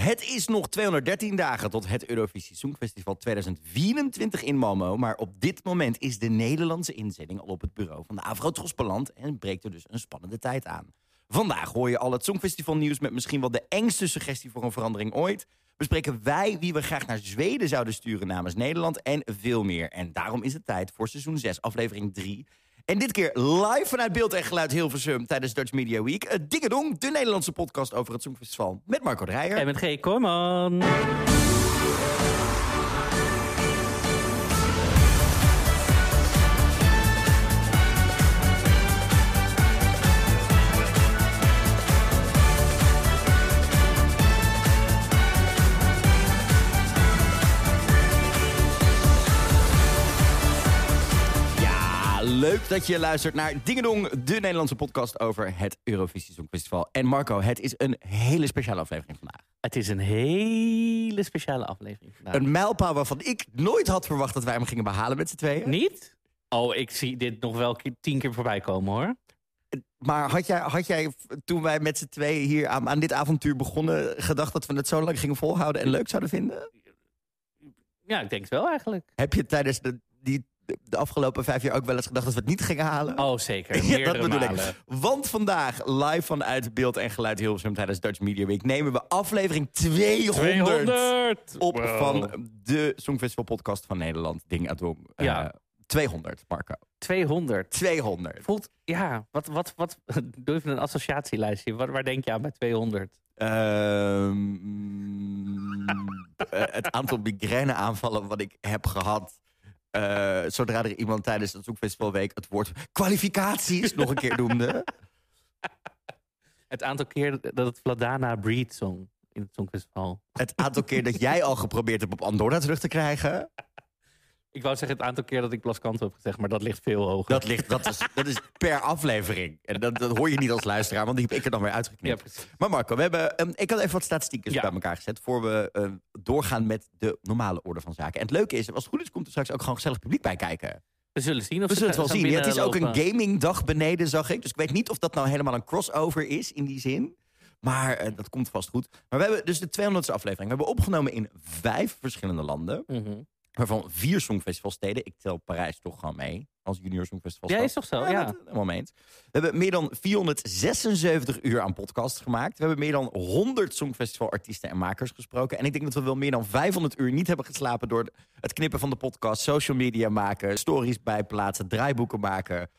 Het is nog 213 dagen tot het Eurovisie Songfestival 2024 in Malmo. Maar op dit moment is de Nederlandse inzending al op het bureau van de Afro beland en breekt er dus een spannende tijd aan. Vandaag hoor je al het Songfestival nieuws met misschien wel de engste suggestie voor een verandering ooit. Bespreken wij wie we graag naar Zweden zouden sturen namens Nederland en veel meer. En daarom is het tijd voor seizoen 6, aflevering 3. En dit keer live vanuit Beeld en Geluid Hilversum tijdens Dutch Media Week. Uh, Dingedong, de Nederlandse podcast over het Songfestival met Marco Dreyer. En met G. Kooijman. Dat je luistert naar Dingedong, de Nederlandse podcast over het Eurovisie Songfestival. En Marco, het is een hele speciale aflevering vandaag. Het is een hele speciale aflevering vandaag. Een mijlpaal waarvan ik nooit had verwacht dat wij hem gingen behalen met z'n tweeën. Niet? Oh, ik zie dit nog wel tien keer voorbij komen hoor. Maar had jij, had jij toen wij met z'n tweeën hier aan, aan dit avontuur begonnen... gedacht dat we het zo lang gingen volhouden en leuk zouden vinden? Ja, ik denk het wel eigenlijk. Heb je tijdens de, die de afgelopen vijf jaar ook wel eens gedacht dat we het niet gingen halen? Oh, zeker. ja, dat bedoel ik. Want vandaag, live vanuit Beeld en Geluid Hilversum tijdens Dutch Media Week... nemen we aflevering 200, 200. op van de Songfestival podcast van Nederland. Ding Adong. Ja. Uh, 200, Marco. 200. 200. Voelt, ja, wat, wat, wat, doe even een associatielijstje. Waar, waar denk je aan bij 200? Uh, ehm, eh, het aantal migraine aanvallen wat ik heb gehad uh, zodra er iemand tijdens het Zoekfestivalweek het woord kwalificaties nog een keer noemde. Het aantal keer dat het Vladana Breed zong in het Songfestival. Het aantal keer dat jij al geprobeerd hebt op Andorra terug te krijgen. Ik wou zeggen het aantal keer dat ik Blaskanto heb gezegd, maar dat ligt veel hoger. Dat, ligt, dat, is, dat is per aflevering. En dat, dat hoor je niet als luisteraar, want die heb ik er dan weer uitgeknipt. Ja, maar Marco, we hebben, um, ik had even wat statistieken bij elkaar gezet... voor we uh, doorgaan met de normale orde van zaken. En het leuke is, als het goed is, komt er straks ook gewoon gezellig publiek bij kijken. We zullen zien. Of we zullen het wel zien. Ja, het is ook een gamingdag beneden, zag ik. Dus ik weet niet of dat nou helemaal een crossover is in die zin. Maar uh, dat komt vast goed. Maar we hebben dus de 200ste aflevering. We hebben opgenomen in vijf verschillende landen. Mm Waarvan vier songfestivalsteden. Ik tel Parijs toch gewoon mee. Als junior songfestival. Ja, is toch zo? Ja. Een moment. We hebben meer dan 476 uur aan podcasts gemaakt. We hebben meer dan 100 songfestivalartiesten en makers gesproken. En ik denk dat we wel meer dan 500 uur niet hebben geslapen... door het knippen van de podcast, social media maken... stories bijplaatsen, draaiboeken maken...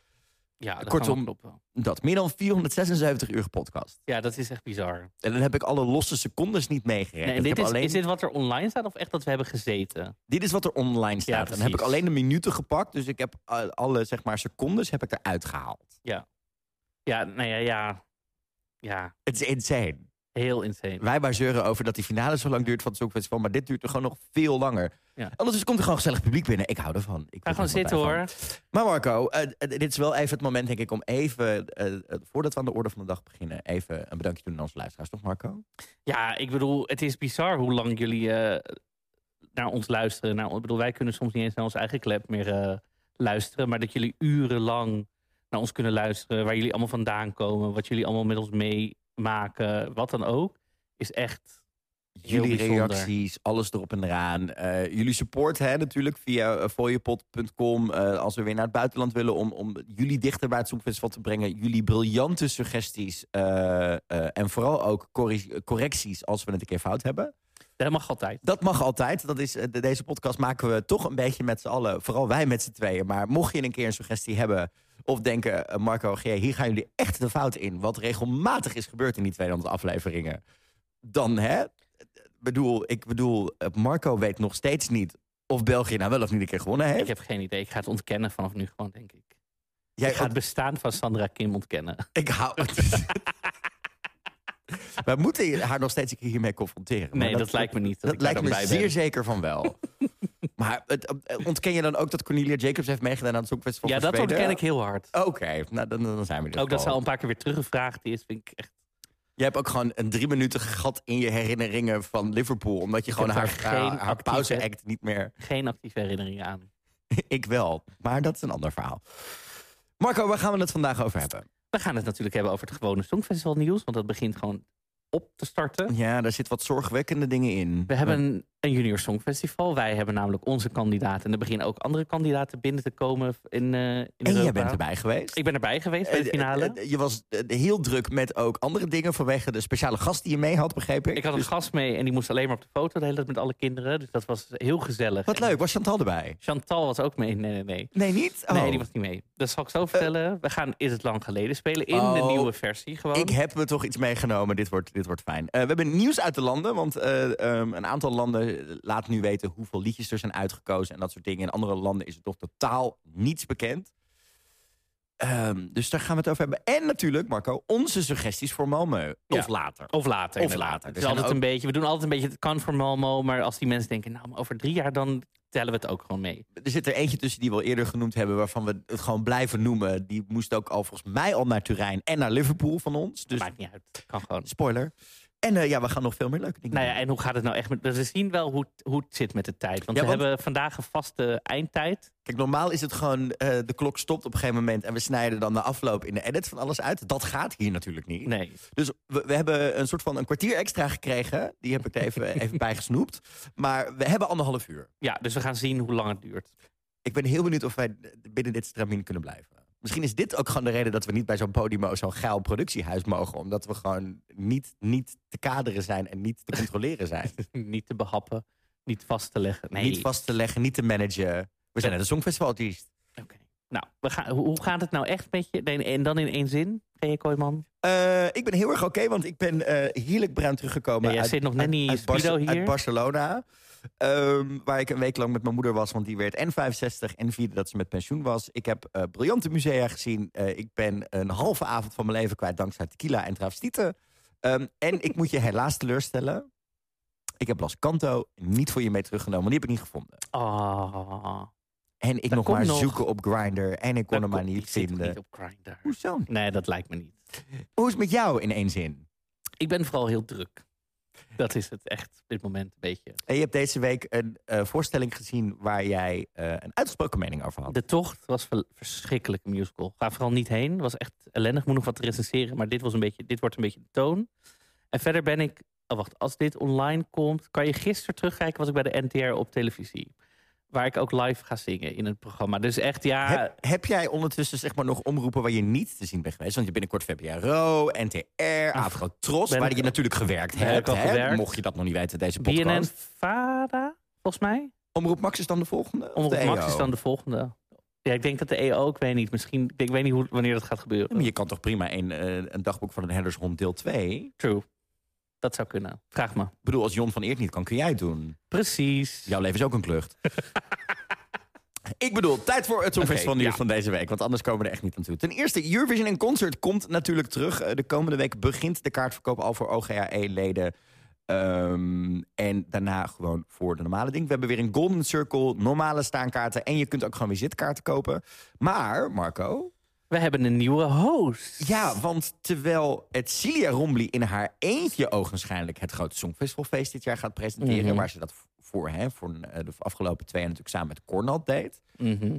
Ja, dat Kortom, dat. Meer dan 476 uur podcast. Ja, dat is echt bizar. En dan heb ik alle losse secondes niet meegerekend. Nee, dit is, alleen... is dit wat er online staat of echt dat we hebben gezeten? Dit is wat er online staat. en dan heb ik alleen de minuten gepakt. Dus ik heb alle zeg maar, secondes heb ik eruit gehaald. Ja. Ja, nou ja, ja. ja. Het is insane. Heel insane. Wij maar over dat die finale zo lang duurt van het Songfestival. Maar dit duurt er gewoon nog veel langer. Ja. Anders komt er gewoon gezellig publiek binnen. Ik hou ervan. Ik ga gewoon zitten hoor. Maar Marco, uh, dit is wel even het moment denk ik om even, uh, voordat we aan de orde van de dag beginnen, even een bedankje doen aan onze luisteraars, toch Marco? Ja, ik bedoel, het is bizar hoe lang jullie naar ons luisteren. Nou, ik bedoel, wij kunnen soms niet eens naar onze eigen klep meer luisteren, maar dat jullie urenlang naar ons kunnen luisteren, waar jullie allemaal vandaan komen, wat jullie allemaal met ons meemaken, wat dan ook, is echt Jullie reacties, alles erop en eraan. Uh, jullie support hè, natuurlijk via uh, fooiepot.com. Uh, als we weer naar het buitenland willen om, om jullie dichter bij het Songfestival te brengen. Jullie briljante suggesties. en vooral ook correcties als we het een keer fout hebben. Dat mag altijd. Dat mag altijd. Dat is, deze podcast maken we toch een beetje met z'n allen. Vooral wij met z'n tweeën. Maar mocht je een keer een suggestie hebben... of denken, Marco, hier gaan jullie echt de fout in... wat regelmatig is gebeurd in die 200 afleveringen... dan hè, bedoel, ik bedoel, eh, Marco weet nog steeds niet of België nou wel of niet een keer gewonnen heeft. Ik heb geen idee. Ik ga het ontkennen vanaf nu gewoon, denk ik. Jij ik ga het bestaan van Sandra Kim ontkennen. Ik hou het. We moeten haar nog steeds hiermee confronteren. Nee, dat, lijkt me niet. Dat, lijkt me zeer zeker van wel. maar het, ontken je dan ook dat Cornelia Jacobs heeft meegedaan aan het Songfestival Ja, dat ontken ik heel hard. Oké, nou dan, dan zijn we er. Ook dat ze al een paar keer weer teruggevraagd is, vind ik echt je hebt ook gewoon een drie minuten gat in je herinneringen van Liverpool. Omdat je gewoon haar, geen haar pauze-act niet meer... Geen actieve herinneringen aan. ik wel, maar dat is een ander verhaal. Marco, waar gaan we het vandaag over hebben? We gaan het natuurlijk hebben over het gewone Songfestival nieuws. Want dat begint gewoon op te starten. Ja, daar zit wat zorgwekkende dingen in. We hebben een junior songfestival. Wij hebben namelijk onze kandidaten. En er beginnen ook andere kandidaten binnen te komen in, uh, in En jij bent erbij geweest? Ik ben erbij geweest bij de finale. je was heel druk met ook andere dingen vanwege de speciale gast die je mee had, begreep ik. Ik had een dus- gast mee en die moest alleen maar op de foto de hele tijd met alle kinderen. Dus dat was heel gezellig. Wat leuk, was Chantal erbij? Chantal was ook mee. Nee, nee, nee. Nee, niet? Nee, die oh. was niet mee. Dat zal ik zo vertellen. We gaan Is het lang geleden spelen in de oh. nieuwe versie gewoon. Ik heb me toch iets meegenomen. Dit wordt, dit wordt fijn. We hebben nieuws uit de landen, want um, een aantal landen laat nu weten hoeveel liedjes er zijn uitgekozen en dat soort dingen. In andere landen is het toch totaal niets bekend. Um, dus daar gaan we het over hebben. En natuurlijk, Marco, onze suggesties voor Malmö. Of later. Of later. Of later. Het is altijd een beetje, we doen altijd een beetje, het kan voor Malmö. Maar als die mensen denken, nou, over drie jaar dan tellen we het ook gewoon mee. Er zit er eentje tussen die we al eerder genoemd hebben... waarvan we het gewoon blijven noemen. Die moest ook al volgens mij al naar Turijn en naar Liverpool van ons. Dus, Maakt niet uit. Kan gewoon. Spoiler. En uh, ja, we gaan nog veel meer leuke dingen nou ja, En hoe gaat het nou echt? Met, we zien wel hoe, hoe het zit met de tijd. Want we hebben vandaag een vaste eindtijd. Kijk, normaal is het gewoon, uh, de klok stopt op een gegeven moment... en we snijden dan de afloop in de edit van alles uit. Dat gaat hier natuurlijk niet. Nee. Dus we, we hebben een soort van een kwartier extra gekregen. Die heb ik er even, even bij gesnoept. Maar we hebben anderhalf uur. Ja, dus we gaan zien hoe lang het duurt. Ik ben heel benieuwd of wij binnen dit stramien kunnen blijven. Misschien is dit ook gewoon de reden dat we niet bij zo'n podium, zo'n geil productiehuis mogen. Omdat we gewoon niet, niet te kaderen zijn en niet te controleren zijn. niet te behappen, niet vast te leggen. Nee. Niet vast te leggen, niet te managen. We zijn net een songfestivalartiest. Oké. Nou, we gaan, hoe gaat het nou echt met je? En dan in één zin, G.J. Kooijman? Uh, ik ben heel erg oké, want ik ben uh, heerlijk bruin teruggekomen. Ja, jij uit, zit nog net niet uit, uit, uit Barcelona. Um, waar ik een week lang met mijn moeder was, want die werd en 65 en vierde dat ze met pensioen was. Ik heb uh, briljante musea gezien. Uh, ik ben een halve avond van mijn leven kwijt dankzij tequila en travestieten. Um, en ik moet je helaas teleurstellen. Ik heb Las Canto niet voor je mee teruggenomen, die heb ik niet gevonden. Oh. En ik nog maar nog... zoeken op Grindr en ik kon hem maar niet vinden. Niet op Grindr. Hoezo? Nee, dat lijkt me niet. Hoe is het met jou in één zin? Ik ben vooral heel druk. Dat is het echt op dit moment een beetje. En je hebt deze week een uh, voorstelling gezien waar jij uh, een uitgesproken mening over had. De Tocht was een verschrikkelijke musical. Ga vooral niet heen. was echt ellendig. Moet nog wat recenseren. Maar dit, was een beetje, dit wordt een beetje de toon. En verder ben ik... Oh, wacht, als dit online komt... Kan je gisteren terugkijken was ik bij de NTR op televisie waar ik ook live ga zingen in het programma. Dus echt, ja... Heb, heb, jij ondertussen zeg maar nog omroepen waar je niet te zien bent geweest? Want je binnenkort VPRO, NTR, Afro-Tros, waar je natuurlijk gewerkt hebt. Hè? Mocht je dat nog niet weten, deze podcast. BNN Vara, volgens mij. Omroep Max is dan de volgende? Omroep de Max is dan de volgende. Ja, ik denk dat de EO, ik weet niet, misschien, ik weet niet hoe, wanneer dat gaat gebeuren. maar je kan toch prima een, uh, een dagboek van een herdershond deel 2? True. Dat zou kunnen. Vraag me. Ik bedoel, als Jon van Eert niet kan, kun jij het doen. Precies. Jouw leven is ook een klucht. Ik bedoel, tijd voor het Songfestival okay, nieuws van deze week. Want anders komen we er echt niet aan toe. Ten eerste, Eurovision in Concert komt natuurlijk terug. Eh, de komende week begint de kaartverkoop al voor OGAE-leden. Um, en daarna gewoon voor de normale ding. We hebben weer een Golden Circle, normale staankaarten... en je kunt ook gewoon weer zitkaarten kopen. Maar, Marco... We hebben een nieuwe host. Ja, want terwijl het Cilia Rombly in haar eentje ogenschijnlijk... het grote Songfestivalfeest dit jaar gaat presenteren... Mhm. waar ze dat voor, hè, voor eh, de afgelopen twee jaar natuurlijk samen met Cornald deed... Mhm.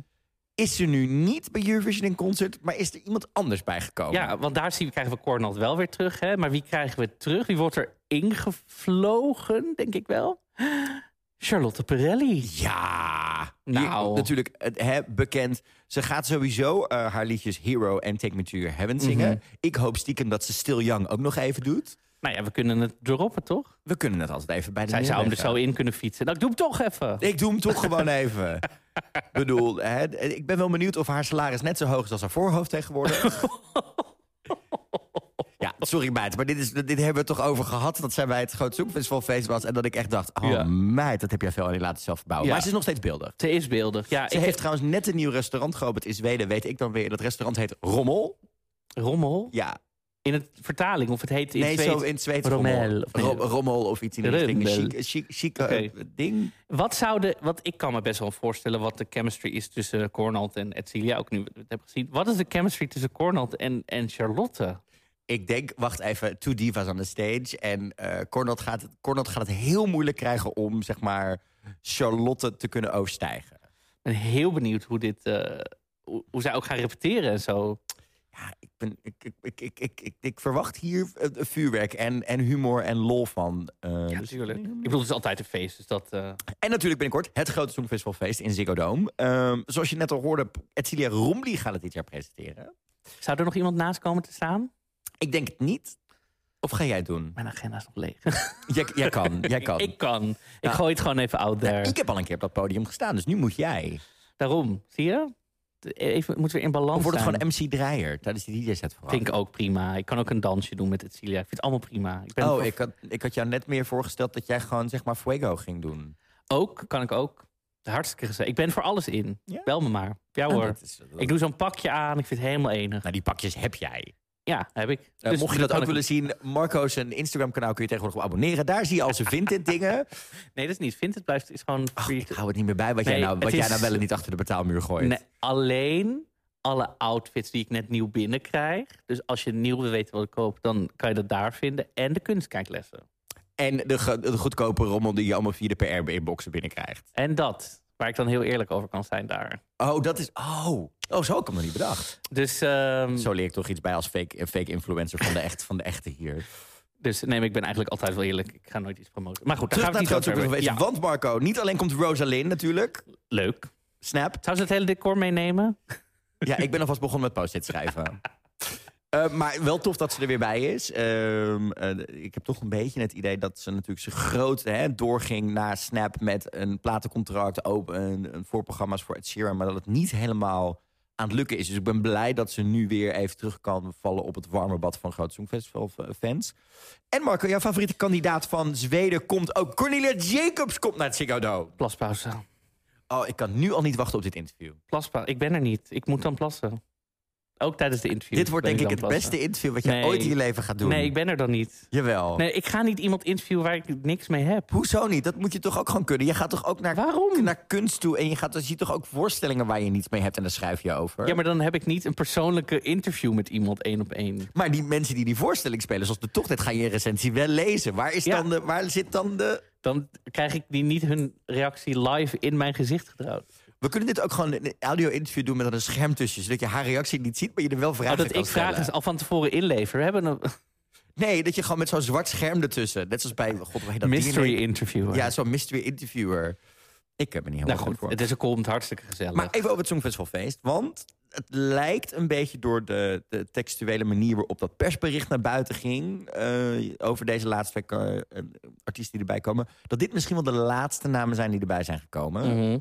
Is ze nu niet bij Eurovision in concert, maar is er iemand anders bijgekomen? Ja, want daar zien we, krijgen we Cornald wel weer terug. Hè? Maar wie krijgen we terug? Wie wordt er ingevlogen, denk ik wel? Charlotte Perelli. Ja, nou. natuurlijk hè, bekend. Ze gaat sowieso uh, haar liedjes Hero en Take Me To Your Heaven zingen. Mhm. Ik hoop stiekem dat ze Still Young ook nog even doet. Nou ja, we kunnen het droppen, toch? We kunnen het altijd even bij de Zij zou hem er zo in kunnen fietsen. Nou, ik doe hem toch even. Ik doe hem toch gewoon even. Ik bedoel, hè, ik ben wel benieuwd of haar salaris net zo hoog is als haar voorhoofd tegenwoordig. ja, sorry meid, maar dit, is, dit hebben we het toch over gehad... dat zij bij het Groot Zoekfestivalfeest was... en dat ik echt dacht, oh ja. meid, dat heb jij veel aan die laten zelf bouwen. Ja. Maar ze is nog steeds beeldig. Ze is beeldig, ja. Ze heeft trouwens net een nieuw restaurant geopend in Zweden. Weet ik dan weer, dat restaurant heet Rommel. Rommel? Ja, in het vertaling, of het heet in nee, zo in Zweeds rommel. Rommel, rommel of iets in die richting. Chic, chic, chic okay. uh, ding. Wat zou de... Wat, ik kan me best wel voorstellen wat de chemistry is tussen Cornald en Edcilia. Ook nu we het hebben gezien. Wat is de chemistry tussen Cornald en, en Charlotte? Ik denk, wacht even, two divas on the stage. En uh, Cornald, gaat, Cornald gaat het heel moeilijk krijgen om, zeg maar, Charlotte te kunnen overstijgen. Ik ben heel benieuwd hoe dit... Uh, hoe, hoe zij ook gaan repeteren en zo. Ja, ik ben, ik, ik, ik, ik, ik, ik, verwacht hier eh, vuurwerk en, en humor en lol van. eh, Ja, dus- natuurlijk. Ik bedoel, het is altijd een feest. Dus dat, eh, En natuurlijk binnenkort het grote Songfestivalfeest in Ziggo Dome. Ehm, zoals je net al hoorde, Edcilia Romli gaat het dit jaar presenteren. Zou er nog iemand naast komen te staan? Ik denk het niet. Of ga jij het doen? Mijn agenda is nog leeg. Jij, jij kan, jij kan. ik kan. Ik gooi het gewoon even out there. Nou, ik heb al een keer op dat podium gestaan, dus nu moet jij. Daarom, zie je? Even, moeten we in balans Of wordt het zijn. gewoon MC Draaier tijdens die DJ-set vooral? Vind ik ook prima. Ik kan ook een dansje doen met het Celia. Ik vind het allemaal prima. Ik ben Oh, ik had, ik had jou net meer voorgesteld dat jij gewoon zeg maar Fuego ging doen. Ook, kan ik ook. Hartstikke gezellig. Ik ben voor alles in. Ja? Bel me maar. Ja Nou, hoor. dat is- dat- Ik doe zo'n pakje aan. Ik vind het helemaal enig. Nou, die pakjes heb jij. Ja, heb ik. Eh, Dus mocht je dat ook ik- willen zien, Marco's een Instagram-kanaal kun je tegenwoordig op abonneren. Daar zie je al zijn vintage dingen. Nee, dat is niet. Vindt het blijft is gewoon free. ik hou het niet meer bij wat, jij, nou, wat jij nou wel en niet achter de betaalmuur gooit. Nee, alleen alle outfits die ik net nieuw binnenkrijg. Dus als je nieuw wil weten wat ik koop, dan kan je dat daar vinden. En de kunstkijklessen. En de, de goedkope rommel die je allemaal via de PR-inboxen binnenkrijgt. En dat, waar ik dan heel eerlijk over kan zijn daar. Oh, dat is... Oh, oh zo had ik hem nog niet bedacht. Dus, ehm, Zo leer ik toch iets bij als fake, fake influencer van de, echt, van de echte hier. dus nee, ik ben eigenlijk altijd wel eerlijk. Ik ga nooit iets promoten. Maar goed, daar gaan we het niet over. Ja, Want Marco, niet alleen komt Rosalind natuurlijk. leuk. Snap. Zou ze het hele decor meenemen? Ja, ik ben alvast begonnen met post-it schrijven. Eh, maar wel tof dat ze er weer bij is. Ehm, eh, ik heb toch een beetje het idee dat ze natuurlijk zo groot hè, doorging naar Snap met een platencontract, open, een, voorprogramma's voor Ed Sheeran, maar dat het niet helemaal aan het lukken is. Dus ik ben blij dat ze nu weer even terug kan vallen op het warme bad van Groot Songfestival eh, fans. En Marco, jouw favoriete kandidaat van Zweden komt ook. Cornelia Jacobs komt naar het Ziggo Dome. Plaspauze. Oh, ik kan nu al niet wachten op dit interview. Plaspauze. Ik ben er niet. Ik moet dan plassen. Ook tijdens de interview. Dit wordt denk ik het plassen. beste interview wat je Nee. ooit in je leven gaat doen. Nee, ik ben er dan niet. Jawel. Nee, ik ga niet iemand interviewen waar ik niks mee heb. Hoezo niet? Dat moet je toch ook gewoon kunnen? Je gaat toch ook naar, Waarom? naar kunst toe en je, gaat, je ziet toch ook voorstellingen waar je niets mee hebt en daar schrijf je over. Ja, maar dan heb ik niet een persoonlijke interview met iemand één op één. Maar die mensen die die voorstelling spelen, zoals de Tocht, dat ga je in recensie wel lezen. Waar, is Ja. dan de, waar zit dan de... Dan krijg ik die niet hun reactie live in mijn gezicht gedrouwd. We kunnen dit ook gewoon een audio-interview doen met dan een scherm tussen, zodat je haar reactie niet ziet, maar je er wel vragen Oh, dat ik vragen stellen. al van tevoren inlever. We hebben een Nee, dat je gewoon met zo'n zwart scherm ertussen, net zoals bij, god, dat mystery ding? interview. Ja, zo'n mystery interviewer. Ik heb er niet helemaal nou goed, voor. het is ook komt hartstikke gezellig. Maar even over het Songfestivalfeest. Want het lijkt een beetje door de, de textuele manier waarop dat persbericht naar buiten ging. eh, over deze laatste eh, artiesten die erbij komen. Dat dit misschien wel de laatste namen zijn die erbij zijn gekomen. Mhm.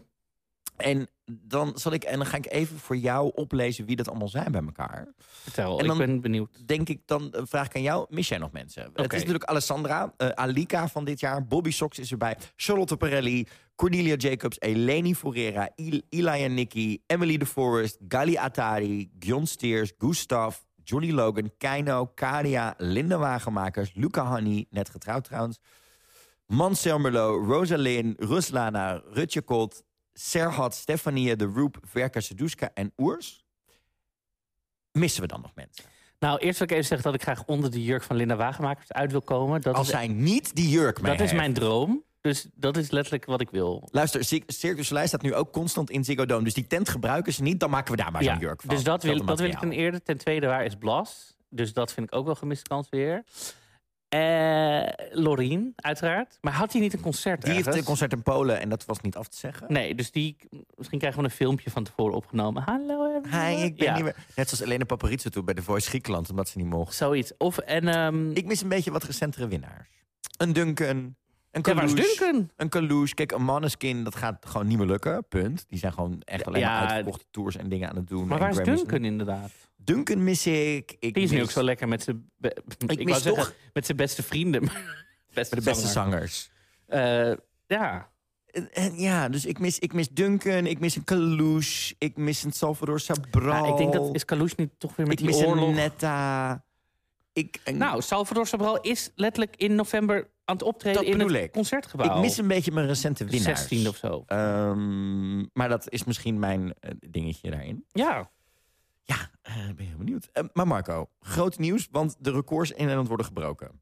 En dan zal ik, en dan ga ik even voor jou oplezen wie dat allemaal zijn bij elkaar. Vertel, En dan- ik ben benieuwd. Denk ik, dan eh, vraag ik aan jou, mis jij nog mensen? Het is natuurlijk Alessandra, eh, Alika van dit jaar, Bobby Sox is erbij, Charlotte Perelli, Cornelia Jacobs, Eleni Forera, Il Eli en Nicky, Emily de Forest, Gali Atari, Gjon Steers, Gustav, Johnny Logan, Keino, Karia, Linda Wagenmakers, Luca Honey, net getrouwd trouwens, Mansell Merlot, Rosalind, Ruslana, Rutje Kot, Serhat, Stefanie, De Roep, Verka Seduska en Oers. Missen we dan nog mensen? Nou, eerst wil ik even zeggen dat ik graag onder de jurk van Linda Wagenmakers uit wil komen. Dat, Als is, zij niet die jurk mee dat is mijn droom. Dus dat is letterlijk wat ik wil. Luister, Cir- Circus Soleil staat nu ook constant in Ziggo Dome. Dus die tent gebruiken ze niet, dan maken we daar maar zo'n jurk van. dus dat wil, dat wil ik ten eerste. Ten tweede, waar is Blas? Dus dat vind ik ook wel gemiste kans weer. Eh Lorien, uiteraard. Maar had hij niet een concert Die heeft een concert in Polen en dat was niet af te zeggen. Nee, dus die, misschien krijgen we een filmpje van tevoren opgenomen. Hallo, everyone. Hi, ik ben Ja, niet meer... Net zoals Elena Paparizou toen bij The Voice Griekenland, omdat ze niet mocht. Zoiets. Of, en, ehm Ik mis een beetje wat recentere winnaars. Een Duncan, een. Duncan? Een Kalouche. Kijk, een Maneskin, dat gaat gewoon niet meer lukken. Punt. Die zijn gewoon echt alleen maar uitverkochte tours en dingen aan het doen. Maar waar is. Duncan inderdaad? Duncan mis ik. ik Die is nu ook zo lekker met zijn... Ik, mis toch- met zijn beste vrienden. beste de beste zanger. zangers. Eh, ja, En, ja, dus ik mis, ik mis Duncan, ik mis een Kalouche, ik mis een Salvador Sabral. Ja, ik denk dat is Kalouche niet toch weer met ik die mis oorlog. een Netta. Ik, een- Nou, Salvador Sobral is letterlijk in november aan het optreden Dat in het ik. concertgebouw. ik mis een beetje mijn recente winnaars. 16 of zo. Ehm, maar dat is misschien mijn eh, dingetje daarin. Ja, Ja, eh, ben heel benieuwd. Eh, maar Marco, groot nieuws, want de records in Nederland worden gebroken.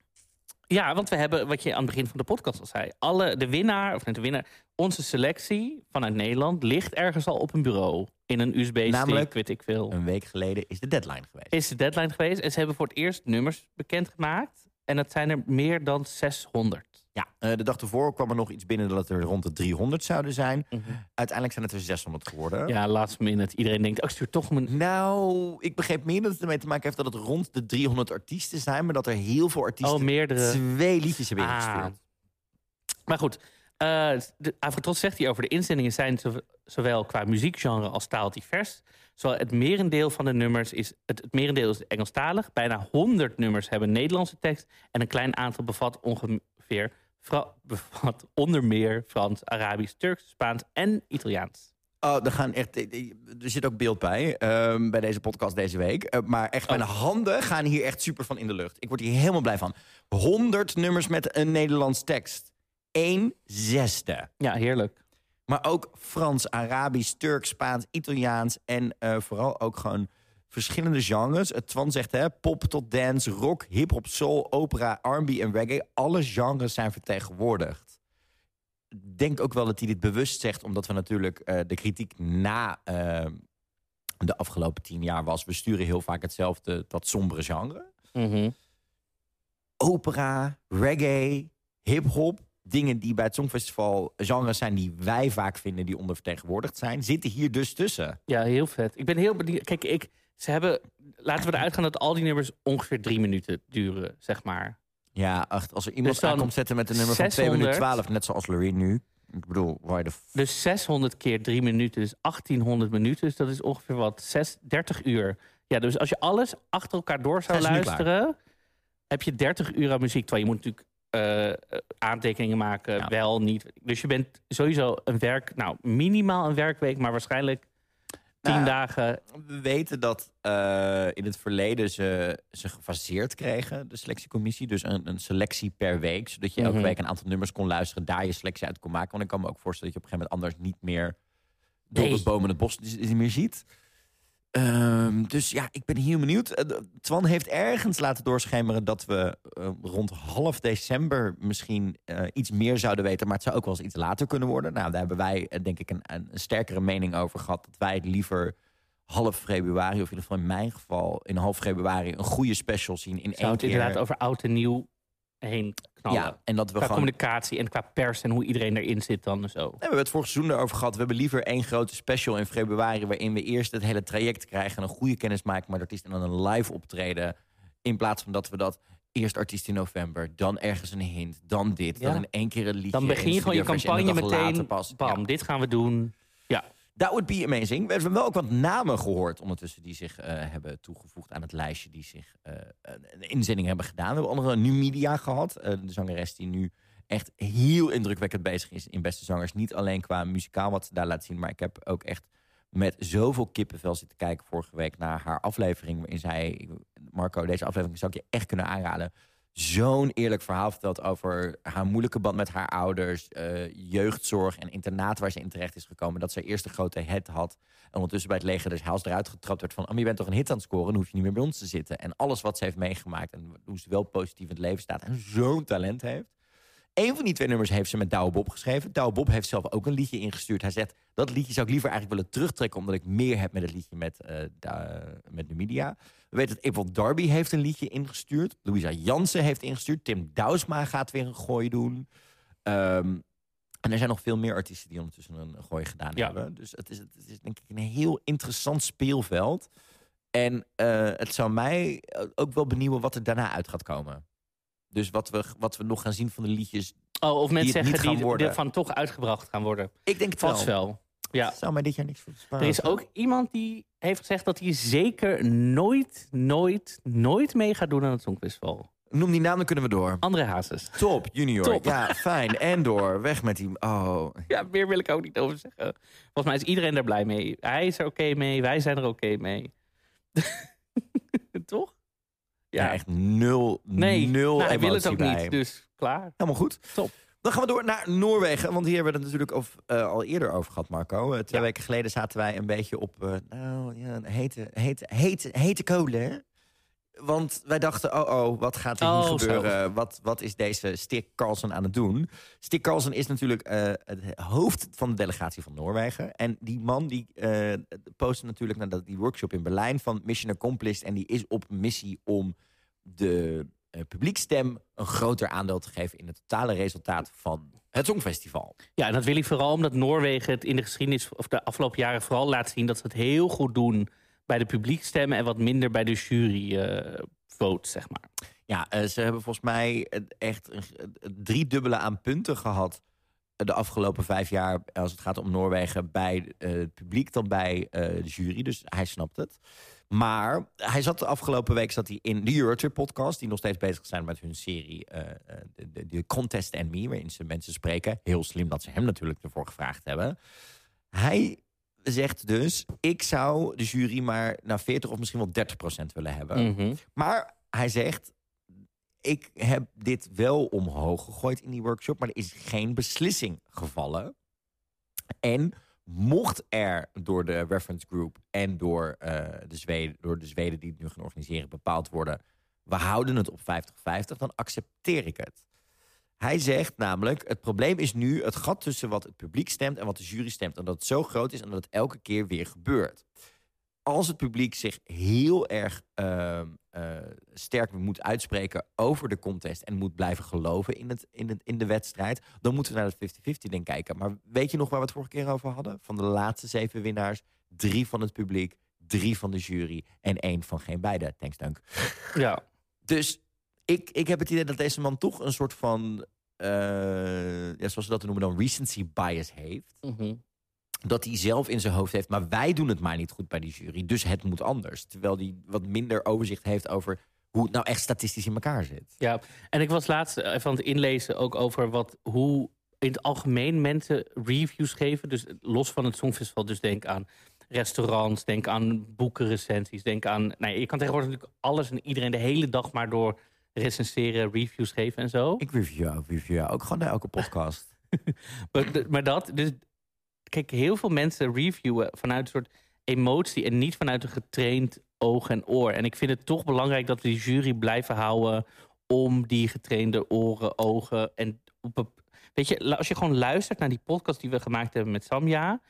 Ja, want we hebben, wat je aan het begin van de podcast al zei... Alle, de winnaar, of net de winnaar... Onze selectie vanuit Nederland ligt ergens al op een bureau. In een USB-stick, Namelijk weet ik veel. Een week geleden is de deadline geweest. Is de deadline geweest. En ze hebben voor het eerst nummers bekendgemaakt. En dat zijn er meer dan 600. Ja, eh, de dag ervoor kwam er nog iets binnen dat het er rond de 300 zouden zijn. Uiteindelijk zijn het er 600 geworden. Ja, last minute. Iedereen denkt, oh, stuur toch mijn... Nou, ik begreep meer dat het ermee te maken heeft dat het rond de 300 artiesten zijn, maar dat er heel veel artiesten Oh, meerdere. twee liedjes hebben Ah. ingestuurd. Maar goed, Avrotros zegt hier over de inzendingen zijn zo- zowel qua muziekgenre als taal divers. Zowel het merendeel van de nummers is het, het merendeel is Engelstalig. Bijna 100 nummers hebben Nederlandse tekst en een klein aantal bevat ongeveer Fra- bevat onder meer Frans, Arabisch, Turks, Spaans en Italiaans. Oh, er, gaan echt, er zit ook beeld bij, ehm, bij deze podcast deze week. Eh, maar echt, mijn handen gaan hier echt super van in de lucht. Ik word hier helemaal blij van. 100 nummers met een Nederlands tekst. Eén zesde. Ja, heerlijk. Maar ook Frans, Arabisch, Turks, Spaans, Italiaans... en eh, vooral ook gewoon verschillende genres. Het Twan zegt, hè, pop tot dance, rock, hip-hop, soul, opera, R&B en reggae. Alle genres zijn vertegenwoordigd. Ik denk ook wel dat hij dit bewust zegt... omdat we natuurlijk eh, de kritiek na eh, de afgelopen tien jaar was... we sturen heel vaak hetzelfde, dat sombere genre Mhm. opera, reggae, hip-hop. Dingen die bij het Songfestival genres zijn die wij vaak vinden die ondervertegenwoordigd zijn, zitten hier dus tussen. Ja, heel vet. Ik ben heel benieuwd. Kijk, ik, ze hebben, laten we eruit gaan dat al die nummers ongeveer drie minuten duren, zeg maar. Ja, echt, als er iemand Dus dan aankomt zetten met een nummer van 2 600. minuten 12, net zoals Loreen nu. Ik bedoel, waar de Dus 600 keer drie minuten, dus 1800 minuten. Dus dat is ongeveer wat, 6, 30 uur. Ja, dus als je alles achter elkaar door zou luisteren, heb je 30 uur aan muziek. Terwijl je moet natuurlijk eh, aantekeningen maken, Ja. wel, niet. Dus je bent sowieso een werk, nou, minimaal een werkweek, maar waarschijnlijk 10 Nou, dagen. We weten dat eh, in het verleden ze, ze gefaseerd kregen, de selectiecommissie. Dus een, een selectie per week, zodat je elke Mhm. week een aantal nummers kon luisteren, daar je selectie uit kon maken. Want ik kan me ook voorstellen dat je op een gegeven moment anders niet meer door het bomen het bos niet meer ziet. Ehm, dus ja, ik ben heel benieuwd. Eh, Twan heeft ergens laten doorschemeren dat we eh, rond half december misschien eh, iets meer zouden weten. Maar het zou ook wel eens iets later kunnen worden. Nou, daar hebben wij denk ik een, een sterkere mening over gehad. Dat wij het liever half februari, of in ieder geval in mijn geval in half februari, een goede special zien in Zou één het keer. inderdaad over oud en nieuw heen knallen. ja, en dat we qua gewoon communicatie en qua pers en hoe iedereen erin zit dan en zo. Nee, we hebben het vorig seizoen erover gehad. We hebben liever één grote special in februari... waarin we eerst het hele traject krijgen... een goede kennis maken met de artiest... en dan een live optreden. In plaats van dat we dat eerst artiest in november... dan ergens een hint, dan dit, dan in één keer een liedje. Dan begin in je gewoon je en campagne meteen. Pas. Bam, Ja. dit gaan we doen. That would be amazing. We hebben wel ook wat namen gehoord ondertussen... die zich eh, hebben toegevoegd aan het lijstje... die zich eh, een inzending hebben gedaan. We hebben onder andere Nu Media gehad. eh, de zangeres die nu echt heel indrukwekkend bezig is in Beste Zangers. Niet alleen qua muzikaal wat ze daar laat zien... maar ik heb ook echt met zoveel kippenvel zitten kijken vorige week... naar haar aflevering waarin zij... Marco, deze aflevering zou ik je echt kunnen aanraden zo'n eerlijk verhaal vertelt over haar moeilijke band met haar ouders, eh, jeugdzorg en internaat waar ze in terecht is gekomen. Dat ze eerst een grote hit had en ondertussen bij het leger des Heils eruit getrapt werd van, oh, je bent toch een hit aan het scoren, dan hoef je niet meer bij ons te zitten. En alles wat ze heeft meegemaakt en hoe ze wel positief in het leven staat en zo'n talent heeft. Een van die twee nummers heeft ze met Douwe Bob geschreven. Douwe Bob heeft zelf ook een liedje ingestuurd. Hij zegt, dat liedje zou ik liever eigenlijk willen terugtrekken... omdat ik meer heb met het liedje met, eh Da- met Numidia. We weten dat April Darby heeft een liedje ingestuurd. Louisa Jansen heeft ingestuurd. Tim Douwsma gaat weer een gooi doen. Ehm, en er zijn nog veel meer artiesten die ondertussen een, gooi gedaan Ja. hebben. Dus het is, het is denk ik een heel interessant speelveld. En eh, het zou mij ook wel benieuwen wat er daarna uit gaat komen. Dus wat we, wat we nog gaan zien van de liedjes. Oh, of mensen het zeggen die worden. ervan toch uitgebracht gaan worden. Ik denk het Vast wel. Ja. Zou mij dit jaar niks voor Er is ook iemand die heeft gezegd dat hij zeker nooit, nooit, nooit mee gaat doen aan het Songfestival. Noem die naam, dan kunnen we door. André Hazes. Top, junior. Top. Ja, fijn. En door. Weg met die... Oh. Ja, meer wil ik ook niet over zeggen. Volgens mij is iedereen er blij mee. Hij is er oké mee, wij zijn er oké mee. Toch? Ja, echt nul, Nee, nul nou, hij wil het ook bij. niet, dus klaar. Helemaal goed. Top. Dan gaan we door naar Noorwegen. Want hier hebben we het natuurlijk over, eh, al eerder over gehad, Marco. Eh, twee Ja. weken geleden zaten wij een beetje op... eh, nou, ja, hete, hete, hete, hete kolen. hè? Want wij dachten, oh oh, wat gaat er hier Oh, zo. gebeuren? Wat, wat is deze Stick Carlson aan het doen? Stick Carlson is natuurlijk het hoofd van de delegatie van Noorwegen. En die man die postte natuurlijk naar die workshop in Berlijn van Mission Accomplished. En die is op een missie om de publiekstem een groter aandeel te geven... in het totale resultaat van het Songfestival. Ja, en dat wil ik vooral omdat Noorwegen het in de geschiedenis... of de afgelopen jaren vooral laat zien... dat ze het heel goed doen bij de publiekstemmen... en wat minder bij de jury eh votes, zeg maar. Ja, eh, ze hebben volgens mij eh, echt een, een driedubbele aan punten gehad eh, de afgelopen vijf jaar als het gaat om Noorwegen bij eh, het publiek dan bij eh, de jury. Dus hij snapt het. Maar hij zat de afgelopen week zat hij in de Eurotrip podcast, die nog steeds bezig zijn met hun serie de, de, de Contest and Me, waarin ze mensen spreken. Heel slim dat ze hem natuurlijk ervoor gevraagd hebben. Hij zegt dus, ik zou de jury maar naar 40 of misschien wel 30 procent willen hebben. Mhm. Maar hij zegt, ik heb dit wel omhoog gegooid in die workshop... maar er is geen beslissing gevallen. En mocht er door de reference group en door, eh, de, Zweden, door de Zweden die het nu gaan organiseren bepaald worden... we houden het op 50-50, dan accepteer ik het. Hij zegt namelijk, het probleem is nu het gat tussen wat het publiek stemt en wat de jury stemt. En dat het zo groot is en dat het elke keer weer gebeurt als het publiek zich heel erg ehm, eh, sterk moet uitspreken over de contest en moet blijven geloven in, het, in, het, in de wedstrijd, dan moeten we naar het 50-50 ding kijken. Maar weet je nog waar we het vorige keer over hadden? Van de laatste zeven winnaars, drie van het publiek, drie van de jury en één van geen beide. Thanks, dank. Ja. Dus ik, ik heb het idee dat deze man toch een soort van, eh, ja, zoals ze dat noemen dan, recency bias heeft Mhm. Dat hij zelf in zijn hoofd heeft... maar wij doen het maar niet goed bij die jury, dus het moet anders. Terwijl hij wat minder overzicht heeft over hoe het nou echt statistisch in elkaar zit. Ja, en ik was laatst even aan het inlezen ook over wat, hoe in het algemeen mensen reviews geven. Dus los van het Songfestival, dus denk aan restaurants, denk aan boekenrecensies, denk aan... Nou, je kan tegenwoordig natuurlijk alles en iedereen de hele dag maar door recenseren, reviews geven en zo. Ik review jou, review jou ook gewoon naar elke podcast. Maar, maar dat, dus kijk, heel veel mensen reviewen vanuit een soort emotie en niet vanuit een getraind oog en oor. En ik vind het toch belangrijk dat we die jury blijven houden om die getrainde oren, ogen en op weet je, als je gewoon luistert naar die podcast die we gemaakt hebben met Samja,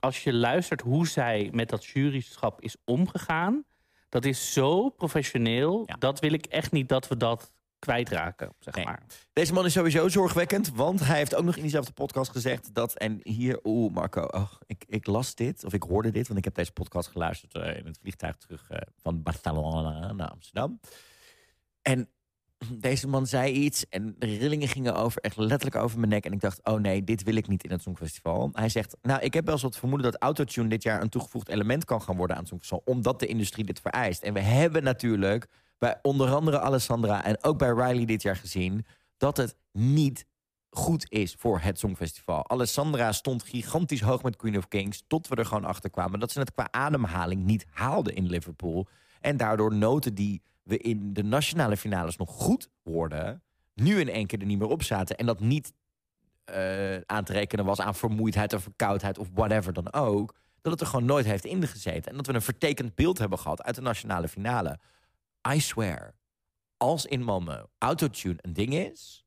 als je luistert hoe zij met dat juryschap is omgegaan, dat is zo professioneel. Ja. Dat wil ik echt niet dat we dat kwijtraken, zeg Nee. maar. Deze man is sowieso zorgwekkend, want hij heeft ook nog in diezelfde podcast gezegd dat... en hier, oeh Marco, oh, ik, ik las dit, of ik hoorde dit... want ik heb deze podcast geluisterd eh, in het vliegtuig terug eh, van Barcelona naar Amsterdam. En deze man zei iets en de rillingen gingen over, echt letterlijk over mijn nek. En ik dacht, oh nee, dit wil ik niet in het Songfestival. Hij zegt, nou, ik heb wel eens wat vermoeden dat autotune dit jaar een toegevoegd element kan gaan worden aan het Songfestival. Omdat de industrie dit vereist. En we hebben natuurlijk bij onder andere Alessandra en ook bij Riley dit jaar gezien dat het niet goed is voor het Songfestival. Alessandra stond gigantisch hoog met Queen of Kings... tot we er gewoon achter kwamen dat ze het qua ademhaling niet haalde in Liverpool. En daardoor noten die we in de nationale finales nog goed hoorden... nu in één keer er niet meer op zaten. En dat niet eh, aan te rekenen was aan vermoeidheid of verkoudheid... of whatever dan ook. Dat het er gewoon nooit heeft ingezeten. En dat we een vertekend beeld hebben gehad uit de nationale finale. I swear, als in Malmö autotune een ding is...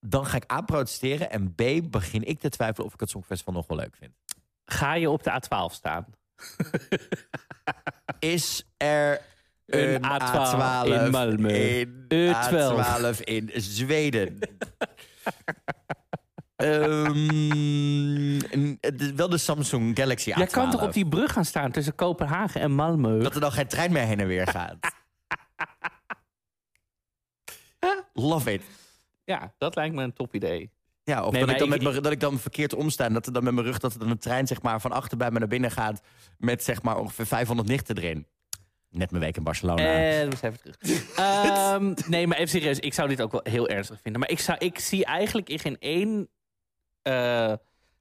dan ga ik A protesteren en B begin ik te twijfelen of ik het Songfestival nog wel leuk vind. Ga je op de A12 staan? Is er Een een, A12 A12, in Malmö. E12. A12 in Zweden? Ehm, wel de Samsung Galaxy A12. Jij kan toch op die brug gaan staan tussen Kopenhagen en Malmö? Dat er dan geen trein meer heen en weer gaat. Love it. Ja, dat lijkt me een top idee. Ja, of Nee, dat, ik dan met mijn- dat ik dan verkeerd omsta. en Dat er dan met mijn rug dat er dan een trein zeg maar, van achter bij me naar binnen gaat. Met zeg maar ongeveer 500 nichten erin. Net mijn week in Barcelona. Even terug. Ehm, nee, maar even serieus. Ik zou dit ook wel heel ernstig vinden. Maar ik, zou, ik zie eigenlijk in geen één eh,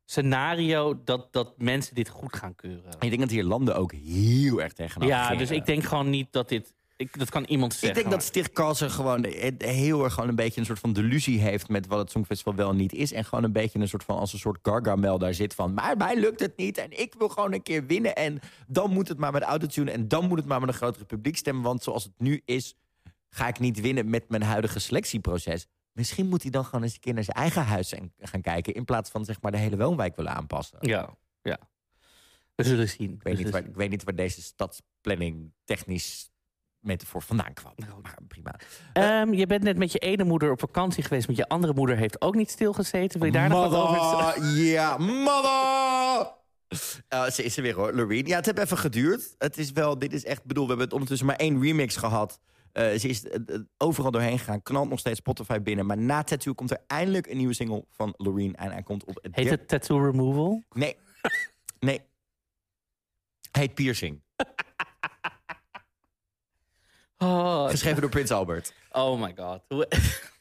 scenario dat, dat mensen dit goed gaan keuren. En ik denk dat hier landen ook heel erg tegenaan Ja, dus ik denk gewoon niet dat dit Ik, dat kan iemand zeggen. Ik denk dat Stig Kalsen gewoon heel erg gewoon een beetje een soort van delusie heeft met wat het Songfestival wel en niet is. En gewoon een beetje een soort van als een soort gargamel daar zit van. Maar mij lukt het niet en ik wil gewoon een keer winnen. En dan moet het maar met autotune en dan moet het maar met een grotere publiek stemmen. Want zoals het nu is, ga ik niet winnen met mijn huidige selectieproces. Misschien moet hij dan gewoon eens een keer naar zijn eigen huis gaan kijken. In plaats van zeg maar de hele woonwijk willen aanpassen. Ja, ja. We zullen zien. Ik weet, niet waar, ik weet niet waar deze stadsplanning technisch metafoor vandaan kwam. Nou. Maar prima. Ehm, je bent net met je ene moeder op vakantie geweest, met je andere moeder heeft ook niet stilgezeten. Wil je daar nog wat over zeggen? Mother! Ja, mother! Eh, ze is er weer hoor, Loreen. Ja, het heeft even geduurd. Het is wel, dit is echt, bedoel, we hebben het ondertussen maar één remix gehad. Eh, ze is eh, eh, overal doorheen gegaan, knalt nog steeds Spotify binnen. Maar na Tattoo komt er eindelijk een nieuwe single van Loreen. En hij komt op het Heet het tattoo removal? Nee. nee. Heet Piercing. Oh, Geschreven door Prins Albert. oh my god.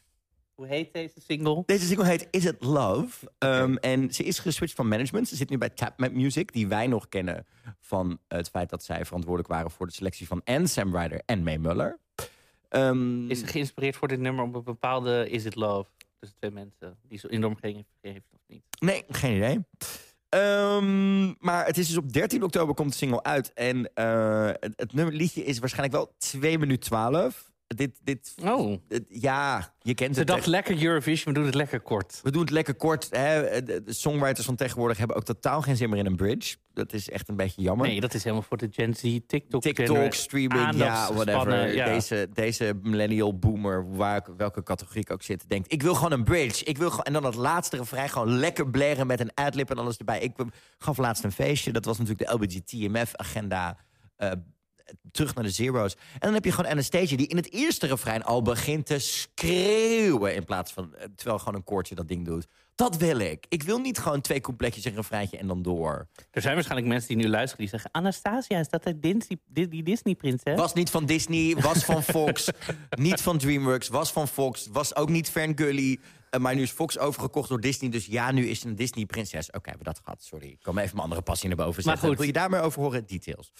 Hoe, heet deze single? Deze single heet Is It Love? Um, en ze is geswitcht van management. Ze zit nu bij Tapmap Music, die wij nog kennen van het feit dat zij verantwoordelijk waren voor de selectie van en Sam Ryder en May Muller. Um, Is ze geïnspireerd voor dit nummer op een bepaalde Is It Love? Tussen twee mensen die zo enorm geen heeft of niet? Nee, geen idee. Um, maar het is dus op 13 oktober komt de single uit. En uh, het, het nummer liedje is waarschijnlijk wel 2 minuten 12. Dit, dit, Oh. ja, je kent Ze het. dacht lekker Eurovision, we doen het lekker kort. We doen het lekker kort. Hè. De songwriters van tegenwoordig hebben ook totaal geen zin meer in een bridge. Dat is echt een beetje jammer. Nee, dat is helemaal voor de Gen Z TikTok. TikTok, streaming, ja, whatever. ja. Deze, deze millennial boomer, waar, welke categorie ik ook zit, denkt... ik wil gewoon een bridge. Ik wil gewoon, en dan het laatste refrein gewoon lekker blaren met een adlib en alles erbij. Ik gaf laatst een feestje. Dat was natuurlijk de LBGTMF-agenda. eh, terug naar de zero's. En dan heb je gewoon Anastasia die in het eerste refrein al begint te schreeuwen... in plaats van, eh, terwijl gewoon een koortje dat ding doet. Dat wil ik. Ik wil niet gewoon twee coupletjes, een refreintje en dan door. Er zijn waarschijnlijk mensen die nu luisteren die zeggen... Anastasia, is dat de Disney, die, Disney-prinses? Was niet van Disney, was van Fox. niet van DreamWorks, was van Fox. Was ook niet Ferngully. Uh, maar nu is Fox overgekocht door Disney. Dus ja, nu is ze een Disney-prinses. Oké, hebben we dat gehad. Sorry. Ik kan even mijn andere passie naar boven Maar zetten. goed. Wil je daar meer over horen? Details.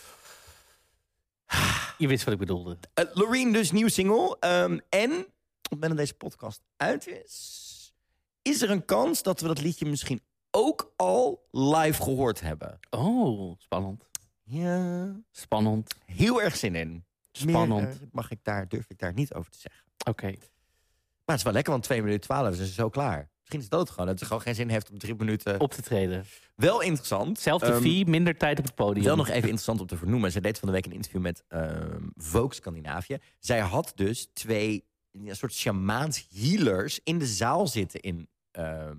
Je wist wat ik bedoelde. Uh, Loreen dus, nieuw single. Um, en, op het moment dat deze podcast uit is... is er een kans dat we dat liedje misschien ook al live gehoord hebben. Oh, spannend. Ja, Spannend. heel erg zin in. Spannend. Meer, uh, mag ik daar, durf ik daar niet over te zeggen. Oké. Maar het is wel lekker, want 2 minuten 12 is zo klaar. Misschien is dat het gewoon. Dat het gewoon geen zin heeft om drie minuten. Op te treden. Wel interessant. Zelfde Ehm, fee, minder tijd op het podium. Wel nog even interessant om te vernoemen. Zij deed van de week een interview met ehm Vogue Scandinavië. Zij had dus twee ja, soort shamaans healers in de zaal zitten in, ehm,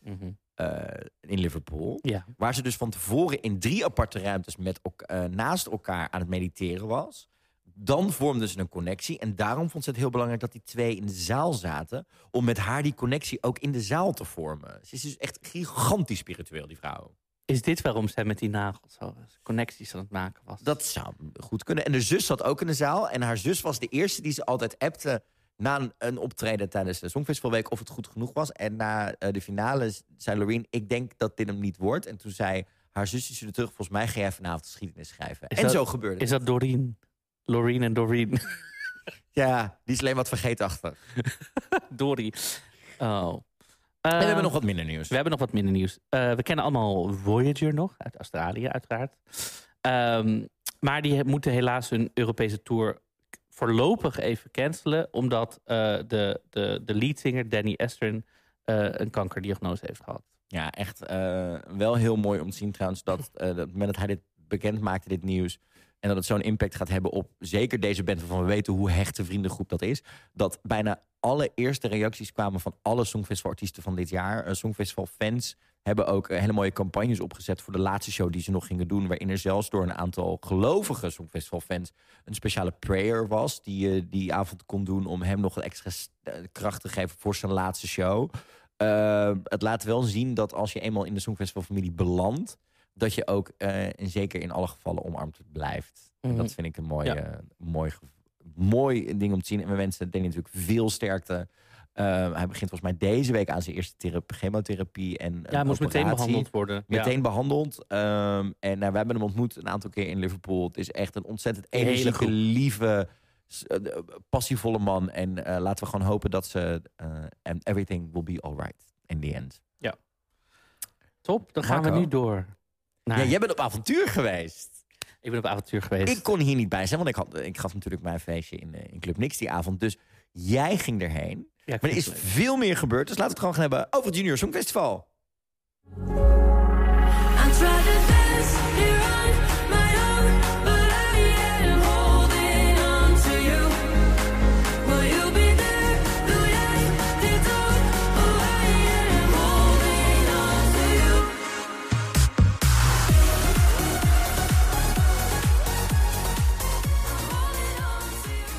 Mhm. eh, in Liverpool. Ja. Waar ze dus van tevoren in drie aparte ruimtes met eh, naast elkaar aan het mediteren was. Dan vormden ze een connectie. En daarom vond ze het heel belangrijk dat die twee in de zaal zaten. Om met haar die connectie ook in de zaal te vormen. Ze is dus echt gigantisch spiritueel, die vrouw. Is dit waarom zij met die nagels zo connecties aan het maken was? Dat zou goed kunnen. En de zus zat ook in de zaal. En haar zus was de eerste die ze altijd appte na een, optreden tijdens de Songfestivalweek of het goed genoeg was. En na eh, de finale zei Loreen, ik denk dat dit hem niet wordt. En toen zei haar zusje stuurde terug, volgens mij ga jij vanavond geschiedenis schrijven. Is en dat- zo gebeurde Is het. dat Doreen? Loreen en Doreen. Ja, die is alleen wat vergeetachtig. Dorie. Oh. En we hebben nog wat minder nieuws. We hebben nog wat minder nieuws. Eh, we kennen allemaal Voyager nog, uit Australië uiteraard. Ehm, maar die moeten helaas hun Europese tour voorlopig even cancelen... omdat eh, de, de, de leadzanger Danny Estrin eh, een kankerdiagnose heeft gehad. Ja, echt eh, wel heel mooi om te zien trouwens dat, dat op het moment dat hij dit bekend maakte, dit nieuws. En dat het zo'n impact gaat hebben op zeker deze band waarvan we weten hoe hechte vriendengroep dat is. Dat bijna alle eerste reacties kwamen van alle Songfestival-artiesten van dit jaar. Uh, Songfestival-fans hebben ook eh, hele mooie campagnes opgezet voor de laatste show die ze nog gingen doen. Waarin er zelfs door een aantal gelovige Songfestival-fans een speciale prayer was. Die je die avond kon doen om hem nog extra eh, kracht te geven voor zijn laatste show. Uh, het laat wel zien dat als je eenmaal in de Songfestival-familie belandt, dat je ook, en zeker in alle gevallen, omarmd blijft. En Mhm. dat vind ik een mooi, Ja. uh, mooi, mooi ding om te zien. En we wensen Danny natuurlijk veel sterkte. Uh, hij begint volgens mij deze week aan zijn eerste thera- chemotherapie. En Ja, hij moest meteen behandeld worden. Meteen Ja. behandeld. Um, en nou, we hebben hem ontmoet een aantal keer in Liverpool. Het is echt een ontzettend energieke, lieve, eh, passievolle man. En eh, laten we gewoon hopen dat ze... eh, and everything will be alright in the end. Top, dan gaan we nu door. Naar- Ja, jij bent op avontuur geweest. Ik ben op avontuur geweest. Ik kon hier niet bij zijn, want ik, had, ik gaf natuurlijk mijn feestje in, eh, in Club Nix die avond. Dus jij ging erheen. Ja, Maar er is veel meer gebeurd. Dus laten we het gewoon gaan hebben over het Junior Songfestival. I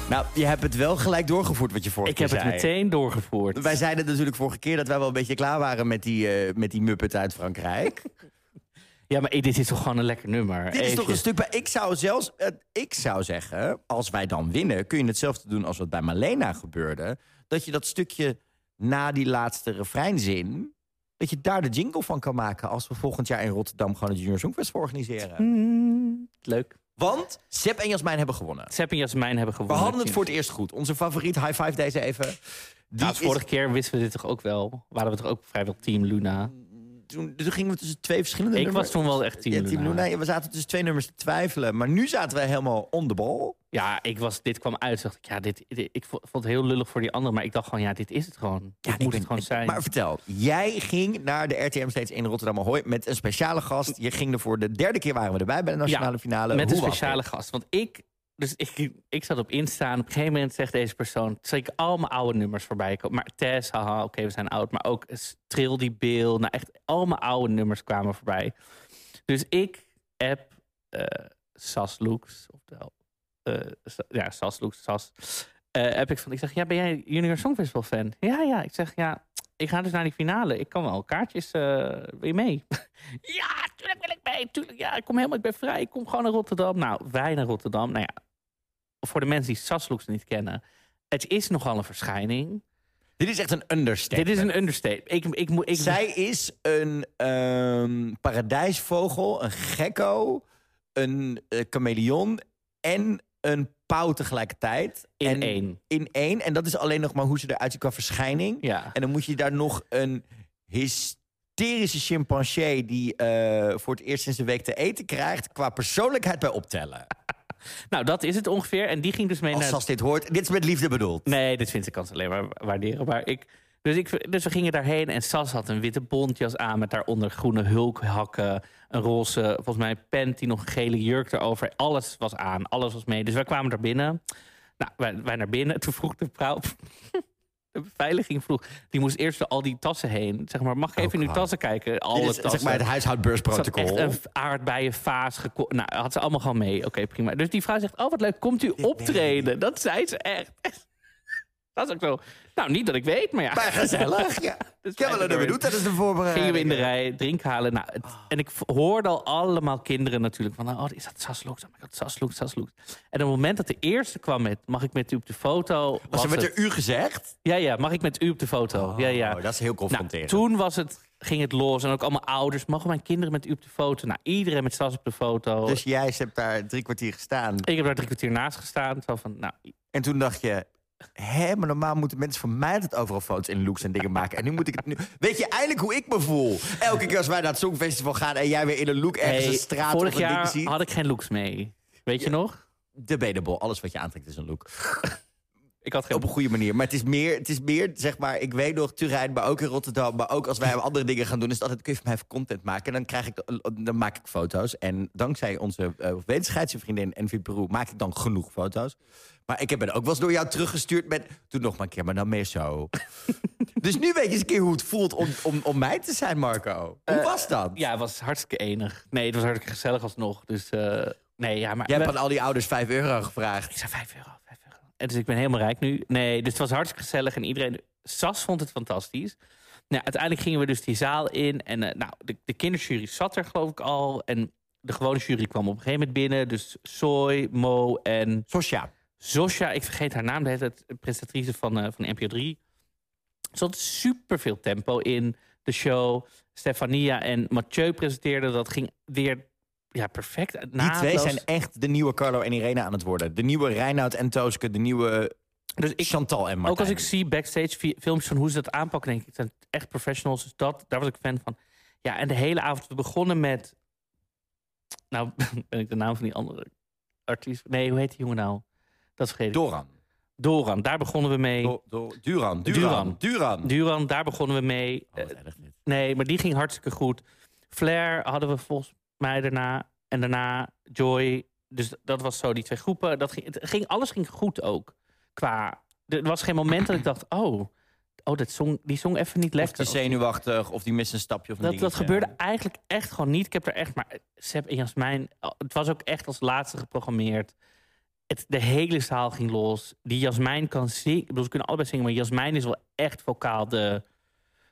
Nou, je hebt het wel gelijk doorgevoerd wat je vorige Ik heb keer het zei. meteen doorgevoerd. Wij zeiden natuurlijk vorige keer dat wij wel een beetje klaar waren met die, eh, met die Muppet uit Frankrijk. Ja, maar dit is toch gewoon een lekker nummer. Dit is toch een stuk bij. Ik zou zelfs, eh, ik zou zeggen, als wij dan winnen, kun je hetzelfde doen als wat bij Malena gebeurde. Dat je dat stukje na die laatste refreinzin, dat je daar de jingle van kan maken als we volgend jaar in Rotterdam gewoon het Junior Songfestival organiseren. Mm, leuk. Want Seb en Jasmijn hebben gewonnen. Sepp en Jasmijn hebben We gewonnen. hadden het voor het eerst goed. Onze favoriet, high five deze even. Die Nou, is- vorige keer wisten we dit toch ook wel? Waren we toch ook vrijwel team Luna? toen, toen gingen we tussen twee verschillende Ik nummers. was toen wel echt team, Ja, team Luna. Luna. Ja, we zaten tussen twee nummers te twijfelen. Maar nu zaten wij helemaal on the ball. Ja, ik was, dit kwam uit. dacht ik, ja, dit, dit- ik vo- vond het heel lullig voor die anderen. Maar ik dacht gewoon, ja, dit is het gewoon. Dit Ja, ik moet ben- het gewoon ik- zijn. Maar vertel, jij ging naar de RTM steeds in Rotterdam Ahoy met een speciale gast. Je ging er voor de derde keer waren we erbij bij de nationale Ja, finale. Met Hoe een speciale dit? gast. Want ik, dus ik, ik zat op Insta en op een gegeven moment zegt deze persoon... zeker al mijn oude nummers voorbij komen. Maar Tess, haha, oké, we zijn oud. Maar ook Trill die Bill. Nou, echt al mijn oude nummers kwamen voorbij. Dus ik heb eh Sas Looks, oftewel... eh, ja, Sas Looks, Sas. eh, heb ik van, ik zeg, ja, ben jij Junior Songfestival fan? Ja, ja. Ik zeg, ja, ik ga dus naar die finale. Ik kan wel kaartjes, eh wil je mee? ja, tuurlijk wil ik mee. Tuurlijk, ja, ik kom helemaal, ik ben vrij. Ik kom gewoon naar Rotterdam. Nou, wij naar Rotterdam. Nou ja, voor de mensen die Saslooks niet kennen. Het is nogal een verschijning. Dit is echt een understatement. Dit is een understatement. Ik, ik, moet- ik, Zij is een ehm, paradijsvogel, een gekko, een eh, chameleon en een pauw tegelijkertijd. in en, één. In één. En dat is alleen nog maar hoe ze eruit ziet qua verschijning. Ja. En dan moet je daar nog een hysterische chimpansee... die eh, voor het eerst sinds een week te eten krijgt... qua persoonlijkheid bij optellen. Nou, dat is het ongeveer. En die ging dus mee Als naar... Sas dit hoort, dit is met liefde bedoeld. Nee, dit vind ik kan ze alleen maar waarderen. Maar ik, dus, ik, dus we gingen daarheen en Sas had een witte bontjas aan... met daaronder groene hulkhakken, een roze, volgens mij een pent... die nog een gele jurk erover. Alles was aan, alles was mee. Dus wij kwamen daar binnen. Nou, wij, wij naar binnen. Toen vroeg de vrouw... De beveiliging vroeg, die moest eerst door al die tassen heen. Zeg maar, mag ik even in uw Oh, tassen kijken? Alle Dit is tassen. zeg maar het huishoudbeursprotocol. echt een aardbeienvaas gekocht. Nou, had ze allemaal gewoon mee. Oké, prima. Dus die vrouw zegt, oh wat leuk, komt u optreden? Dat zei ze echt. Dat is ook zo. Nou, niet dat ik weet, maar ja. Maar gezellig. Ja. Dus heb wel nummer door- doen tijdens de voorbereiding. Gingen we in de rij, drink halen. Nou, het- En ik hoorde al allemaal kinderen natuurlijk van... oh, is dat Saslooks? Oh my god, Saslooks, Saslooks. En op het moment dat de eerste kwam met... mag ik met u op de foto? Was was er met het- u gezegd? Ja, ja, mag ik met u op de foto? ja, ja. Oh, dat is heel Nou, confronterend. toen was het, ging het los. En ook allemaal ouders. Mogen mijn kinderen met u op de foto? Nou, iedereen met Sas op de foto. Dus jij hebt daar drie kwartier gestaan. Ik heb daar drie kwartier naast gestaan. Zo van, nou, En toen dacht je... Hé, maar normaal moeten mensen van mij het overal foto's en looks en dingen maken. En nu moet ik het nu... Weet je eindelijk hoe ik me voel? Elke keer als wij naar het Songfestival gaan en jij weer in een look ergens hey, een straat vorig of een ding jaar ziet. had ik geen looks mee. Weet je nog? Debatable. Alles wat je aantrekt is een look. Ik had geen Op een goede manier. Maar het is meer, het is meer zeg maar, ik weet nog, Turijn, maar ook in Rotterdam. Maar ook als wij andere dingen gaan doen, is het altijd, kun je mij even content maken? En dan, krijg ik, dan maak ik foto's. En dankzij onze uh, vriendin Envy Peru maak ik dan genoeg foto's. Maar ik heb het ook wel eens door jou teruggestuurd met, doe nog maar een keer, maar dan meer zo. dus nu weet je eens een keer hoe het voelt om, om, om mij te zijn, Marco. Hoe Eh, was dat? Ja, het was hartstikke enig. Nee, het was hartstikke gezellig alsnog. Dus eh, nee, ja, maar... Jij hebt aan al die ouders 5 euro gevraagd. Ik zei 5 euro, 5 euro. En dus ik ben helemaal rijk nu. Nee, dus het was hartstikke gezellig en iedereen... Sas vond het fantastisch. Nou, uiteindelijk gingen we dus die zaal in. En eh, nou, de, de kinderjury zat er geloof ik al. En de gewone jury kwam op een gegeven moment binnen. Dus Soy, Mo en Sosja. Zosja. Ik vergeet haar naam, de presentatrice van, eh, van NPO 3. Er zat super veel tempo in de show. Stefania en Mathieu presenteerden. Dat ging weer ja, perfect. Die naadloos. twee zijn echt de nieuwe Carlo en Irene aan het worden. De nieuwe Reinoud en Tooske, de nieuwe Dus ik, Chantal en Martijn. ook als ik zie backstage fi- filmpjes van hoe ze dat aanpakken, denk ik, het zijn echt professionals. Dus dat, daar was ik fan van. Ja, en de hele avond, we begonnen met... Nou, ben ik de naam van die andere artiest... Nee, hoe heet die jongen nou? Dat vergeet ik. Doran. Doran, daar begonnen we mee. Do- Do- Duran. Duran. Duran. Duran. Daar begonnen we mee. Oh. Nee, maar die ging hartstikke goed. Flair hadden we volgens mij daarna. En daarna Joy. Dus dat was zo, die twee groepen. Dat ging, het ging, alles ging goed ook. Qua, er was geen moment dat ik dacht... Oh, oh dat zong, die zong even niet Of lekker. die zenuwachtig, of die mist een stapje of een dat, dat gebeurde eigenlijk echt gewoon niet. Ik heb er echt maar... Seb en Jasmijn... Het was ook echt als laatste geprogrammeerd. Het, de hele zaal ging los. Die Jasmijn kan zingen. Ik bedoel, ze kunnen allebei zingen, maar Jasmijn is wel echt vocaal de...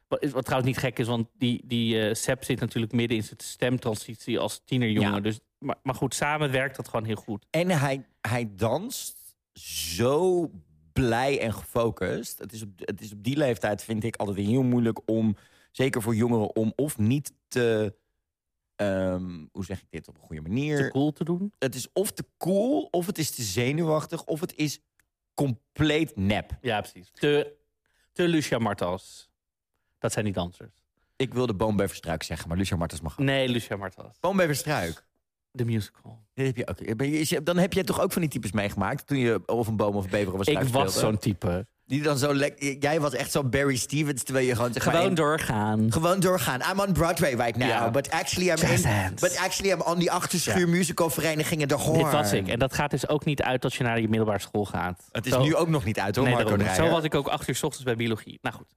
Wat, trouwens niet gek is, want die, die eh Seb zit natuurlijk midden in zijn stemtransitie als tienerjongen. Ja. Dus, maar, maar goed, samen werkt dat gewoon heel goed. En hij, hij danst zo blij en gefocust. Het is, op, het is op die leeftijd, vind ik, altijd heel moeilijk om... zeker voor jongeren, om of niet te... ehm, hoe zeg ik dit op een goede manier? Te cool te doen. Het is of te cool, of het is te zenuwachtig... of het is compleet nep. Ja, precies. Te, te Lucia Martas. Dat zijn die dansers. Ik wilde Boombeverstruik zeggen, maar Lucia Martens mag... Nee, Lucia Martas. Boombeverstruik. De musical. Heb je ook. Ben je- is je- Dan heb jij toch ook van die types meegemaakt... toen je of een boom of een bever of een Ik struik was speelde? zo'n type. Die dan zo lekker... Jij was echt zo'n Barry Stevens, terwijl je gewoon... zeg maar, Gewoon doorgaan. Gewoon doorgaan. I'm on Broadway right now. Ja. But, actually I'm Jazz in, hands. but actually I'm on die achterschuur musicalverenigingen De Hoorn. Dit was ik. En dat gaat dus ook niet uit als je naar je middelbare school gaat. Het is Zo- nu ook nog niet uit hoor, Nee, Marco daarom. Dreyer. Zo was ik ook acht uur s ochtends bij biologie. Nou goed.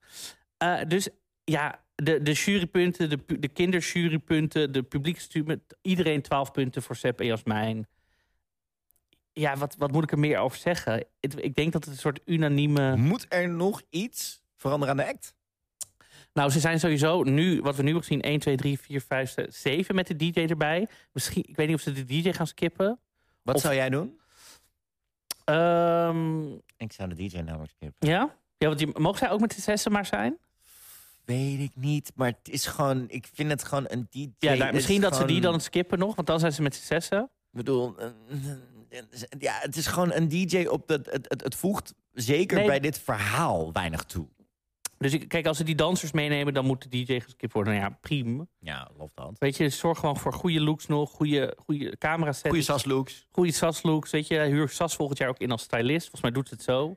Eh, dus ja, de, de jurypunten, de, de kinderjurypunten, de publiekstuur... iedereen 12 punten voor Sepp en Jasmijn. Ja, wat, wat moet ik er meer over zeggen? Het- ik denk dat het een soort unanieme... Moet er nog iets veranderen aan de act? Nou, ze zijn sowieso nu, wat we nu hebben gezien, 1, 2, 3, 4, 5, 6, 7 met de DJ erbij. Misschien, ik weet niet of ze de DJ gaan skippen. Wat Of- zou jij doen? Ehm, Ik zou de DJ namelijk skippen. ja? Ja, want die, mogen zij ook met de zessen maar zijn? Weet ik niet, maar het is gewoon... Ik vind het gewoon een DJ... Ja, misschien dat ze die dan skippen nog, want dan zijn ze met z'n zessen. Ik bedoel, eh, ja, het is gewoon een DJ op het, het, het, het voegt zeker Nee. bij dit verhaal weinig toe. Dus ik, kijk, als ze die dansers meenemen, dan moet de DJ geskipt worden. Nou ja, prima. Ja, lof dat. Weet je, zorg gewoon voor goede looks nog, goede, goede camera sets. Goeie saslooks. Goede SAS looks, weet je. Huur SAS volgend jaar ook in als stylist. Volgens mij doet ze het zo.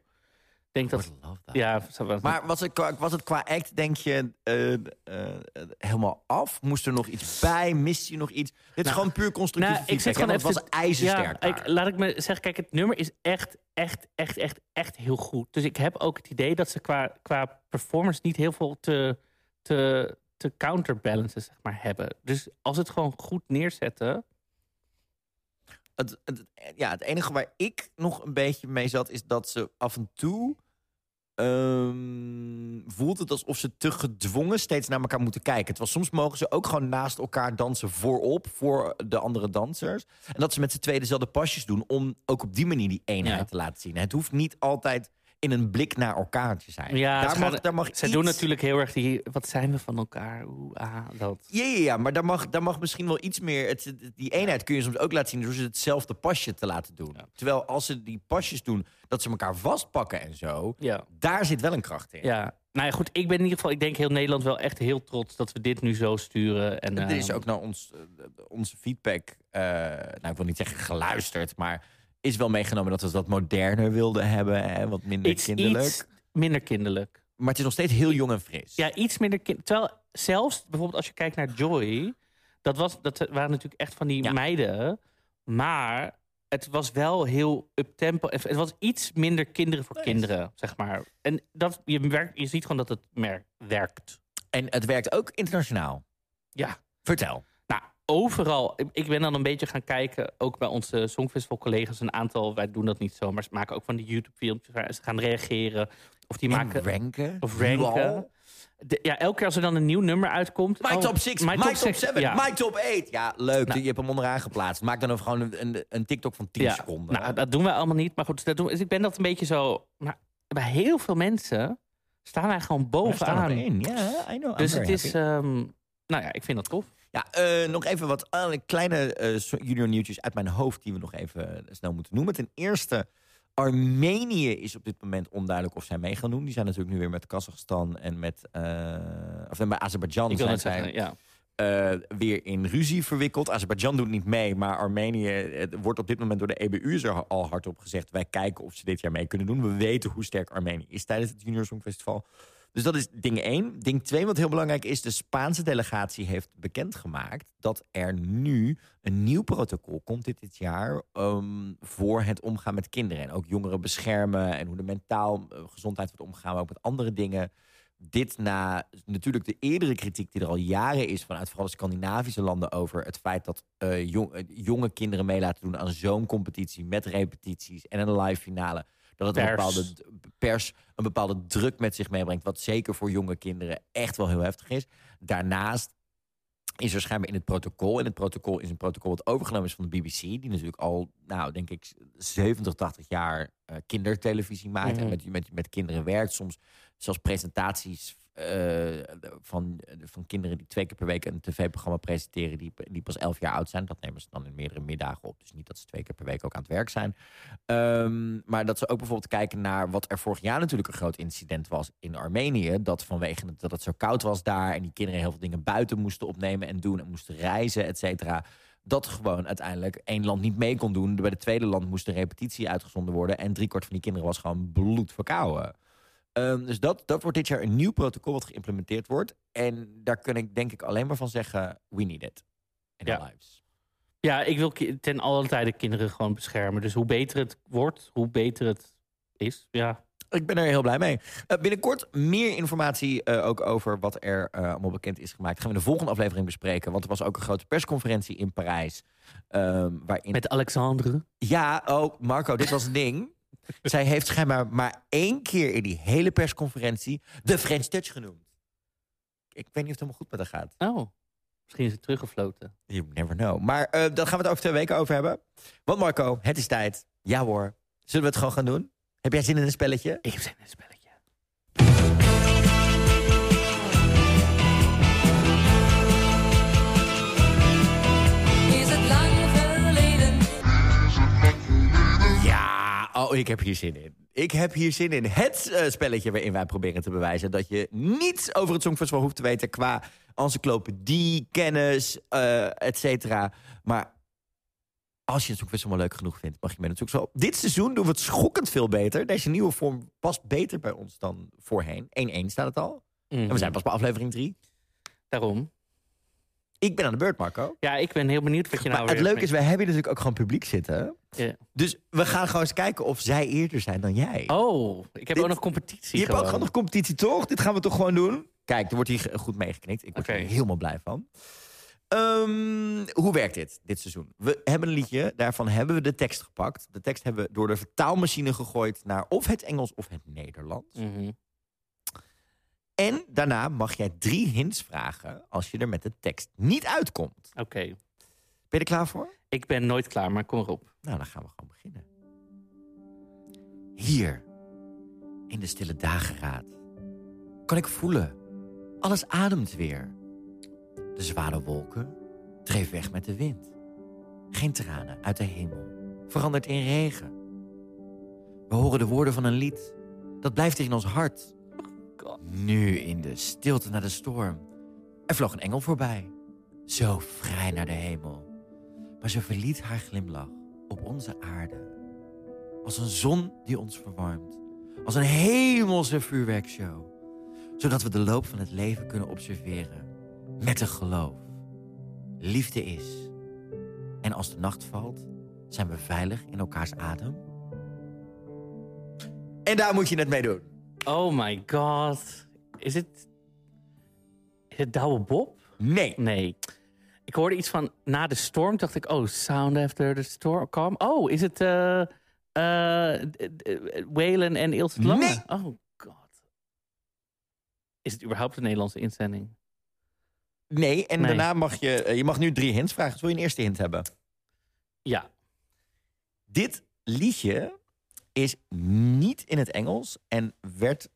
Ik denk dat... Ja, Maar was het, qua, was het qua act, denk je, eh, eh, helemaal af? Moest er nog iets bij? Mist je nog iets? Dit is Nou, gewoon puur constructief nou, ik zit gewoon Het was ijzersterk Ja, ik, laat ik me zeggen, kijk, het nummer is echt, echt, echt, echt, echt heel goed. Dus ik heb ook het idee dat ze qua, qua performance niet heel veel te, te, te counterbalancen, zeg maar, hebben. Dus als het gewoon goed neerzetten... het, het, ja, het enige waar ik nog een beetje mee zat... is dat ze af en toe... ehm, voelt het alsof ze te gedwongen steeds naar elkaar moeten kijken. Het was, soms mogen ze ook gewoon naast elkaar dansen voorop... voor de andere dansers. En dat ze met z'n tweeën dezelfde pasjes doen... om ook op die manier die eenheid Ja. te laten zien. Het hoeft niet altijd in een blik naar elkaar te zijn. Ja, daar, mag, daar mag Ze iets- doen natuurlijk heel erg die... Wat zijn we van elkaar? Oeh, ah, dat. Ja, ja, ja, maar daar mag, daar mag misschien wel iets meer... Het, die eenheid kun je soms ook laten zien... door ze hetzelfde pasje te laten doen. Ja. Terwijl als ze die pasjes doen... dat ze elkaar vastpakken en zo... Ja. daar zit wel een kracht in. ja. Nou ja, goed, ik ben in ieder geval... Ik denk heel Nederland wel echt heel trots dat we dit nu zo sturen. En, Er is eh, ook naar ons, eh, onze feedback... eh, nou, ik wil niet zeggen geluisterd... maar is wel meegenomen dat we dat moderner wilden hebben. Hè, wat minder iets, kinderlijk. iets minder kinderlijk. Maar het is nog steeds heel jong en fris. Ja, iets minder kind. Terwijl zelfs bijvoorbeeld als je kijkt naar Joy, dat, was, dat waren natuurlijk echt van die Ja. meiden. Maar het was wel heel up tempo. Het was iets minder kinderen voor Nice. kinderen, zeg maar. En dat, je, merkt, je ziet gewoon dat het merk, werkt. En het werkt ook internationaal. Ja. Vertel. Overal. Ik- ben dan een beetje gaan kijken, ook bij onze Songfestival-collega's. Een aantal, wij doen dat niet zo, maar ze maken ook van die YouTube-filmpjes waar ze gaan reageren. Of die maken. En ranken. Of ranken. De- ja, elke keer als er dan een nieuw nummer uitkomt. My oh, top 6, my, top six, 7, ja. my top 8. Ja, leuk. Nou. je hebt hem onderaan geplaatst. Maak dan ook gewoon een, een, een TikTok van 10 Ja, seconden. Nou, dat doen wij allemaal niet. Maar goed, dat doen, dus ik ben dat een beetje zo... Maar bij heel veel mensen staan wij gewoon bovenaan. Ja, I know. I'm Dus het is... ehm, nou ja, ik vind dat tof. Ja, eh, nog even wat kleine so- junior nieuwtjes uit mijn hoofd... die we nog even eh, snel moeten noemen. Ten eerste, Armenië is op dit moment onduidelijk of zij mee gaan doen. Die zijn natuurlijk nu weer met Kazachstan en met... of met Azerbeidzjan Ik wil zijn zij zeggen, ja. weer in ruzie verwikkeld. Azerbeidzjan doet niet mee, maar Armenië het wordt op dit moment door de EBU er al hardop gezegd. Wij kijken of ze dit jaar mee kunnen doen. We weten hoe sterk Armenië is tijdens het Junior Songfestival. Dus dat is ding één. Ding twee, wat heel belangrijk is, de Spaanse delegatie heeft bekendgemaakt dat er nu een nieuw protocol komt dit, dit jaar ehm, voor het omgaan met kinderen. En ook jongeren beschermen en hoe de mentaal eh, gezondheid wordt omgegaan, maar ook met andere dingen dit na natuurlijk de eerdere kritiek die er al jaren is vanuit vooral de Scandinavische landen over het feit dat eh, eh, jonge kinderen mee laten doen aan zo'n competitie met repetities en een live finale. Dat het een Pers. bepaalde pers een bepaalde druk met zich meebrengt, wat zeker voor jonge kinderen echt wel heel heftig is. Daarnaast is er schijnbaar in het protocol. En het protocol is een protocol wat overgenomen is van de BBC. Die natuurlijk al, nou, denk ik, 70, 80 jaar eh, kindertelevisie maakt. En Mhm. met, met, met kinderen werkt. Soms zelfs presentaties van, van kinderen die twee keer per week een tv-programma presenteren. Die, die pas 11 jaar oud zijn. Dat nemen ze dan in meerdere middagen op. Dus niet dat ze twee keer per week ook aan het werk zijn. Ehm, maar dat ze ook bijvoorbeeld kijken naar wat er vorig jaar natuurlijk een groot incident was in Armenië. Dat vanwege dat het zo koud was daar en die kinderen heel veel dingen buiten moesten opnemen en doen en moesten reizen, et cetera. Dat gewoon uiteindelijk één land niet mee kon doen. Bij het tweede land moest de repetitie uitgezonden worden. En driekwart van die kinderen was gewoon bloed verkouden. Ehm, dus dat, dat wordt dit jaar een nieuw protocol wat geïmplementeerd wordt. En daar kun ik denk ik alleen maar van zeggen, we need it. In Ja. our lives. Ja, ik wil ten alle tijde kinderen gewoon beschermen. Dus hoe beter het wordt, hoe beter het is. Ja, Ik ben er heel blij mee. Eh, binnenkort meer informatie eh, ook over wat er eh, allemaal bekend is gemaakt. gaan we in de volgende aflevering bespreken. Want er was ook een grote persconferentie in Parijs. ehm, waarin... met Alexandre. Ja, oh, Marco, dit was een ding. Zij heeft schijnbaar maar één keer in die hele persconferentie de French Touch genoemd. Ik weet niet of het helemaal goed met haar gaat. Oh, misschien is het teruggefloten. You never know. Maar eh daar gaan we het over twee weken over hebben. Want Marco, het is tijd. Ja hoor. Zullen we het gewoon gaan doen? Heb jij zin in een spelletje? Ik heb zin in een spelletje. Oh, ik heb hier zin in. Ik heb hier zin in. Het eh, spelletje waarin wij proberen te bewijzen... dat je niets over het Songfestival hoeft te weten... qua encyclopedie, kennis, eh et cetera. Maar als je het Songfestival leuk genoeg vindt... mag je mee natuurlijk zo. Dit seizoen doen we het schokkend veel beter. Deze nieuwe vorm past beter bij ons dan voorheen. 1-1 staat het al. En we zijn pas bij aflevering 3. Daarom. Ik ben aan de beurt, Marco. Ja, ik ben heel benieuwd wat je nou maar het leuke is, wij hebben hier natuurlijk ook gewoon publiek zitten. Ja. Dus we gaan gewoon eens kijken of zij eerder zijn dan jij. Oh, ik heb Dit- ook nog competitie. Je hebt ook gewoon. nog competitie, toch? Dit gaan we toch gewoon doen? Kijk, er wordt hier goed meegeknikt. Ik word er helemaal blij van. Ehm, hoe werkt dit, dit seizoen? We hebben een liedje, daarvan hebben we de tekst gepakt. De tekst hebben we door de vertaalmachine gegooid naar of het Engels of het Nederlands. Mhm. En daarna mag jij drie hints vragen als je er met de tekst niet uitkomt. Oké. Ben je er klaar voor? Ik ben nooit klaar, maar kom erop. Nou, dan gaan we gewoon beginnen. Hier, in de stille dageraad, kan ik voelen. Alles ademt weer. De zware wolken dreef weg met de wind. Geen tranen uit de hemel, verandert in regen. We horen de woorden van een lied. Dat blijft in ons hart. Nu in de stilte naar de storm. Er vloog een engel voorbij. Zo vrij naar de hemel maar ze verliet haar glimlach op onze aarde. Als een zon die ons verwarmt. Als een hemelse vuurwerkshow. Zodat we de loop van het leven kunnen observeren. Met een geloof. Liefde is. En als de nacht valt, zijn we veilig in elkaars adem. En daar moet je het mee doen. Oh my god. Is het... Is het Douwe Bob? Nee. Nee. Ik hoorde iets van na de storm. dacht ik, oh, sound after the storm. Calm. Oh, is het eh eh, d- d- Waylon en Ilse de Lange? Nee. Oh god. Is het überhaupt een Nederlandse inzending? Nee, en Nee. daarna mag je... eh, Je mag nu drie hints vragen. Zul je een eerste hint hebben? Ja. Dit liedje is niet in het Engels en werd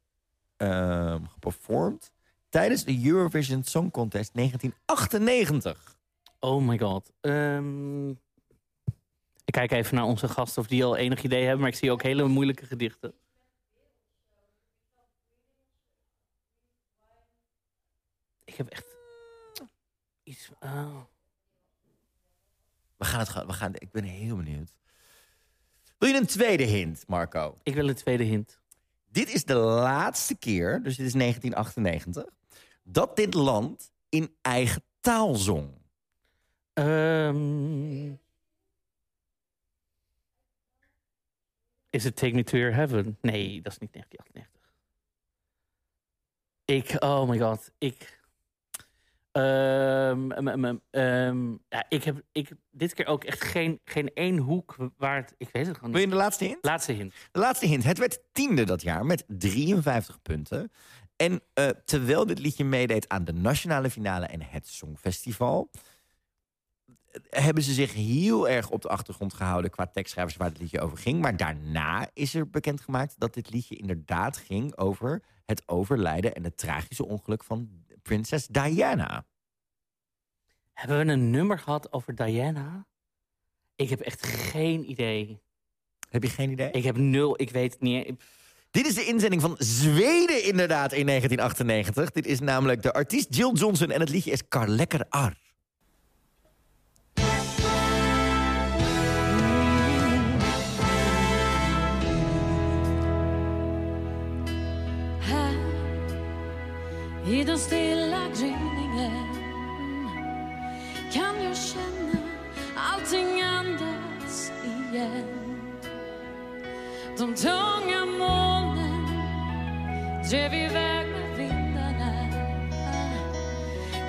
ehm geperformed tijdens de Eurovision Song Contest 1998? Oh my god. Ehm, ik kijk even naar onze gasten of die al enig idee hebben, maar ik zie ook hele moeilijke gedichten. Ik heb echt iets. oh. We gaan het gaan. We gaan, ik ben heel benieuwd. Wil je een tweede hint, Marco? Ik wil een tweede hint. Dit is de laatste keer, dus dit is 1998, dat dit land in eigen taal zong. Ehm, is het Take Me To Your Heaven? Nee, dat is niet 1998. Ik, oh my god, ik... Ehm, em, em, ja, ik heb ik, dit keer ook echt geen, geen één hoek waar het... Ik weet het gewoon Wil niet. je de laatste hint? Laatste hint. De laatste hint. Het werd tiende dat jaar met 53 punten. En eh, terwijl dit liedje meedeed aan de nationale finale en het Songfestival... hebben ze zich heel erg op de achtergrond gehouden... qua tekstschrijvers waar het liedje over ging. Maar daarna is er bekendgemaakt dat dit liedje inderdaad ging... over het overlijden en het tragische ongeluk van prinses Diana. Hebben we een nummer gehad over Diana? Ik heb echt geen idee. Heb je geen idee? Ik heb nul, ik weet het niet. Dit is de inzending van Zweden inderdaad in 1998. Dit is namelijk de artiest Jill Johnson en het liedje is Kar Lekker Ar. I den stilla gryningen kan jag känna allting andas igen. De tunga molnen drev iväg med vindarna.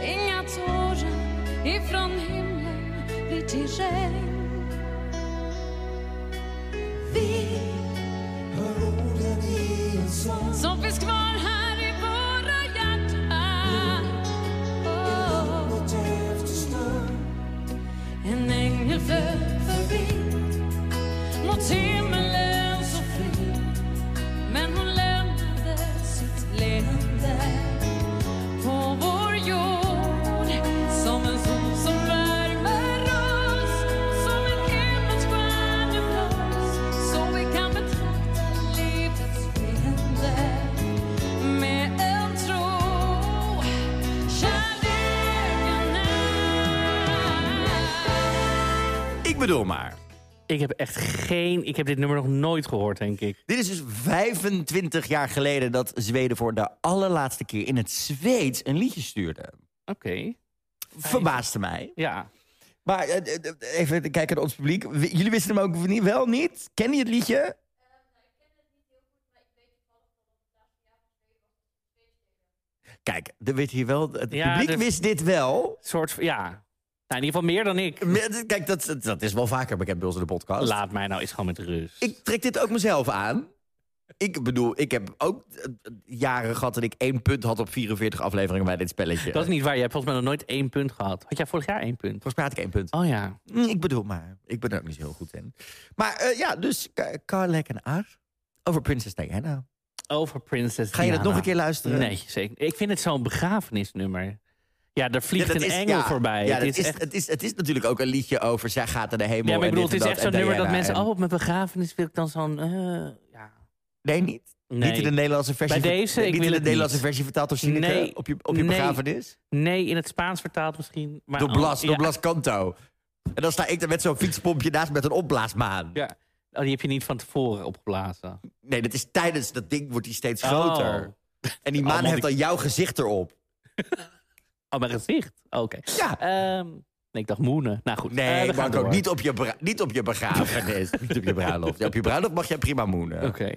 Inga tårar ifrån himlen blir till regn. Vi hör orden som finns kvar Ik bedoel maar. Ik heb echt geen... Ik heb dit nummer nog nooit gehoord, denk ik. Dit is dus 25 jaar geleden dat Zweden voor de allerlaatste keer in het Zweeds een liedje stuurde. Oké. Verbaasde mij. Ja. Maar eh, eh, eh, even kijken naar ons publiek. W- Jullie wisten hem ook niet, wel niet? Ken je het liedje? Kijk, er weet hier wel, het Ja, publiek dus- wist dit wel. Soort van... Ja. Nou, in ieder geval meer dan ik. Kijk, dat, dat is wel vaker bekend bij ons in de podcast. Laat mij nou eens gewoon met rust. Ik trek dit ook mezelf aan. Ik bedoel, ik heb ook eh, jaren gehad dat ik één punt had op 44 afleveringen bij dit spelletje. Dat is niet waar. Je hebt volgens mij nog nooit één punt gehad. Had jij vorig jaar één punt? Volgens mij had ik één punt. Oh ja. Mm, Ik bedoel maar, ik ben er ook niet zo heel goed in. Maar eh, ja, dus Ka- Karlek en Ar over Princess Diana. Over Princess Ga je dat Diana. nog een keer luisteren? Nee, zeker. Ik vind het zo'n begrafenisnummer. Ja, daar vliegt Ja, een is- engel ja, voorbij. Ja, het is is, echt... het, is, het is natuurlijk ook een liedje over zij gaat naar de hemel. Ja, maar ik bedoel, het is echt zo'n nummer dat mensen... en- Oh, op mijn begrafenis wil ik dan zo'n... eh, ja. Nee, niet. Nee. Niet in de Nederlandse versie. Bij deze, niet wil in de Nederlandse niet. versie vertaald door Sineke Nee. op je, op je Nee. begrafenis. Nee, in het Spaans vertaald misschien. Maar Door Blas, oh, door ja. Blas Canto. En dan sta ik er met zo'n fietspompje naast met een opblaasmaan. Ja. Oh, die heb je niet van tevoren opgeblazen. Nee, dat is tijdens dat ding wordt die steeds Oh. groter. En die maan Allemaal heeft dan jouw gezicht erop. Oh, mijn gezicht? Oké. Ja. Ehm, nee, ik dacht moenen. Nou goed. eh, Nee, we gaan Marco, door. niet op je, niet op je begrafenis. niet op je bruiloft. Ja, op je bruiloft mag je prima moenen. Oké.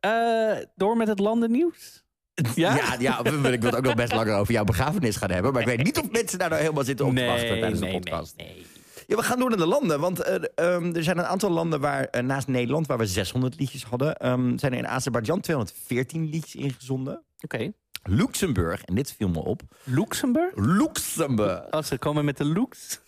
Eh, door met het landennieuws. Ja? Ja, ja, ik wil het ook nog best langer over jouw begrafenis gaan hebben. Maar ik weet niet of mensen daar nou helemaal zitten op te wachten tijdens de podcast. nee, nee. Ja, we gaan door naar de landen. Want eh, ehm, er zijn een aantal landen waar, eh, naast Nederland, waar we 600 liedjes hadden, ehm, zijn er in Azerbeidzjan 214 liedjes ingezonden. Oké. Luxemburg, en dit viel me op. Luxemburg? Luxemburg. Als ze komen met de looks.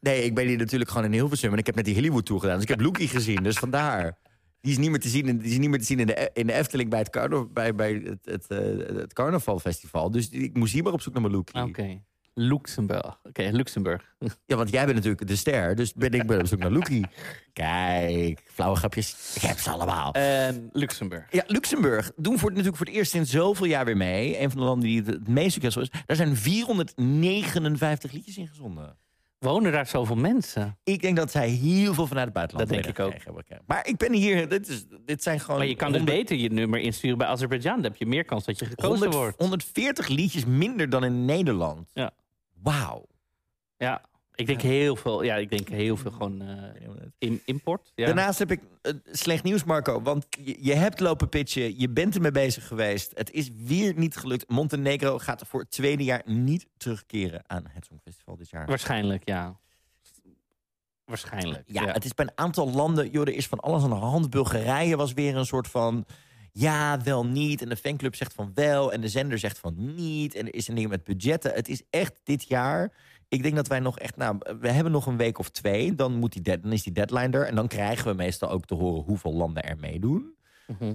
Nee, ik ben hier natuurlijk gewoon in Hilversum en ik heb net die Hollywood tour gedaan. Dus ik heb Loekie gezien, dus vandaar. Die is niet meer te zien, in- die is niet meer te zien in, de, in de Efteling bij het, carna, bij, bij het, het, eh, het carnavalfestival. Dus ik moest hier maar op zoek naar Maluki. Oké. Luxemburg. Oké, Luxemburg. Ja, want jij bent natuurlijk de ster, dus ben ik ben op zoek naar Loekie. Kijk, flauwe grapjes. Ik heb ze allemaal. En Luxemburg. Ja, Luxemburg doen voor, natuurlijk voor het eerst sinds zoveel jaar weer mee. Een van de landen die het, meest succesvol is. Daar zijn 459 liedjes in gezonden. Wonen daar zoveel mensen? Ik denk dat zij heel veel vanuit het buitenland Dat denk ik ook. Maar ik ben hier, dit, is, dit zijn gewoon... Maar je kan dus 100 beter je nummer insturen bij Azerbeidzjan. Dan heb je meer kans dat je gekozen 100 wordt. 140 liedjes minder dan in Nederland. Ja. Wauw. Ja, ik denk heel veel. Ja, ik denk heel veel gewoon eh, im- import. Ja. Daarnaast heb ik eh, slecht nieuws, Marco. Want je, je hebt lopen pitchen, je bent ermee bezig geweest. Het is weer niet gelukt. Montenegro gaat voor het tweede jaar niet terugkeren aan het Songfestival dit jaar. Waarschijnlijk, ja. Waarschijnlijk. Ja, het is bij een aantal landen... Joh, er is van alles aan de hand. Bulgarije was weer een soort van... Ja, wel niet. En de fanclub zegt van wel. En de zender zegt van niet. En er is een ding met budgetten. Het is echt dit jaar... Ik denk dat wij nog echt... Nou, we hebben nog een week of twee. Dan, moet die dead, dan is die deadline er. En dan krijgen we meestal ook te horen hoeveel landen er meedoen. Mhm.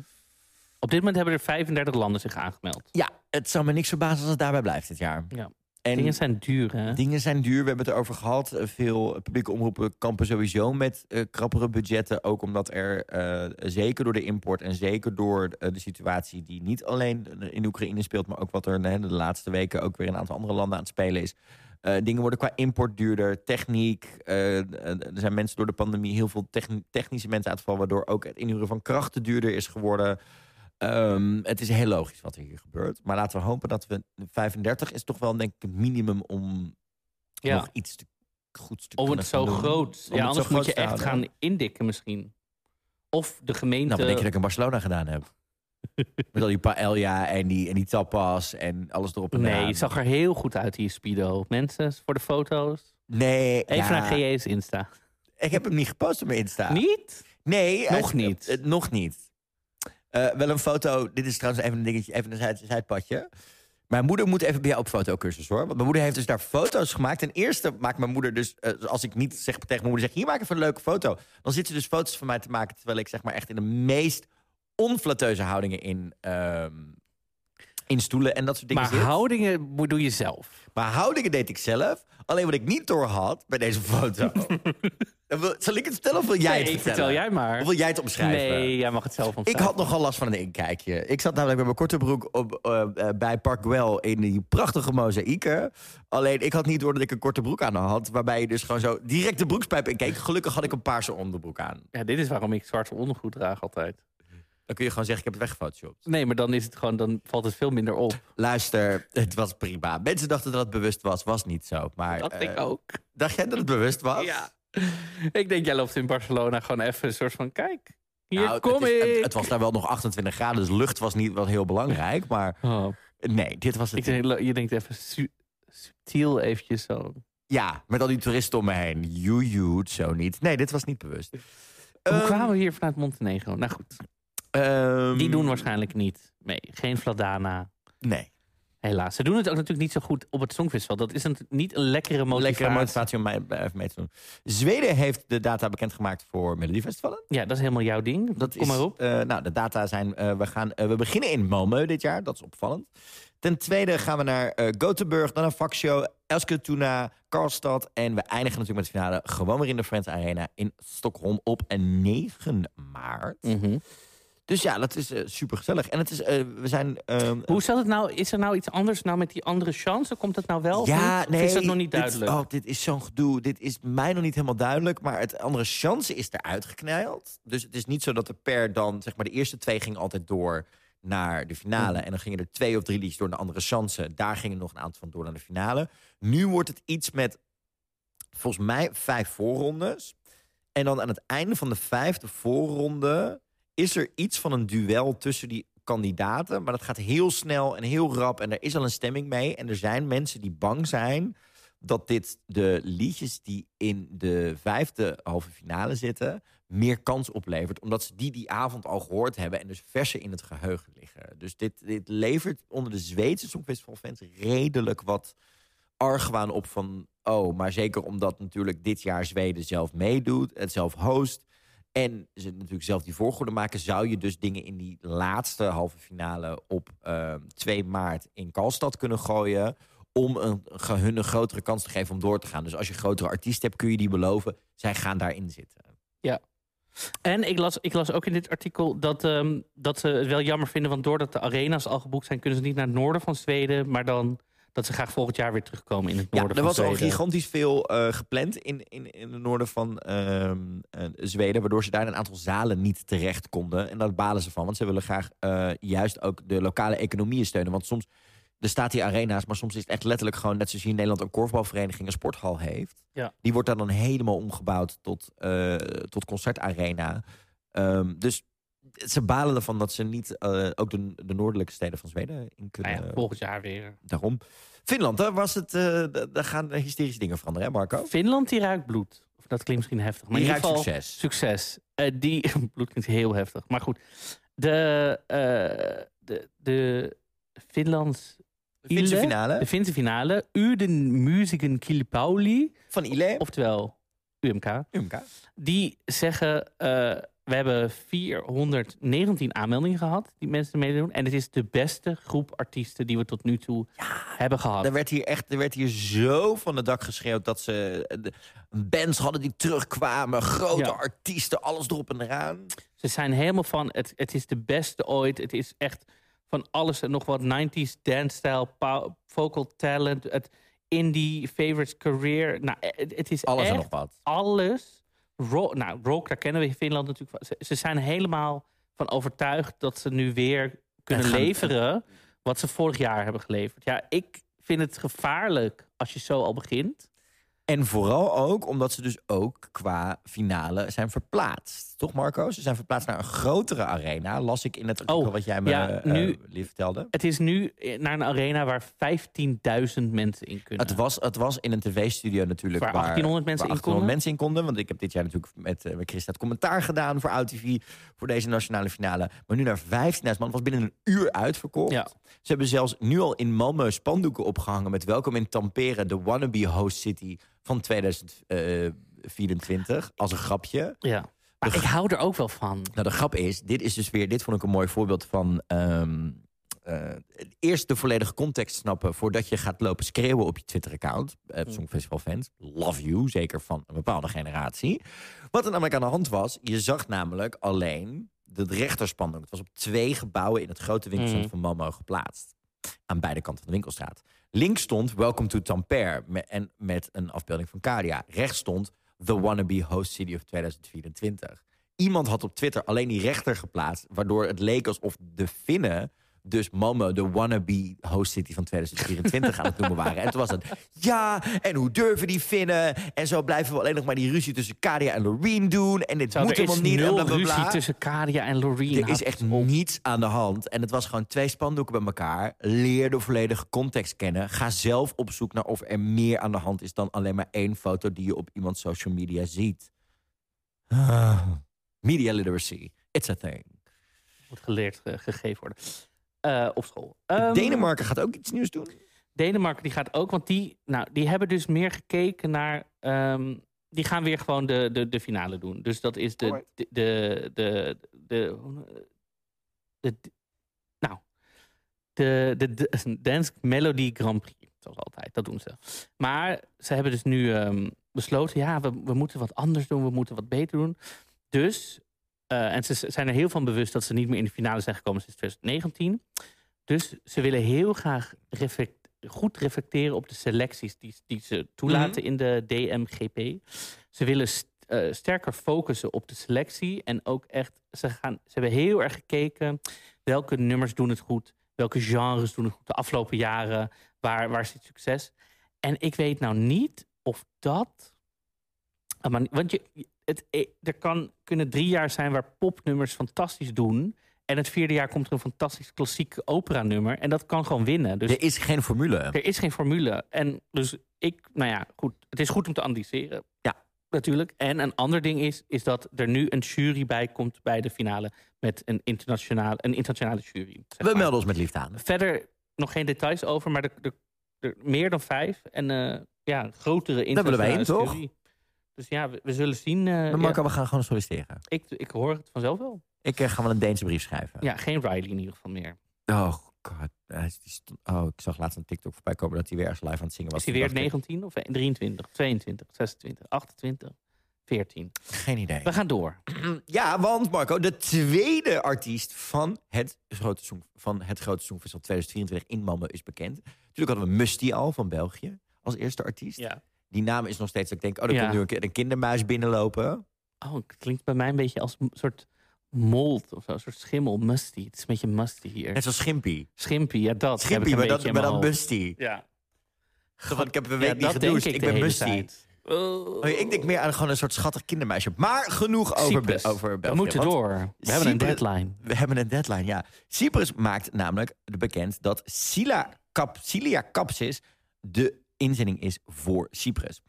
Op dit moment hebben er 35 landen zich aangemeld. Ja, het zou me niks verbazen als het daarbij blijft dit jaar. Ja. En Dingen zijn duur, hè? Dingen zijn duur, we hebben het erover gehad. Eh, Veel publieke omroepen kampen sowieso met eh, krappere budgetten. Ook omdat er eh, zeker door de import en zeker door eh, de situatie... die niet alleen in Oekraïne speelt... maar ook wat er de laatste weken ook weer in een aantal andere landen aan het spelen is... dingen worden qua import duurder, techniek. er zijn mensen door de pandemie heel veel techni- technische mensen uitgevallen... waardoor ook het inhuren van krachten duurder is geworden... Ehm, het is heel logisch wat er hier gebeurt. Maar laten we hopen dat we... 35 is toch wel denk ik het minimum om Ja. nog iets te, goeds te Om kunnen het zo gaan doen. groot. Om Ja, het anders zo moet je groot echt gaan indikken misschien. Of de gemeente... Nou, wat denk je dat ik in Barcelona gedaan heb? Met al die paella en die, en die tapas en alles erop en Nee, eraan. je zag er heel goed uit, die Speedo. Mensen, voor de foto's. Nee, Even ja, naar GJ's Insta. ik heb hem niet gepost op mijn Insta. Niet? Nee. Nog het- niet. het- nog niet. Eh, wel een foto. Dit is trouwens even een dingetje, even een zij- zijpadje. Mijn moeder moet even bij jou op fotocursus hoor. Want mijn moeder heeft dus daar foto's gemaakt. Ten eerste maakt mijn moeder dus, eh, als ik niet zeg tegen mijn moeder, zeg hier maak even een leuke foto. Dan zit ze dus foto's van mij te maken terwijl ik zeg maar echt in de meest onflatteuze houdingen in, ehm, in stoelen en dat soort dingen Maar zit. houdingen doe je zelf. Maar houdingen deed ik zelf. Alleen wat ik niet door had bij deze foto. Zal ik het vertellen of wil jij het nee, vertellen? vertel jij maar. Of wil jij het omschrijven? Nee, jij mag het zelf Ik omschrijven. had nogal last van een inkijkje. Ik zat namelijk met mijn korte broek op, eh, eh, bij Park Güell in die prachtige mozaïeken. Alleen ik had niet door dat ik een korte broek aan had. Waarbij je dus gewoon zo direct de broekspijp inkeek. Gelukkig had ik een paarse onderbroek aan. Ja, dit is waarom ik zwarte ondergoed draag altijd. Dan kun je gewoon zeggen, ik heb het weggefotoshopt. Nee, maar dan is het gewoon, dan valt het veel minder op. Luister, het was prima. Mensen dachten dat het bewust was. Was niet zo. Maar, Dat denk ik eh, ook. Dacht jij dat het bewust was? Ja. Ik denk, jij loopt in Barcelona gewoon even een soort van, kijk, hier Nou, kom het, is- ik. het, het was daar wel nog 28 graden, dus lucht was niet wel heel belangrijk. Maar Oh, nee, dit was het. ik denk, je denkt even su- subtiel eventjes zo. Ja, met al die toeristen om me heen. Joe, joe, zo niet. Nee, dit was niet bewust. Hoe Ehm, kwamen we hier vanuit Montenegro? Nou goed, ehm, die doen waarschijnlijk niet mee. Geen Vladana, Nee. helaas. Ze doen het ook natuurlijk niet zo goed op het Songfestival. Dat is een, niet een lekkere motivatie. Lekkere motivatie om mij even mee te doen. Zweden heeft de data bekendgemaakt voor Melodiefestivalen. Ja, dat is helemaal jouw ding. Dat Kom is, maar op. eh, nou, de data zijn... eh, we, gaan, eh, we beginnen in Malmö dit jaar. Dat is opvallend. Ten tweede gaan we naar eh Gothenburg, dan naar Vaxio, Eskilstuna, Karlstad. En we eindigen natuurlijk met de finale gewoon weer in de Friends Arena in Stockholm op 9 maart. Mhm. Dus ja, dat is super gezellig. En het is, eh, we zijn... ehm, Hoe zat het nou? Is er nou iets anders nou met die andere chance? Komt het nou wel? ja? Of nee. is dat nog niet dit- duidelijk? oh, dit is zo'n gedoe. Dit is mij nog niet helemaal duidelijk. Maar het andere chance is eruit gekneld. Dus het is niet zo dat er per dan... Zeg maar, de eerste twee gingen altijd door naar de finale. Mhm. En dan gingen er twee of drie liedjes door naar andere chance. Daar gingen nog een aantal van door naar de finale. Nu wordt het iets met, volgens mij, vijf voorrondes. En dan aan het einde van de vijfde voorronde... is er iets van een duel tussen die kandidaten. Maar dat gaat heel snel en heel rap. En er is al een stemming mee. En er zijn mensen die bang zijn dat dit de liedjes die in de vijfde halve finale zitten... meer kans oplevert. Omdat ze die die avond al gehoord hebben... en dus verser in het geheugen liggen. Dus dit, dit levert onder de Zweedse Songfestivalfans... redelijk wat argwaan op van... oh, maar zeker omdat natuurlijk dit jaar Zweden zelf meedoet... het zelf host... En ze natuurlijk zelf die voorgorde maken, zou je dus dingen in die laatste halve finale op ehm 2 maart in Kalstad kunnen gooien. Om een, hun een grotere kans te geven om door te gaan. Dus als je grotere artiesten hebt, kun je die beloven. Zij gaan daarin zitten. En ik las, ik las ook in dit artikel dat, ehm, dat ze het wel jammer vinden... want doordat de arena's al geboekt zijn... kunnen ze niet naar het noorden van Zweden... maar dan dat ze graag volgend jaar weer terugkomen in het Ja, noorden er van was al gigantisch veel eh, gepland in, in, in het noorden van ehm, eh, Zweden. Waardoor ze daar een aantal zalen niet terecht konden. En daar balen ze van. Want ze willen graag eh, juist ook de lokale economieën steunen. Want soms, er staat die arena's, maar soms is het echt letterlijk gewoon... net zoals je in Nederland een korfbalvereniging een sporthal heeft. Ja. Die wordt daar dan helemaal omgebouwd tot, tot concertarena. Ehm, dus ze balen ervan dat ze niet eh, ook de, de noordelijke steden van Zweden in kunnen. Nou ja, volgend jaar weer. Daarom. Finland, daar, was het, eh, d- daar gaan hysterische dingen veranderen, hè Marco? Finland die ruikt bloed. Of dat klinkt misschien heftig. Maar Die in ieder ruikt geval, succes. Succes. Eh, die bloed klinkt heel heftig. Maar goed. De, eh, de, de Finlands... Finse Ile, finale De Finse finale. Uden Musiken Kilpauli. van Ile. Oftewel UMK. UMK. Die zeggen... eh, we hebben 419 aanmeldingen gehad die mensen meedoen. En het is de beste groep artiesten die we tot nu toe hebben gehad. Er werd hier echt er werd hier zo van het dak geschreeuwd dat ze eh, bands hadden die terugkwamen, grote Ja. artiesten, alles erop en eraan. Ze zijn helemaal van, het, het is de beste ooit. Het is echt van alles en nog wat. 90s dance-style, pow- vocal talent, het indie, favorites, career. Nou, het, het is Alles echt en nog wat. alles. Rock, nou, rock, daar kennen we in Finland natuurlijk van. Ze, ze zijn helemaal van overtuigd dat ze nu weer kunnen gaan- leveren wat ze vorig jaar hebben geleverd. Ja, ik vind het gevaarlijk als je zo al begint. En vooral ook omdat ze dus ook qua finale zijn verplaatst. Toch Marco? Ze zijn verplaatst naar een grotere arena. Las ik in het artikel Oh, wat jij me ja, eh, nu- vertelde. Het is nu eh, naar een arena waar 15.000 mensen in kunnen. Het was, het was in een tv-studio natuurlijk. Waar 1800 mensen waar in konden? mensen in konden. Want ik heb dit jaar natuurlijk met, eh, met Christa het commentaar gedaan voor OutTV. Voor deze nationale finale. Maar nu naar 15.000 man. Het was binnen een uur uitverkocht. Ja. Ze hebben zelfs nu al in Malmö spandoeken opgehangen. Met welkom in Tampere, de wannabe host city van 2024. Als een grapje. Ja. Maar ik hou er ook wel van. Nou, de grap is, dit is dus weer, dit vond ik een mooi voorbeeld van. eh, eerst de volledige context snappen voordat je gaat lopen schreeuwen op je Twitter-account. Uh, Songfestival fans, love you, zeker van een bepaalde generatie. Wat er namelijk aan de hand was, je zag namelijk alleen de rechterspandoek. Het was op twee gebouwen in het grote winkelcentrum van Malmö geplaatst. Aan beide kanten van de winkelstraat. Links stond Welcome to Tampere en met een afbeelding van Kadia. Rechts stond The Wannabe Host City of 2024. Iemand had op Twitter alleen die rechter geplaatst... waardoor het leek alsof de Finnen dus Malmö de wannabe host city van 2024 aan het noemen waren. En toen was het, ja, en hoe durven die Finnen? En zo blijven we alleen nog maar die ruzie tussen Kadia en Loreen doen. En dit moet helemaal niet. en nul bla. ruzie tussen Kadia en Loreen. Er is echt niets aan de hand. En het was gewoon twee spandoeken bij elkaar. Leer de volledige context kennen. Ga zelf op zoek naar of er meer aan de hand is... dan alleen maar één foto die je op iemands social media ziet. Ah. Media literacy. It's a thing. Moet geleerd, ge- gegeven worden. Eh, op school. Ehm, Denemarken gaat ook iets nieuws doen. Denemarken die gaat ook, want die, nou, die hebben dus meer gekeken naar. ehm, die gaan weer gewoon de, de, de finale doen. Dus dat is de. Alright. De, de, de, de, de- de- nou. De, de, de Dance Melody Grand Prix. Zoals altijd, dat doen ze. Maar ze hebben dus nu ehm, besloten: ja, we, we moeten wat anders doen, we moeten wat beter doen. Dus, eh, en ze zijn er heel van bewust dat ze niet meer in de finale zijn gekomen sinds 2019. Dus ze willen heel graag reflect- goed reflecteren op de selecties die, die ze toelaten in de DMGP. Ze willen st- eh, sterker focussen op de selectie. En ook echt, ze, gaan, ze hebben heel erg gekeken welke nummers doen het goed, welke genres doen het goed de afgelopen jaren, waar, waar zit succes. En ik weet nou niet of dat. Maar- Want je, het, eh, er kan, kunnen drie jaar zijn waar popnummers fantastisch doen. En het vierde jaar komt er een fantastisch klassiek opera-nummer. En dat kan gewoon winnen. Dus Er is geen formule. er is geen formule. En dus ik, nou ja, goed. Het is goed om te analyseren. Ja. Natuurlijk. En een ander ding is, is dat er nu een jury bij komt bij de finale. Met een internationale, een internationale jury. zeg We melden ons met liefde aan. Verder nog geen details over, maar er, er, er meer dan vijf. En eh, ja, grotere Daar willen wij internationale in, toch? jury. Dus ja, we, we zullen zien. eh, Maar Marco, ja. we gaan gewoon solliciteren. ik, ik hoor het vanzelf wel. Ik eh, ga wel een Deense brief schrijven. Ja, geen Riley in ieder geval meer. Oh god. Oh, ik zag laatst een TikTok voorbij komen dat hij weer ergens live aan het zingen was. Is hij weer dacht ik, 19 of 23, 22, 26, 28, 14? Geen idee. We gaan door. Ja, want Marco, de tweede artiest van het grote, song, van het grote Songfestival 2024 in Malmö is bekend. Natuurlijk hadden we Musty al van België als eerste artiest. Ja. Die naam is nog steeds, dat ik denk, oh, er Ja. komt nu een, een kindermuis binnenlopen. Oh, het klinkt bij mij een beetje als een soort mold of zo. Een soort schimmel, musty. Het is een beetje musty hier. Net zoals Schimpy. Schimpy, ja dat. een maar, dat, maar dan. Musty. Ja. Gewoon, ik heb een Ja, week niet gedoucht. ik, ben Musty. Oh, ik denk meer aan gewoon een soort schattig kindermeisje. Maar genoeg over, Be- Cyprus. over We moeten door. We hebben een deadline. We hebben een deadline, ja. Cyprus maakt namelijk bekend dat Cap, Cilia Capsis de inzending is voor Cyprus.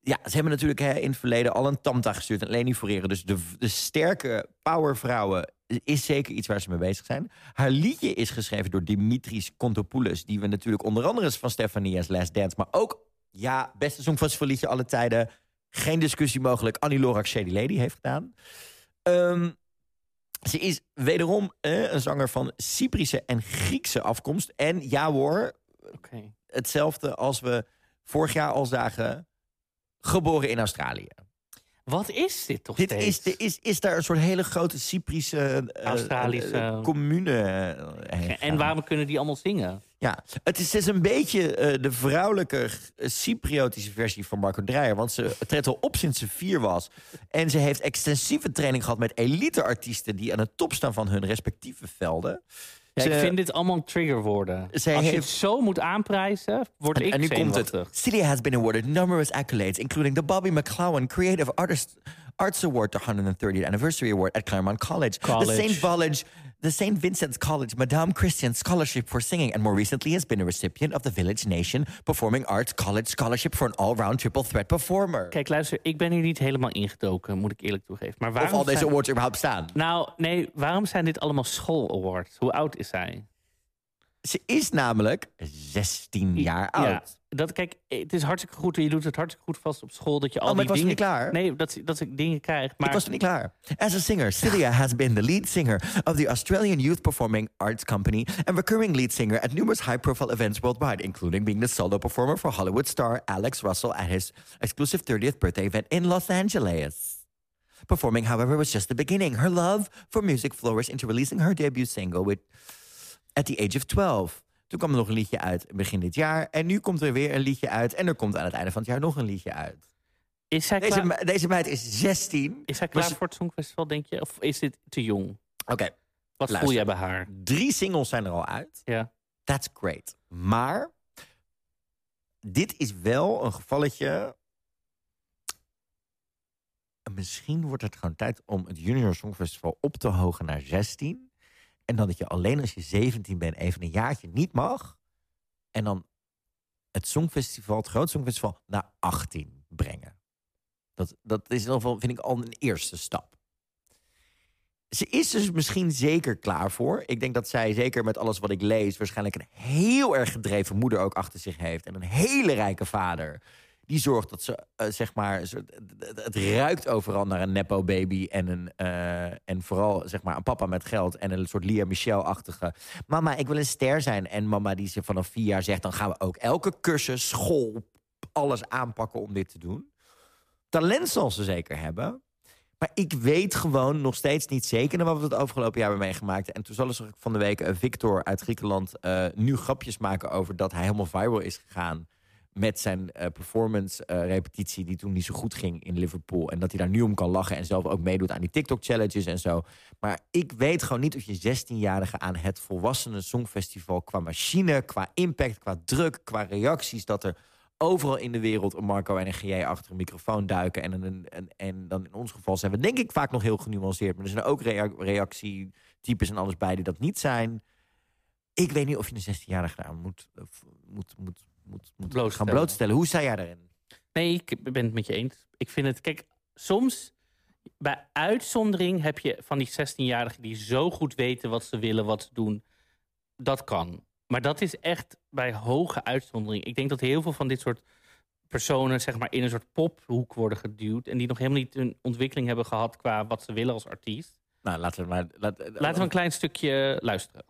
Ja, ze hebben natuurlijk hè, in het verleden al een tamta gestuurd en Leni Foreren. Dus de, de sterke powervrouwen is zeker iets waar ze mee bezig zijn. Haar liedje is geschreven door Dimitris Kontopoulos... die we natuurlijk onder andere van Stefania's Last Dance... maar ook, ja, beste songfestivalliedje alle tijden... geen discussie mogelijk, Annie Lorak Shady Lady heeft gedaan. Ehm, ze is wederom een zanger van Cyprische en Griekse afkomst. En ja hoor. Hetzelfde als we vorig jaar al zagen... geboren in Australië. Wat is dit toch Dit steeds? is, de, is, is daar een soort hele grote Cyprische... eh, Australische- eh, commune eh, heen En waarom kunnen die allemaal zingen? Ja, het is, het is een beetje de vrouwelijke Cypriotische versie van Marco Dreyer. Want ze treedt al op sinds ze vier was. En ze heeft extensieve training gehad met elite-artiesten... die aan de top staan van hun respectieve velden. Ja, Ze- ik vind dit allemaal triggerwoorden. Zij Als je heeft- het zo moet aanprijzen, word En, ik en nu komt het. zenuwachtig. Celia has been awarded numerous accolades, including the Bobby McClowan Creative Artist Arts Award, the 130th Anniversary Award at Claremont College, College. the St. College, the St. Vincent's College Madame Christian Scholarship for Singing, and more recently has been a recipient of the Village Nation Performing Arts College Scholarship for an all-round triple threat performer. Kijk, luister, ik ben hier niet helemaal ingedoken, moet ik eerlijk toegeven. Maar of waarom al deze awards überhaupt staan. Nou, nee, waarom zijn dit allemaal school-awards? Hoe oud is zij? Ze is namelijk 16 jaar oud. Ja, dat, kijk, het is hartstikke goed. Je doet het hartstikke goed vast op school. Dat je al Oh, maar die ik was dingen... niet klaar. Nee, dat, dat ik dingen krijg. Maar Ik was niet klaar. As a singer, Celia has been the lead singer of the Australian Youth Performing Arts Company and recurring lead singer at numerous high-profile events worldwide, including being the solo performer for Hollywood star Alex Russell at his exclusive 30th birthday event in Los Angeles. Performing, however, was just the beginning. Her love for music flourished into releasing her debut single with, at the age of 12. Toen kwam er nog een liedje uit begin dit jaar. En nu komt er weer een liedje uit. En er komt aan het einde van het jaar nog een liedje uit. is zij Deze, klaar, deze meid is 16. is zij klaar voor het Songfestival, denk je? Of is dit te jong? Oké, Wat voel jij bij haar? drie singles zijn er al uit. Ja. That's great. Maar dit is wel een gevalletje. Misschien wordt het gewoon tijd om het Junior Songfestival op te hogen naar 16. En dan dat je alleen als je 17 bent even een jaartje niet mag. En dan het Songfestival, het groot Songfestival, naar 18 brengen. Dat, dat is in ieder vind ik, al een eerste stap. Ze is dus misschien zeker klaar voor. Ik denk dat zij, zeker met alles wat ik lees... waarschijnlijk een heel erg gedreven moeder ook achter zich heeft. En een hele rijke vader. Die zorgt dat ze, eh, zeg maar... Het ruikt overal naar een nepo-baby... En, een, eh, en vooral, zeg maar, een papa met geld... en een soort Lia Michel-achtige... Mama, ik wil een ster zijn. En mama die ze vanaf vier jaar zegt... dan gaan we ook elke cursus, school, alles aanpakken om dit te doen. Talent zal ze zeker hebben... Maar ik weet gewoon nog steeds niet zeker... naar wat we het afgelopen jaar hebben meegemaakt. En toen zal er van de week eh, Victor uit Griekenland... nu grapjes maken over dat hij helemaal viral is gegaan... met zijn eh, performance-repetitie die toen niet zo goed ging in Liverpool. En dat hij daar nu om kan lachen en zelf ook meedoet aan die TikTok-challenges en zo. Maar ik weet gewoon niet of je 16-jarige aan het volwassenen songfestival... qua machine, qua impact, qua druk, qua reacties... dat er overal in de wereld een Marco en een GJ achter een microfoon duiken. En, een, en, en dan in ons geval zijn we denk ik vaak nog heel genuanceerd. Maar er zijn ook rea reactietypes en alles bij die dat niet zijn. Ik weet niet of je een 16-jarige daar moet, eh, moet, moet, gaan Blootstellen. Hoe sta jij daarin? Nee, ik ben het met je eens. Ik vind het, kijk, soms bij uitzondering heb je van die 16-jarigen die zo goed weten wat ze willen, wat ze doen. Dat kan. Maar dat is echt bij hoge uitzondering. Ik denk dat heel veel van dit soort personen zeg maar, in een soort pophoek worden geduwd. En die nog helemaal niet een ontwikkeling hebben gehad qua wat ze willen als artiest. Nou, laten we maar... Laat, Laten we een klein stukje luisteren.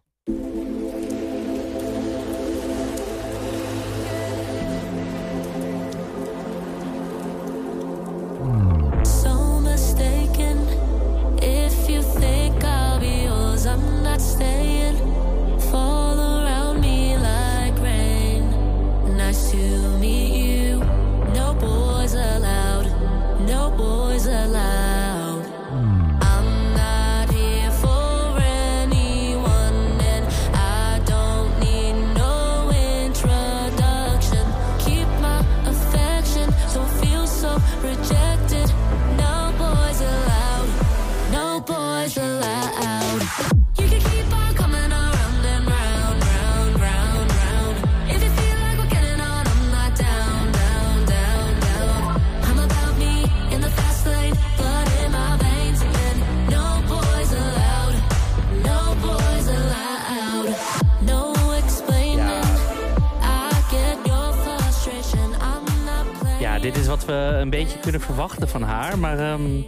Wat we een beetje kunnen verwachten van haar. Maar ehm,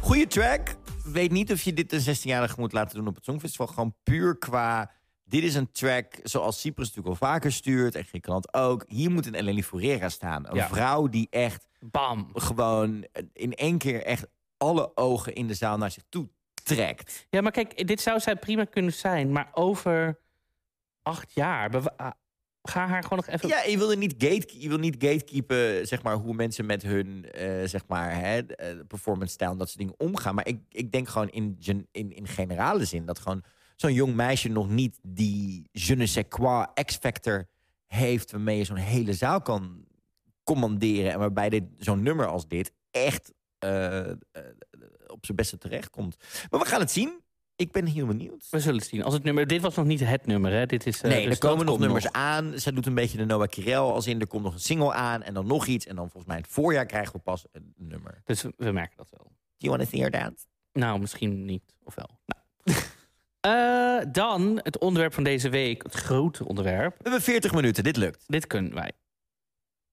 Goeie track. Weet niet of je dit een 16-jarige moet laten doen op het Songfestival. Gewoon puur qua... Dit is een track zoals Cyprus natuurlijk al vaker stuurt. En Griekenland ook. Hier moet een Eleni Foureira staan. Een Ja. vrouw die echt bam. gewoon in één keer echt alle ogen in de zaal naar zich toe trekt. Ja, maar kijk, dit zou zij prima kunnen zijn. Maar over acht jaar... Ga haar gewoon nog even... Ja, je wil, er niet gate, niet gatekeepen, zeg maar, hoe mensen met hun eh, zeg maar, hè, eh, performance stijl en dat soort dingen omgaan. Maar ik, ik denk gewoon in, in, in generale zin dat gewoon zo'n jong meisje nog niet die je ne sais quoi X-factor heeft waarmee je zo'n hele zaal kan commanderen. En waarbij dit zo'n nummer als dit echt eh, op zijn beste terechtkomt. Maar we gaan het zien. Ik ben heel benieuwd. We zullen het zien. Als het nummer, dit was nog niet het nummer, hè? Dit is, eh, Nee, dus er komen nog nummers aan. Zij doet een beetje de Noah Kirel. Als in, er komt nog een single aan en dan nog iets. En dan volgens mij in het voorjaar krijgen we pas een nummer. Dus we, we merken dat wel. Do you want to see her dance? Nou, misschien niet. Of wel. Nou. Eh, dan het onderwerp van deze week. Het grote onderwerp. We hebben 40 minuten, dit lukt. Dit kunnen wij.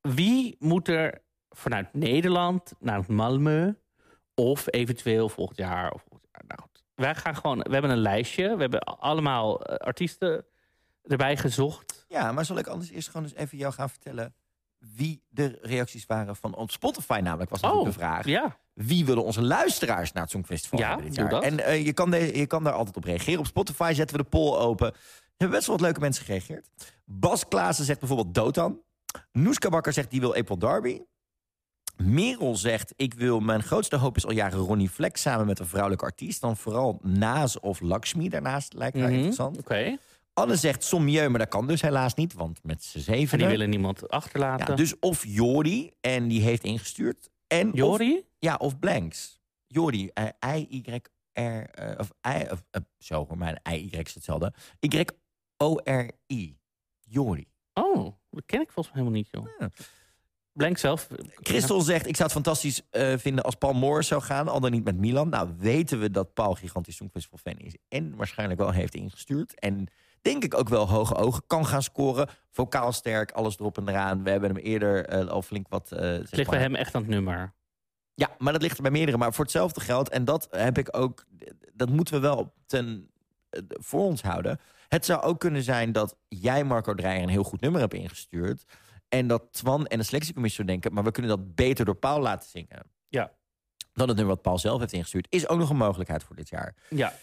Wie moet er vanuit Nederland naar Malmö... of eventueel volgend jaar... Of volgend jaar nou goed. Wij gaan gewoon... We hebben een lijstje. We hebben allemaal eh, artiesten erbij gezocht. Ja, maar zal ik anders eerst gewoon eens even jou gaan vertellen... wie de reacties waren van op Spotify namelijk, was natuurlijk de vraag. Oh, ja. Wie willen onze luisteraars naar het Songfestival Ja, dit jaar? dat. En eh, je, kan de, je kan daar altijd op reageren. Op Spotify zetten we de poll open. Er hebben best wel wat leuke mensen gereageerd. Bas Klaassen zegt bijvoorbeeld Dotan. Noeska Bakker zegt die wil April Darby. Merel zegt, ik wil, mijn grootste hoop is al jaren Ronnie Flex samen met een vrouwelijke artiest. Dan vooral Naas of Lakshmi daarnaast, lijkt mij Mhm, interessant. Oké. Anne zegt Sommieu, maar dat kan dus helaas niet, want met z'n En zeven. die willen niemand achterlaten. ja, dus of Jori, en die heeft ingestuurd. En Of, Jori? ja, of Blanks. Jori, eh, I-Y-R, eh, of I, of, eh, zo hoor, mijn I-Y is hetzelfde. Y-O-R-I. Jori. Oh, dat ken ik volgens mij helemaal niet, joh. Ja. Blank zelf. Christel zegt, ik zou het fantastisch eh, vinden als Paul Morris zou gaan, al dan niet met Milan. Nou, weten we dat Paul gigantisch Songfestival fan is en waarschijnlijk wel heeft ingestuurd. En denk ik ook wel hoge ogen kan gaan scoren. Vocaal sterk, alles erop en eraan. We hebben hem eerder eh, al flink wat... eh, Het ligt maar- bij hem echt aan het nummer. Ja, maar dat ligt er bij meerdere. Maar voor hetzelfde geld, en dat heb ik ook, dat moeten we wel ten, voor ons houden. Het zou ook kunnen zijn dat jij, Marco Dreyer, een heel goed nummer hebt ingestuurd. En dat Twan en de selectiecommissie zo denken, maar we kunnen dat beter door Paul laten zingen. Ja. Dan het nummer wat Paul zelf heeft ingestuurd. Is ook nog een mogelijkheid voor dit jaar. Ja.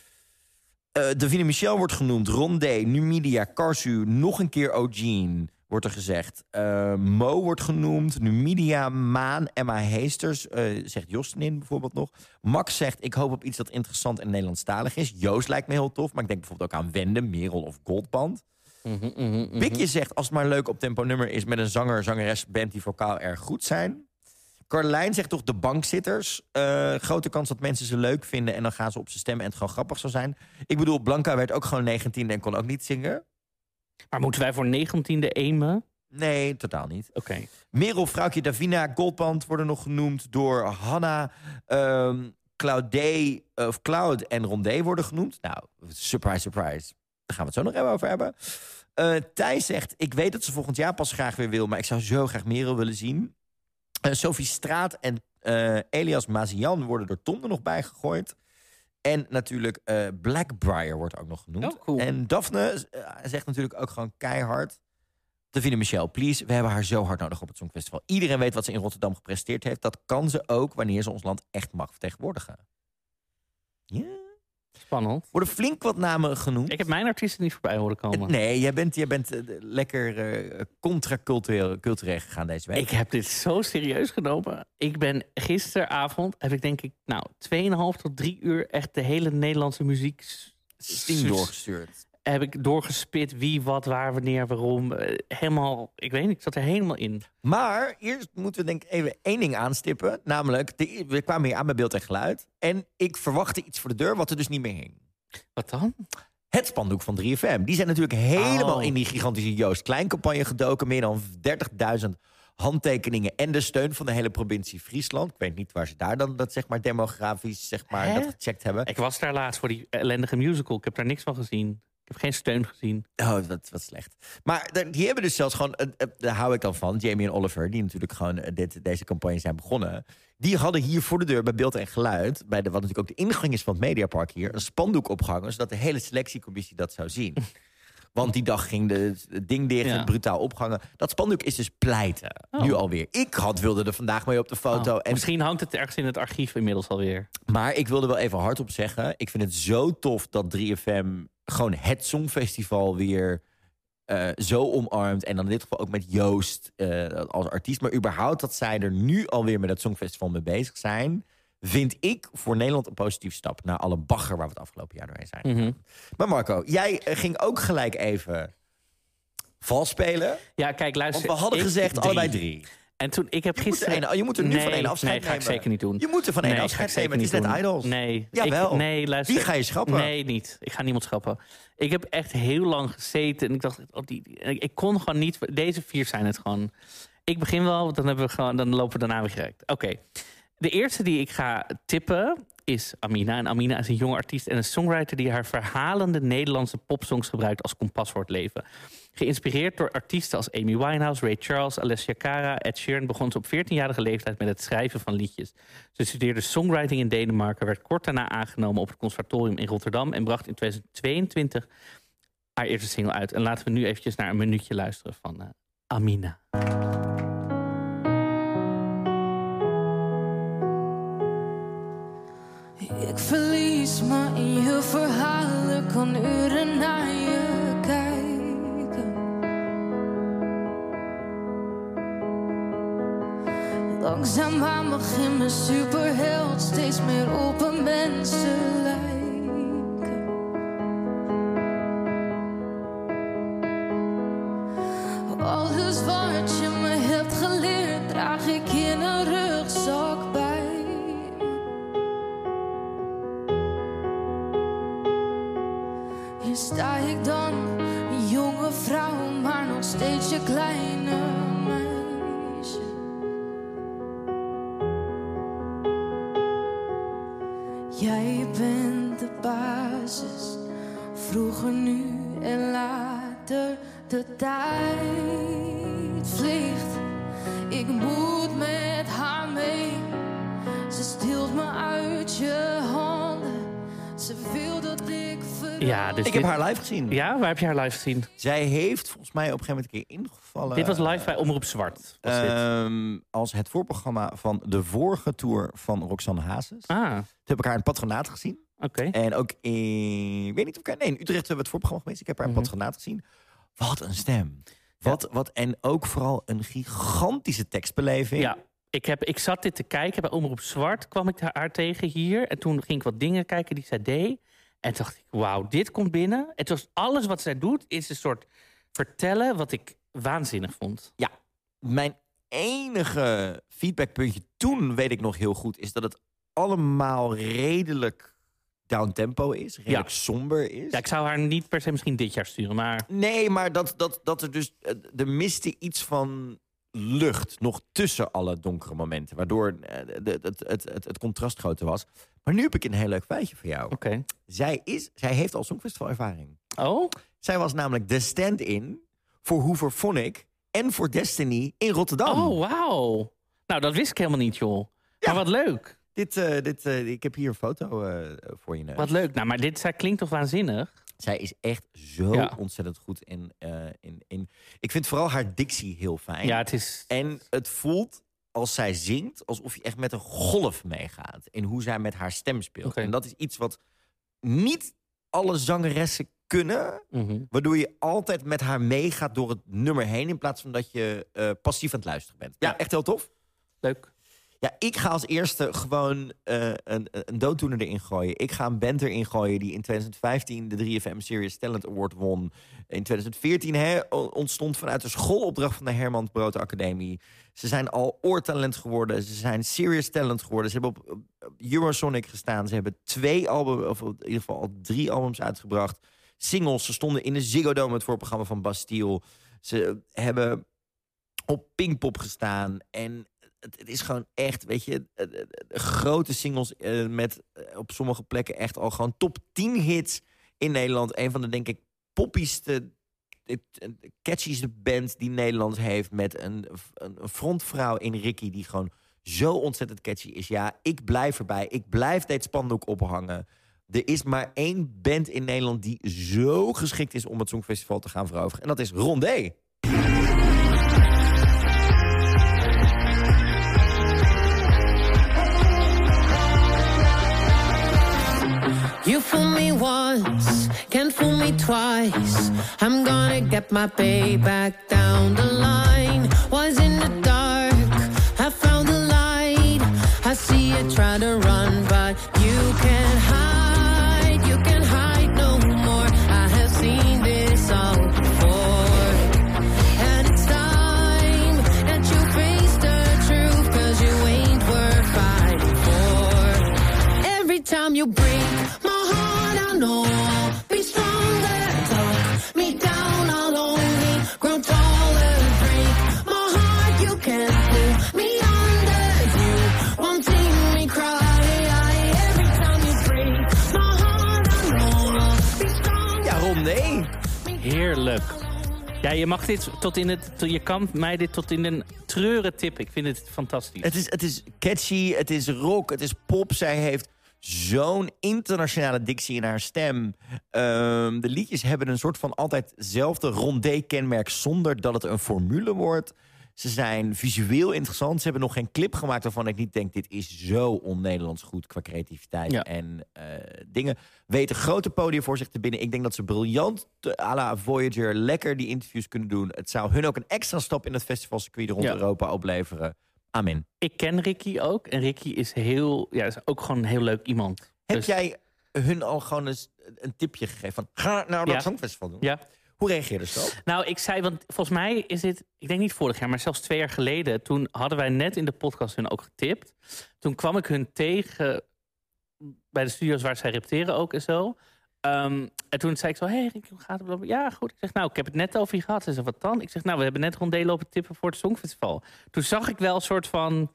Eh Davine Michel wordt genoemd. Rondé, Numidia, Karsu, nog een keer O'Gene wordt er gezegd. Eh, Mo wordt genoemd. Numidia, Maan, Emma Heesters, eh, zegt Jostinin bijvoorbeeld nog. Max zegt, ik hoop op iets dat interessant en Nederlandstalig is. Joost lijkt me heel tof, maar ik denk bijvoorbeeld ook aan Wende, Merel of Goldband. Mhm, mhm, mhm. Bikje zegt, als het maar een leuk op tempo nummer is... met een zanger, zangeres, band die vocaal erg goed zijn. Carlijn zegt toch de bankzitters. Eh, grote kans dat mensen ze leuk vinden... en dan gaan ze op ze stemmen en het gewoon grappig zou zijn. Ik bedoel, Blanca werd ook gewoon 19 en kon ook niet zingen. Maar moeten wij voor negentiende aimen? Nee, totaal niet. Oké. Merel, Vrouwtje, Davina, Goldband worden nog genoemd door Hanna. ehm Claudé, of Cloud en Rondé worden genoemd. Nou, surprise, surprise. Daar gaan we het zo nog even over hebben. Eh Thijs zegt, ik weet dat ze volgend jaar pas graag weer wil... maar ik zou zo graag Merel willen zien. Eh, Sophie Straat en eh, Elias Mazian worden door Tom er nog bij gegooid. En natuurlijk Blackbriar wordt ook nog genoemd. Oh, cool. En Daphne zegt natuurlijk ook gewoon keihard... Davina Michel, please, we hebben haar zo hard nodig op het Songfestival. Iedereen weet wat ze in Rotterdam gepresteerd heeft. Dat kan ze ook wanneer ze ons land echt mag vertegenwoordigen. Ja. Spannend. Worden flink wat namen genoemd. Ik heb mijn artiesten niet voorbij horen komen. Nee, jij bent, jij bent eh, lekker eh, contra-cultureel cultureel gegaan deze week. Ik heb dit zo serieus genomen. Ik ben gisteravond, heb ik denk ik, nou, 2,5 tot 3 uur echt de hele Nederlandse muziek s- Steam s- doorgestuurd. Heb ik doorgespit wie, wat, waar, wanneer, waarom. Eh, Helemaal, ik weet niet, ik zat er helemaal in. Maar eerst moeten we denk ik even één ding aanstippen. Namelijk, de, we kwamen hier aan bij beeld en geluid. En ik verwachtte iets voor de deur wat er dus niet meer hing. Wat dan? Het spandoek van 3FM. Die zijn natuurlijk helemaal Oh. in die gigantische Joost Klein campagne gedoken. Meer dan 30.000 handtekeningen en de steun van de hele provincie Friesland. Ik weet niet waar ze daar dan dat zeg maar demografisch zeg maar, Hè? dat gecheckt hebben. Ik was daar laatst voor die ellendige musical. Ik heb daar niks van gezien. Ik heb geen steun gezien. Oh, dat was slecht. Maar die hebben dus zelfs gewoon, eh, eh, daar hou ik dan van, Jamie en Oliver, die natuurlijk gewoon eh, dit, deze campagne zijn begonnen. Die hadden hier voor de deur bij beeld en geluid, bij de, wat natuurlijk ook de ingang is van het Mediapark hier, een spandoek opgehangen, zodat de hele selectiecommissie dat zou zien. Want die dag ging de, het ding dicht, Ja. het brutaal opgehangen. Dat spandoek is dus pleiten, Oh. nu alweer. Ik had, wilde er vandaag mee op de foto. Oh, en Misschien hangt het ergens in het archief inmiddels alweer. maar ik wilde wel even hardop zeggen. Ik vind het zo tof dat 3FM gewoon het Songfestival weer eh, zo omarmt. En dan in dit geval ook met Joost eh, als artiest. Maar überhaupt dat zij er nu alweer met het Songfestival mee bezig zijn. Vind ik voor Nederland een positieve stap. Na alle bagger waar we het afgelopen jaar doorheen zijn. Mhm. Maar Marco, jij eh, ging ook gelijk even vals spelen. Ja, kijk, luister. Want we hadden gezegd drie. allebei drie. En toen, ik heb Je moet, er gisteren... een- je moet er nu nee, van één afscheid Nee, ga ik nemen. zeker niet doen. Je moet er van één Nee, afscheid nemen. Het is net doen. Idols. Nee. Jawel. Ik, nee, luister. Die ga je schrappen. Nee, niet. Ik ga niemand schrappen. Ik heb echt heel lang gezeten en ik dacht, oh, die, die- ik, ik kon gewoon niet. Deze vier zijn het gewoon. Ik begin wel, want dan, hebben we gewoon, dan lopen we daarna weer gerekt. Oké. De eerste die ik ga tippen is Amina. En Amina is een jonge artiest en een songwriter die haar verhalende Nederlandse popsongs gebruikt als kompas voor het leven. Geïnspireerd door artiesten als Amy Winehouse, Ray Charles, Alessia Cara, Ed Sheeran begon ze op 14-jarige leeftijd met het schrijven van liedjes. Ze studeerde songwriting in Denemarken, werd kort daarna aangenomen op het conservatorium in Rotterdam en bracht in 2022 haar eerste single uit. En laten we nu eventjes naar een minuutje luisteren van eh, Amina. Ik verlies me in je verhalen, kan uren naar je kijken. Langzaamaan begint mijn superheld steeds meer op een mensen lijken. Alles wat je me hebt geleerd, draag ik in een rugzak sta ik dan, jonge vrouw, maar nog steeds je kleine meisje. Jij bent de basis, vroeger, nu en later. De tijd vliegt, ik moet met haar mee. Ze stilt me uit je handen, ze wil dat ik verander. Ja, dus Ik heb dit- haar live gezien. Ja, waar heb je haar live gezien? Zij heeft volgens mij op een gegeven moment een keer ingevallen. dit was live bij Omroep Zwart. Was dit. Ehm, als het voorprogramma van de vorige tour van Roxanne Hazes. Ah, Toen heb ik haar in het patronaat gezien. oké. En ook in, ik weet niet of ik, nee, in Utrecht hebben we het voorprogramma geweest. Ik heb haar in het Mhm. patronaat gezien. Wat een stem. Wat, wat, en ook vooral een gigantische tekstbeleving. Ja, ik, heb, ik zat dit te kijken bij Omroep Zwart. kwam ik haar tegen hier. En toen ging ik wat dingen kijken die zij deed. En toen dacht ik, wauw, dit komt binnen. Het was alles wat zij doet, is een soort vertellen wat ik waanzinnig vond. Mijn enige feedbackpuntje toen, weet ik nog heel goed, is dat het allemaal redelijk downtempo is. Redelijk Ja. somber is. Ja, ik zou haar niet per se misschien dit jaar sturen, maar Nee, maar dat, dat, dat er dus. eh, Er miste iets van lucht nog tussen alle donkere momenten. Waardoor eh, het, het, het, het contrast groter was. Maar nu heb ik een heel leuk feitje voor jou. oké. Zij, is, zij heeft al Songfestival ervaring. Oh, Zij was namelijk de stand-in voor Hoover Phonic en voor Destiny in Rotterdam. oh wauw. Nou, dat wist ik helemaal niet, joh. Ja. Maar wat leuk. Dit, eh, dit, eh, ik heb hier een foto voor je neus. Wat leuk. Nou, maar dit klinkt toch waanzinnig? Zij is echt zo Ja. ontzettend goed in, eh, in, in... Ik vind vooral haar dictie heel fijn. Ja, het is... En het voelt als zij zingt alsof je echt met een golf meegaat. In hoe zij met haar stem speelt. En dat is iets wat niet alle zangeressen kunnen. Mhm. Waardoor je altijd met haar meegaat door het nummer heen. In plaats van dat je eh, passief aan het luisteren bent. Ja, Ja. echt heel tof. Leuk. Ja, ik ga als eerste gewoon eh, een, een dooddoener erin gooien. Ik ga een band erin gooien die in 2015 de 3FM Serious Talent Award won. In 2014 hè, ontstond vanuit de schoolopdracht van de Herman Brood Academie. Ze zijn al oortalent geworden. Ze zijn serious talent geworden. Ze hebben op, op Eurosonic gestaan. Ze hebben twee albums, of in ieder geval al drie albums uitgebracht. Singles. Ze stonden in de Ziggo Dome, het voorprogramma van Bastille. Ze hebben op Pinkpop gestaan. En het, is gewoon echt, weet je, eh, eh, eh, grote singles met op sommige plekken echt al gewoon top 10 hits in Nederland. Een van de, denk ik, poppieste, catchieste band die Nederland heeft. Met een, een een frontvrouw in Ricky die gewoon zo ontzettend catchy is. Ja, ik blijf erbij. Ik blijf dit spandoek ophangen. Er is maar één band in Nederland die zo geschikt is om het Songfestival te gaan veroveren. En dat is Rondé. Fool me once, can't fool me twice. I'm gonna get my payback down the line. Was in the dark, I found the light. I see you try to run, but you can't hide. You can hide no more. I have seen this all before. And it's time that you face the truth, cause you ain't worth fighting for. Every time you Heerlijk. Ja, je mag dit tot in het... Je kan mij dit tot in een treuren tippen. Ik vind het fantastisch. Het is, het is catchy, het is rock, het is pop. Zij heeft zo'n internationale dictie in haar stem. Ehm, de liedjes hebben een soort van altijd hetzelfde rondé-kenmerk... zonder dat het een formule wordt. Ze zijn visueel interessant. Ze hebben nog geen clip gemaakt waarvan ik niet denk... dit is zo on-Nederlands goed qua creativiteit Ja. en eh, dingen. Weten grote podium voor zich te binnen. Ik denk dat ze briljant, te- à la Voyager, lekker die interviews kunnen doen. Het zou hun ook een extra stap in het festivalcircuit rond Ja. Europa opleveren. Amen. Ik ken Ricky ook. En Ricky is heel... Ja, is ook gewoon een heel leuk iemand. Heb Dus- jij hun al gewoon eens een tipje gegeven van... ga nou dat Ja. Songfestival doen? Ja. Hoe reageerde ze op? Nou, ik zei, want volgens mij is dit, ik denk niet vorig jaar, maar zelfs twee jaar geleden. Toen hadden wij net in de podcast hun ook getipt. Toen kwam ik hun tegen bij de studio's waar zij repeteren ook en zo. Ehm, en toen zei ik zo, hé hey, Rick, hoe gaat het? Ja, goed. Ik zeg, nou, ik heb het net over je gehad. Ze zei, wat dan? Ik zeg, nou, we hebben net rondé lopen tippen voor het Songfestival. Toen zag ik wel een soort van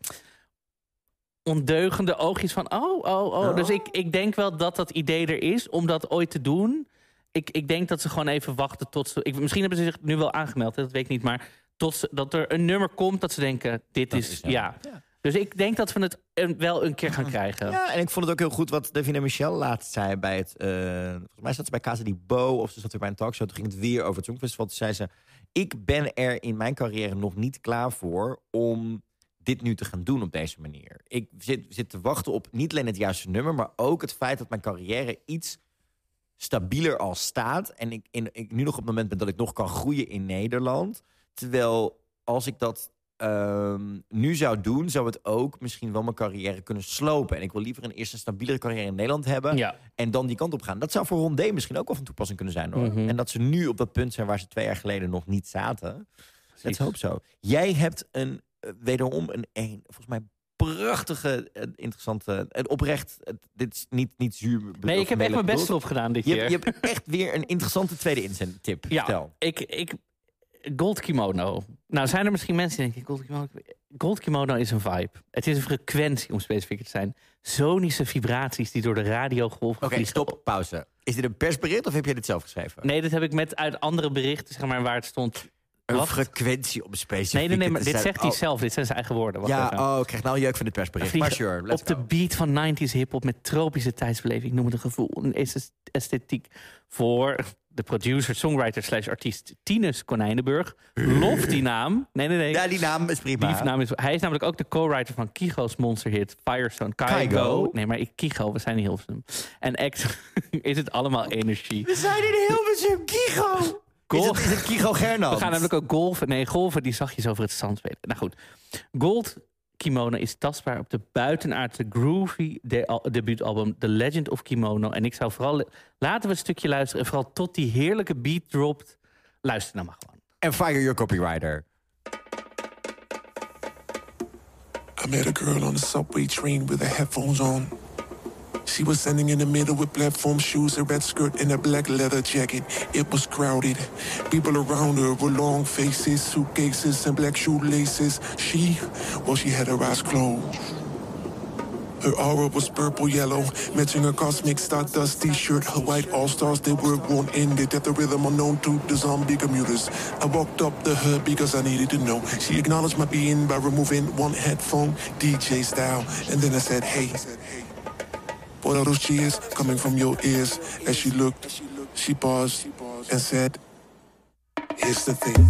ondeugende oogjes van, oh, oh, oh. Oh. Dus ik, ik denk wel dat dat idee er is om dat ooit te doen. Ik, ik denk dat ze gewoon even wachten tot ze... Ik, misschien hebben ze zich nu wel aangemeld, hè, dat weet ik niet. Maar tot ze, dat er een nummer komt dat ze denken, dit Dat is... is ja. Dus ik denk dat we het een- wel een keer gaan krijgen. Ja, en ik vond het ook heel goed wat Davina Michel laatst zei bij het... eh, volgens mij zat ze bij Casa di Bo of ze zat weer bij een talkshow. Toen ging het weer over het Songfestival. Toen zei ze, ik ben er in mijn carrière nog niet klaar voor... om dit nu te gaan doen op deze manier. Ik zit, zit te wachten op niet alleen het juiste nummer... maar ook het feit dat mijn carrière iets stabieler al staat. En ik, in, ik nu nog op het moment ben dat ik nog kan groeien in Nederland. Terwijl als ik dat ehm, nu zou doen, zou het ook misschien wel mijn carrière kunnen slopen. En ik wil liever een eerst een stabielere carrière in Nederland hebben. Ja. En dan die kant op gaan. Dat zou voor Rondé misschien ook wel van toepassing kunnen zijn hoor. Mhm. En dat ze nu op dat punt zijn waar ze twee jaar geleden nog niet zaten. Let's Precies. hope zo. Jij hebt een, eh, wederom een, een, volgens mij prachtige, eh, interessante, en oprecht, dit is niet, niet zuur. Nee, ik heb echt mijn best erop gedaan dit Je, hebt- je hebt echt weer een interessante tweede inzendtip. Ja, Vertel. ik, ik, Gold Kimono. Nou, zijn er misschien mensen die denken, Gold Kimono, Gold Kimono is een vibe. Het is een frequentie, om specifieker te zijn. Sonische vibraties die door de radiogolf Oké, stop, pauze. Is dit een persbericht of heb jij dit zelf geschreven? Nee, dat heb ik met uit andere berichten, zeg maar, waar het stond. Een Wat? frequentie op specifiek. Nee, nee, nee, maar dit zegt hij Oh, zelf. Dit zijn zijn eigen woorden. Wacht Ja, even. oh, ik krijg nou een jeuk van dit persbericht. Maar sure, let's op de beat van 90s hip-hop met tropische tijdsbeleving. Noem het een gevoel, een esth- esthetiek. Voor de producer, songwriter slash artiest Tinus Konijnenburg. Lof die naam. Nee, nee, nee. Ja, die naam is prima. Die naam is, hij is namelijk ook de co-writer van Kigo's monsterhit Firestone. Kygo. Nee, maar ik Kigo, we zijn in Hilversum. En act is het allemaal energie. We zijn in Hilversum, Kigo. Is Gold. het, is het Kigo Gernand? We gaan namelijk ook golven. Nee, golven die zachtjes over het zand spelen. Nou goed. Gold Kimono is tastbaar op de buitenaardse groovy de debuutalbum The Legend of Kimono. En ik zou vooral... Laten we een stukje luisteren. En vooral tot die heerlijke beat dropt. Luister nou maar gewoon. En fire your copywriter. I met a girl on the subway train with her headphones on. She was standing in the middle with platform shoes, a red skirt, and a black leather jacket. It was crowded. People around her were long faces, suitcases, and black shoelaces. She, well, she had her eyes closed. Her aura was purple yellow, matching her cosmic stardust t-shirt. Her white all-stars, they were worn ended at the rhythm unknown to the zombie commuters. I walked up to her because I needed to know. She acknowledged my being by removing one headphone, DJ style. And then I said, hey, what are those cheers coming from your ears? As she looked, she paused and said, here's the thing.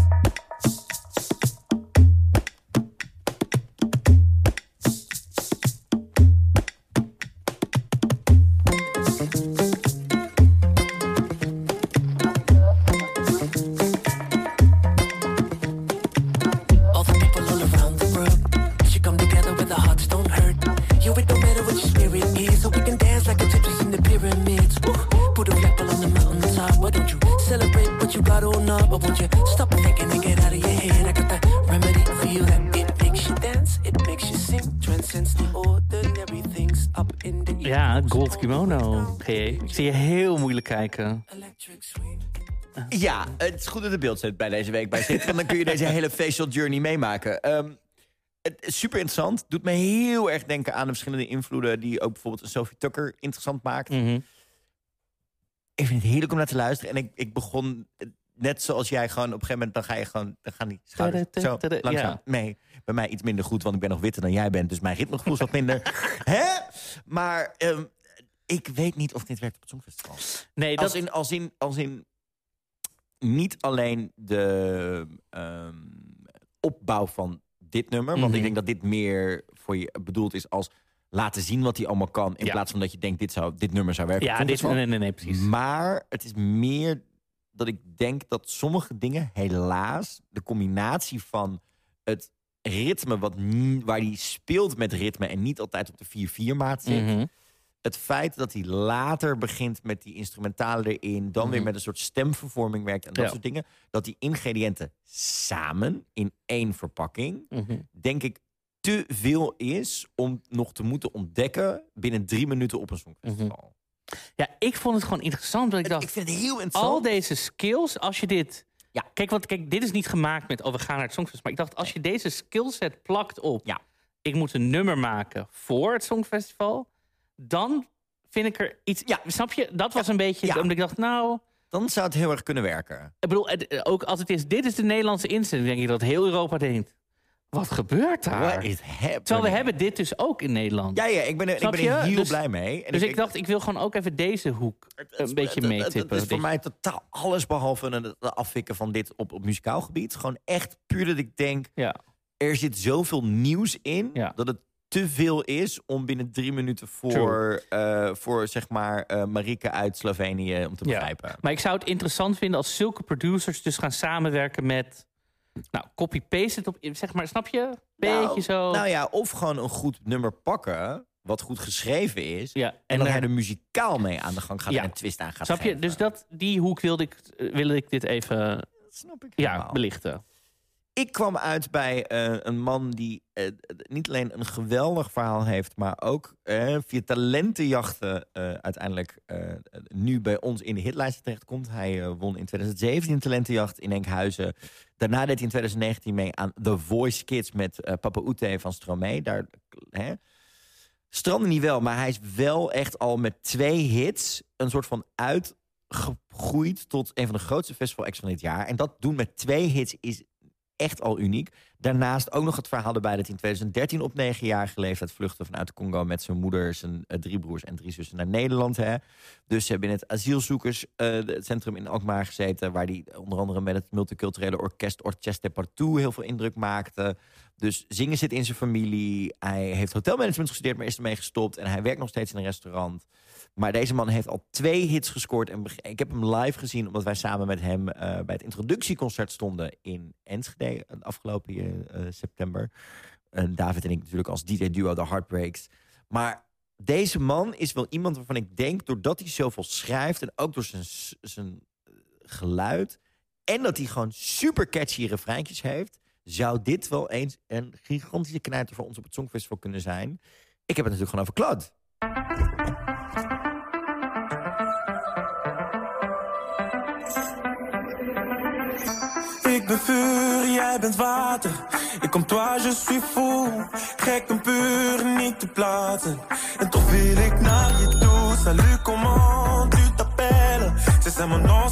Kimono. G. Ik zie je heel moeilijk kijken. electric swing. Ja, het is goed dat de beeld zit bij deze week bij zit. Want dan kun je deze hele facial journey meemaken. Ehm, het is super interessant. Doet me heel erg denken aan de verschillende invloeden... die ook bijvoorbeeld een Sophie Tucker interessant maakt. Mhm. Ik vind het heerlijk om naar te luisteren. En ik, ik begon, net zoals jij, gewoon op een gegeven moment... dan ga je gewoon, dan gaan die schouders zo langzaam ja. mee. Bij mij iets minder goed, want ik ben nog witter dan jij bent. Dus mijn ritmegevoel is wat minder. Hè? Maar ehm, ik weet niet of dit werkt op het Songfestival. Nee, Als dat, in, als, in, als in niet alleen de ehm, opbouw van dit nummer. Want Mhm. ik denk dat dit meer voor je bedoeld is als laten zien wat hij allemaal kan. In Ja. plaats van dat je denkt, dit, zou, dit nummer zou werken. ja, dit, nee, nee, nee, precies. Maar het is meer dat ik denk dat sommige dingen helaas... de combinatie van het ritme wat, waar hij speelt met ritme... en niet altijd op de 4-4 maat zit... Mhm. Het feit dat hij later begint met die instrumentalen erin... dan weer Mhm. met een soort stemvervorming werkt en dat Ja. soort dingen... dat die ingrediënten samen in één verpakking... Mhm. denk ik te veel is om nog te moeten ontdekken... binnen drie minuten op een songfestival. Ja, ik vond het gewoon interessant. Dat ik dacht, Ik vind het heel interessant. al deze skills, als je dit... Ja. Kijk, want kijk, dit is niet gemaakt met, oh, we gaan naar het Songfestival. Maar ik dacht, als je deze skillset plakt op... Ja. ik moet een nummer maken voor het Songfestival... dan vind ik er iets... Ja. Snap je? Dat was een beetje... Ja. Omdat ik dacht, nou... Dan zou het heel erg kunnen werken. Ik bedoel, het- eh, ook als het is... Dit is de Nederlandse instelling. denk je dat heel Europa denkt... Wat gebeurt daar? Terwijl we hebben dit dus ook in Nederland. Ja, ja, ik ben er, ik ben er heel Dus- blij mee. En dus ik dacht, ik wil gewoon ook even deze hoek het- een beetje meetippen. Het is voor mij totaal alles behalve een- het afvikken van dit op, op muzikaal gebied. Gewoon echt puur dat ik denk, Ja. er zit zoveel nieuws in... Ja. dat het te veel is om binnen drie minuten voor, eh, voor zeg maar, eh Marike uit Slovenië om te Ja. begrijpen. Maar ik zou het interessant vinden als zulke producers dus gaan samenwerken met... Nou, copy-paste het op, zeg maar, snap je? Beetje nou, zo. Nou ja, of gewoon een goed nummer pakken, wat goed geschreven is... ja, en en dan hij er muzikaal mee aan de gang gaat Ja. en een twist aan gaat Snap je? geven. Dus dat, die hoek wilde ik, eh, wilde ik dit even snap ik ja, helemaal. belichten. Ik kwam uit bij eh, een man die eh, niet alleen een geweldig verhaal heeft, maar ook eh, via talentenjachten uiteindelijk nu bij ons in de hitlijsten terechtkomt. Hij won in 2017 een talentenjacht in Enkhuizen. Daarna deed hij in 2019 mee aan The Voice Kids met Papa Oete van Stromae. Daar hè, strandde niet wel, maar hij is wel echt al met twee hits een soort van uitgegroeid tot een van de grootste festival acts van dit jaar. En dat doen met twee hits is echt al uniek. Daarnaast ook nog het verhaal erbij dat hij in 2013 op negenjarige leeftijd vluchtte vanuit Congo met zijn moeder, zijn eh, drie broers en drie zussen naar Nederland. Hè. Dus ze hebben in het asielzoekerscentrum in Alkmaar gezeten, waar hij onder andere met het multiculturele orkest Orchestre Partout heel veel indruk maakte. Dus zingen zit in zijn familie. Hij heeft hotelmanagement gestudeerd, maar is ermee gestopt. En hij werkt nog steeds in een restaurant. Maar deze man heeft al twee hits gescoord. En ik heb hem live gezien, omdat wij samen met hem eh, bij het introductieconcert stonden in Enschede eh, afgelopen eh, september. En David en ik natuurlijk als DJ-duo The Heartbreaks. Maar deze man is wel iemand waarvan ik denk, doordat hij zoveel schrijft en ook door zijn, zijn geluid. En dat hij gewoon super catchy refreintjes heeft. Zou dit wel eens een gigantische knijter voor ons op het Songfestival kunnen zijn? Ik heb het natuurlijk gewoon over Claude. Ben vuur, jij bent water. Ik kom toi, je suis fou. Gek en puur, niet te plaatsen. En toch wil ik naar je toe. Salut, comment tu t'appelles? C'est ça mon nom,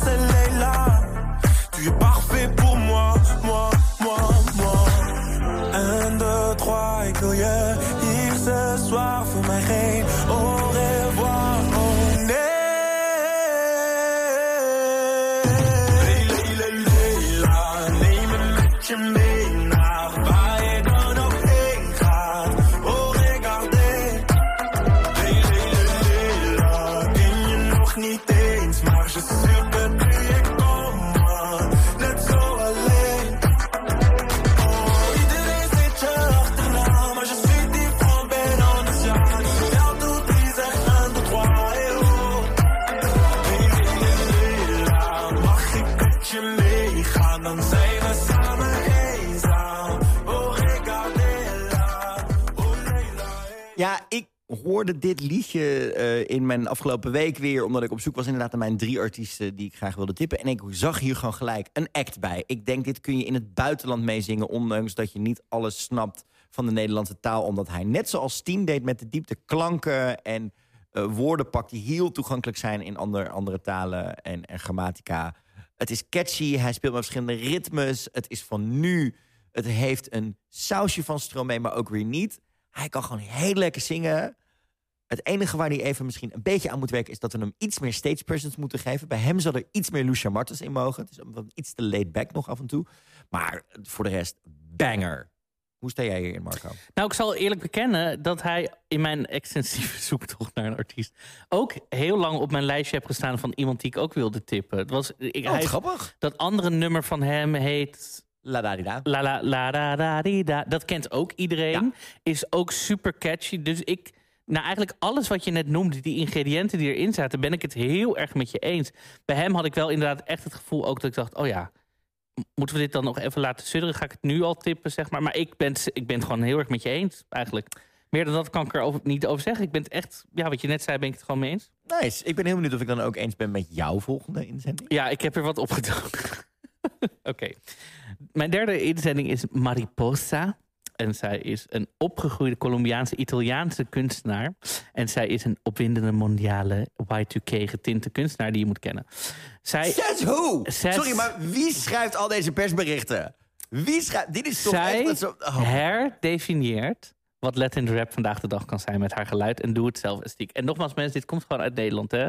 hoorde dit liedje eh, in mijn afgelopen week weer... omdat ik op zoek was inderdaad naar mijn drie artiesten... die ik graag wilde tippen. En ik zag hier gewoon gelijk een act bij. Ik denk, dit kun je in het buitenland meezingen... ondanks dat je niet alles snapt van de Nederlandse taal. Omdat hij net zoals Tien deed met de diepte klanken... en eh, woorden pakt die heel toegankelijk zijn... in ander, andere talen en, en grammatica. Het is catchy, hij speelt met verschillende ritmes. Het is van nu. Het heeft een sausje van Stromae, maar ook weer niet. Hij kan gewoon heel lekker zingen. Het enige waar hij even misschien een beetje aan moet werken... is dat we hem iets meer stage presence moeten geven. Bij hem zal er iets meer Lucia Martens in mogen. Het is iets te laid back nog af en toe. Maar voor de rest, banger. Hoe sta jij hierin, Marco? Nou, ik zal eerlijk bekennen dat hij in mijn extensieve zoektocht naar een artiest ook heel lang op mijn lijstje heb gestaan van iemand die ik ook wilde tippen. Het was, ik, Oh, hij, grappig. dat andere nummer van hem heet La da di da. La la la da da di da. Dat kent ook iedereen. Is ook super catchy. Dus ik, nou eigenlijk alles wat je net noemde, die ingrediënten die erin zaten, ben ik het heel erg met je eens. Bij hem had ik wel inderdaad echt het gevoel ook dat ik dacht, oh ja, moeten we dit dan nog even laten sudderen? Ga ik het nu al tippen, zeg maar. Maar ik ben, ik ben het gewoon heel erg met je eens, eigenlijk. Meer dan dat kan ik er over, niet over zeggen. Ik ben het echt, ja, wat je net zei, ben ik het gewoon mee eens. Nice. Ik ben heel benieuwd of ik dan ook eens ben met jouw volgende inzending. Ja, ik heb er wat opgedoken. Oké. Mijn derde inzending is Mariposa. En zij is een opgegroeide Colombiaanse Italiaanse kunstenaar. En zij is een opwindende mondiale Y2K getinte kunstenaar die je moet kennen. Zij, Says who? Says- Sorry, maar wie schrijft al deze persberichten? Wie schrijft... Dit is toch zij echt... Zo... Oh. herdefinieert wat Latin rap vandaag de dag kan zijn met haar geluid en doe het zelf estiek. En nogmaals mensen, dit komt gewoon uit Nederland. Hè?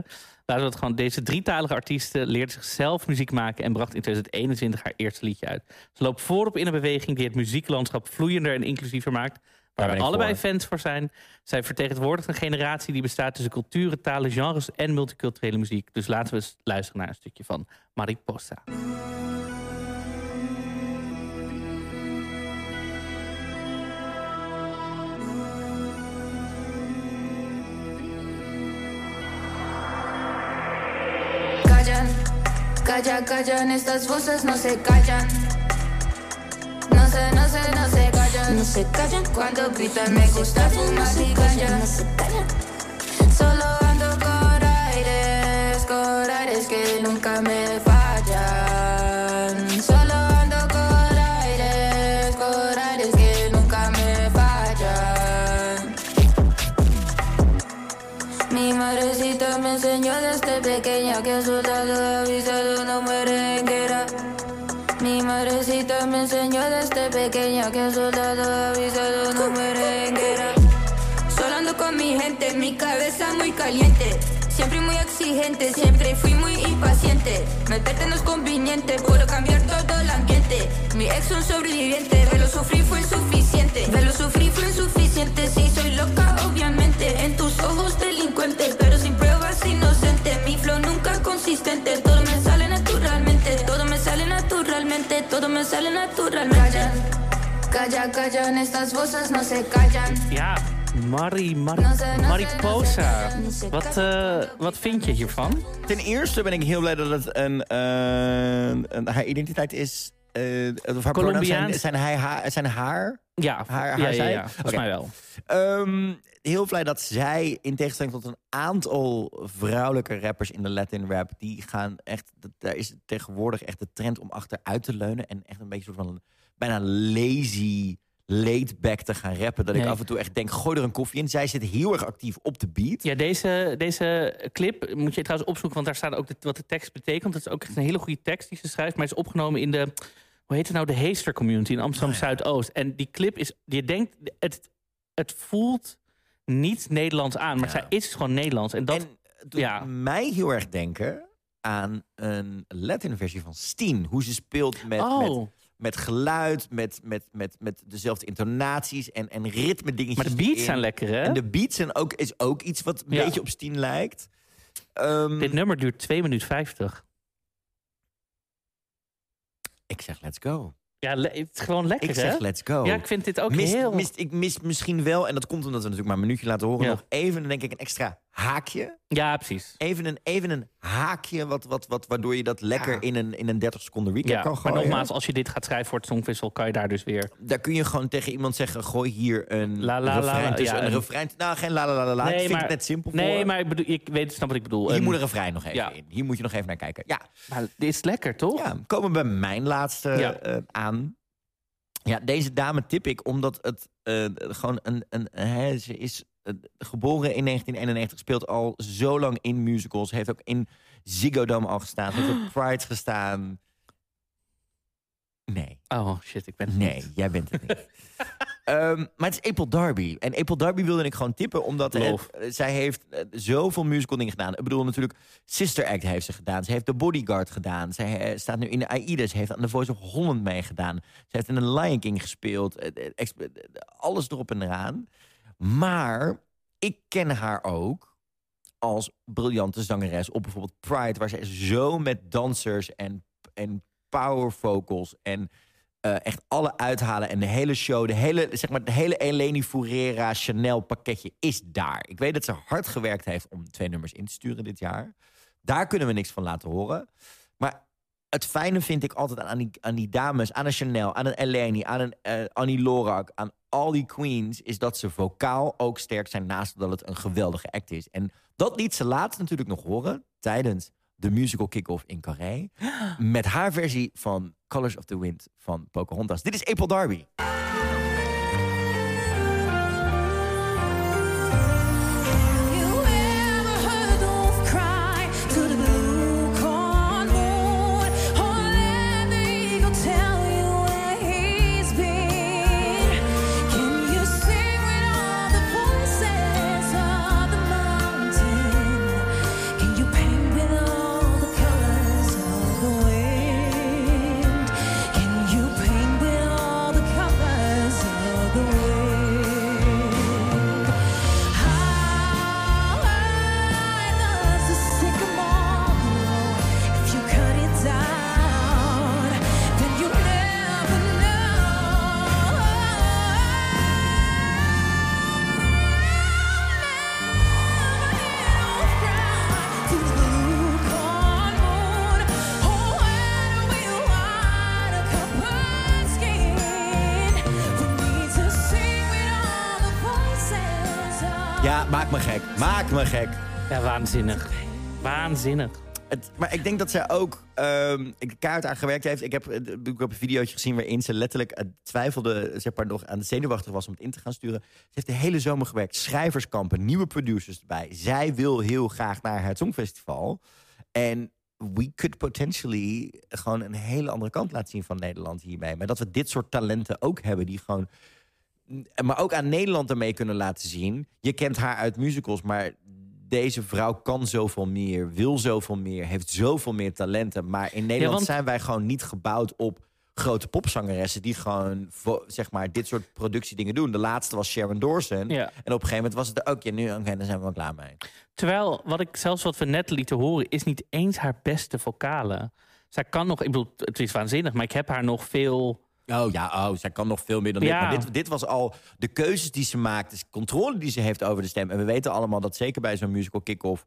Laten we het gewoon, deze drietalige artiesten leerde zichzelf muziek maken en bracht in 2021 haar eerste liedje uit. Ze loopt voorop in een beweging die het muzieklandschap vloeiender en inclusiever maakt. Waar we allebei voor. fans voor zijn. Zij vertegenwoordigt een generatie die bestaat tussen culturen, talen, genres en multiculturele muziek. Dus laten we eens luisteren naar een stukje van Mariposa. Calla, callan, estas voces no se callan. No se, no se, no se callan. No se callan cuando gritan, me gusta fumar y callan. No se callan. Solo ando con aires, con aires que nunca me fallan. Solo ando con aires, con aires que nunca me fallan. Mi madrecita me enseñó desde pequeña que soldado avisado no me enseñó desde pequeña que soldado avisado no merenguera. Solo ando con mi gente, mi cabeza muy caliente. Siempre muy exigente, siempre fui muy impaciente. Meterte no es conveniente, puedo cambiar todo el ambiente. Mi ex un sobreviviente, verlo sufrir fue insuficiente. Verlo sufrir fue insuficiente, sí soy loca obviamente. En tus ojos delincuente, pero sin pruebas inocente. Mi flow nunca consistente, todo me naturalmente, todo me sale naturalmente. Callan, calla, callan, estas voces no se callan. Ja, Mari, Mari, Mariposa. Wat, eh, wat vind je hiervan? Ten eerste ben ik heel blij dat het een, eh, een haar identiteit is. Eh of haar zijn, Colombiaans. zijn, hij, haar, zijn haar. Ja, Haar- ja, haar ja, zij? ja, volgens mij wel. Ehm, heel blij dat zij, in tegenstelling tot een aantal vrouwelijke rappers in de Latin rap, die gaan echt, daar is tegenwoordig echt de trend om achteruit te leunen en echt een beetje soort van bijna lazy, laid back te gaan rappen. Dat ik af en toe echt denk, gooi er een koffie in. Zij zit heel erg actief op de beat. Ja, deze, deze clip moet je trouwens opzoeken, want daar staat ook de- wat de tekst betekent. Het is ook echt een hele goede tekst die ze schrijft, maar het is opgenomen in de, hoe heet het nou, de Heester community in Amsterdam Zuidoost. En die clip is, je denkt, het, het voelt niet Nederlands aan, maar Ja. zij is gewoon Nederlands. En dat, En doet ja. mij heel erg denken aan een Latin versie van Steen. Hoe ze speelt met, oh, met, met geluid, met, met, met, met dezelfde intonaties en, en ritme dingetjes. maar de beats zijn lekker, hè? En de beats zijn ook, is ook iets wat een Ja. beetje op Steen lijkt. Ehm, Dit nummer duurt 2 minuten 50. ik zeg let's go. Ja, le- het is gewoon lekker, Ik hè? zeg let's go. Ja, ik vind dit ook Mist- heel... mist- ik mis misschien wel, en dat komt omdat we natuurlijk maar een minuutje laten horen, Ja. nog even, denk ik, een extra haakje. Ja, precies. Even een, even een haakje, wat, wat, wat, waardoor je dat lekker Ja. in, een, in een 30 seconden Ja, kan maar gooien. nogmaals, als je dit gaat schrijven voor het Songwissel... kan je daar dus weer... Daar kun je gewoon tegen iemand zeggen: gooi hier een La, la, la, refrein la, tussen. ja, een en- refrein. Nou, geen la la la la. la. Nee, ik vind maar- het net simpel Nee, voor. maar ik, bedoel, ik weet, snap wat ik bedoel. Hier Een- moet een refrein nog even Ja. in. Hier moet je nog even naar kijken. Ja, Maar dit is lekker, toch? ja komen we bij mijn laatste Ja. eh, aan. Ja, deze dame tip ik omdat het eh, gewoon een. een hè, ze is geboren in 1991, speelt al zo lang in musicals. Heeft ook in Ziggo Dome al gestaan. Heeft op Pride gestaan. Nee. Oh, shit, ik ben het Nee, niet. jij bent het niet. Ehm, maar het is April Darby. En April Darby wilde ik gewoon tippen, omdat het- eh, zij heeft eh, zoveel musical dingen gedaan. Ik bedoel natuurlijk, Sister Act heeft ze gedaan. Ze heeft The Bodyguard gedaan. Zij eh, staat nu in de AIDA. Ze heeft aan The Voice of Holland meegedaan. Ze heeft in The Lion King gespeeld. Eh, eh, eh, alles erop en eraan. Maar ik ken haar ook als briljante zangeres op bijvoorbeeld Pride... waar zij zo met dansers en, en power vocals en eh, echt alle uithalen en de hele show, de hele, zeg maar, de hele Eleni Furera Chanel pakketje is daar. Ik weet dat ze hard gewerkt heeft om twee nummers in te sturen dit jaar. Daar kunnen we niks van laten horen. Het fijne vind ik altijd aan die, aan die dames, aan een Chanel, aan een Eleni, aan een eh, Annie Lorak, aan al die queens, is dat ze vocaal ook sterk zijn naast dat het een geweldige act is. En dat liet ze laatst natuurlijk nog horen tijdens de musical kick-off in Carré. Met haar versie van Colors of the Wind van Pocahontas. Dit is April Darby. Waanzinnig. Waanzinnig. Maar ik denk dat zij ook ik kaart aan gewerkt heeft. Ik heb, eh, ik heb een videootje gezien waarin ze letterlijk eh, twijfelde, zeg maar, nog aan de zenuwachtig was om het in te gaan sturen. Ze heeft de hele zomer gewerkt. Schrijverskampen, nieuwe producers erbij. Zij wil heel graag naar het Songfestival. En we could potentially gewoon een hele andere kant laten zien van Nederland hiermee. Maar dat we dit soort talenten ook hebben die gewoon... Maar ook aan Nederland ermee kunnen laten zien. Je kent haar uit musicals, maar deze vrouw kan zoveel meer, wil zoveel meer, heeft zoveel meer talenten. Maar in Nederland want- zijn wij gewoon niet gebouwd op grote popzangeressen die gewoon zeg maar dit soort productiedingen doen. De laatste was Sharon Dawson. Ja. En op een gegeven moment was het er ook. Ja, nu oké, daar zijn we wel klaar mee. Terwijl, wat ik zelfs wat we net lieten horen, is niet eens haar beste vocale. Zij kan nog, ik bedoel, het is waanzinnig, maar ik heb haar nog veel. Oh ja, oh, zij kan nog veel meer dan Ja. dit. Maar dit, dit was al de keuzes die ze maakt, de controle die ze heeft over de stem. En we weten allemaal dat zeker bij zo'n musical kick-off...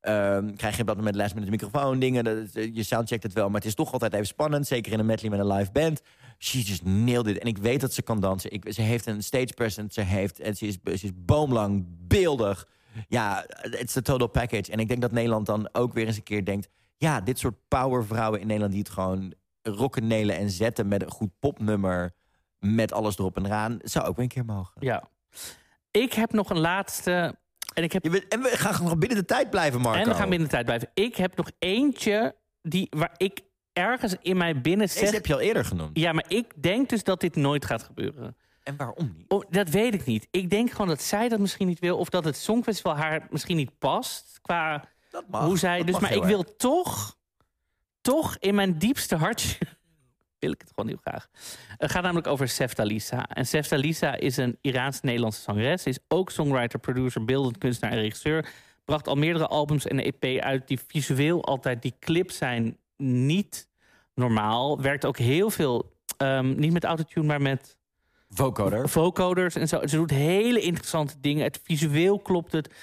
ehm, krijg je op dat moment les met de microfoon, dingen. Dat, eh, je soundcheckt het wel, maar het is toch altijd even spannend. Zeker in een medley met een live band. She just nailed it. En ik weet dat ze kan dansen. Ik, ze heeft een stage presence. Ze, heeft, en ze, is, ze is boomlang, beeldig. Ja, it's a total package. En ik denk dat Nederland dan ook weer eens een keer denkt... ja, dit soort powervrouwen in Nederland... die het gewoon rocken, nelen en zetten met een goed popnummer... met alles erop en eraan, zou ook weer een keer mogen. Ja. Ik heb nog een laatste. En ik heb weet- en we gaan gewoon binnen de tijd blijven, Marco. En we gaan binnen de tijd blijven. Ik heb nog eentje die, waar ik ergens in mijn binnen Deze zeg... heb je al eerder genoemd. Ja, maar ik denk dus dat dit nooit gaat gebeuren. En waarom niet? Oh, dat weet ik niet. Ik denk gewoon dat zij dat misschien niet wil... of dat het Songfestival haar misschien niet past... qua Dat mag. hoe zij... Dat Dus, maar ik wil toch... toch in mijn diepste hartje... wil ik het gewoon heel graag. Het gaat namelijk over Seftalisa. En Seftalisa is een Iraans-Nederlandse zangeres. Ze is ook songwriter, producer, beeldend kunstenaar en regisseur. Bracht al meerdere albums en een EP uit die visueel altijd... die clips zijn niet normaal. Werkt ook heel veel... ehm, niet met autotune, maar met Vocoder. vocoders en zo. Ze doet hele interessante dingen. Het visueel klopt het.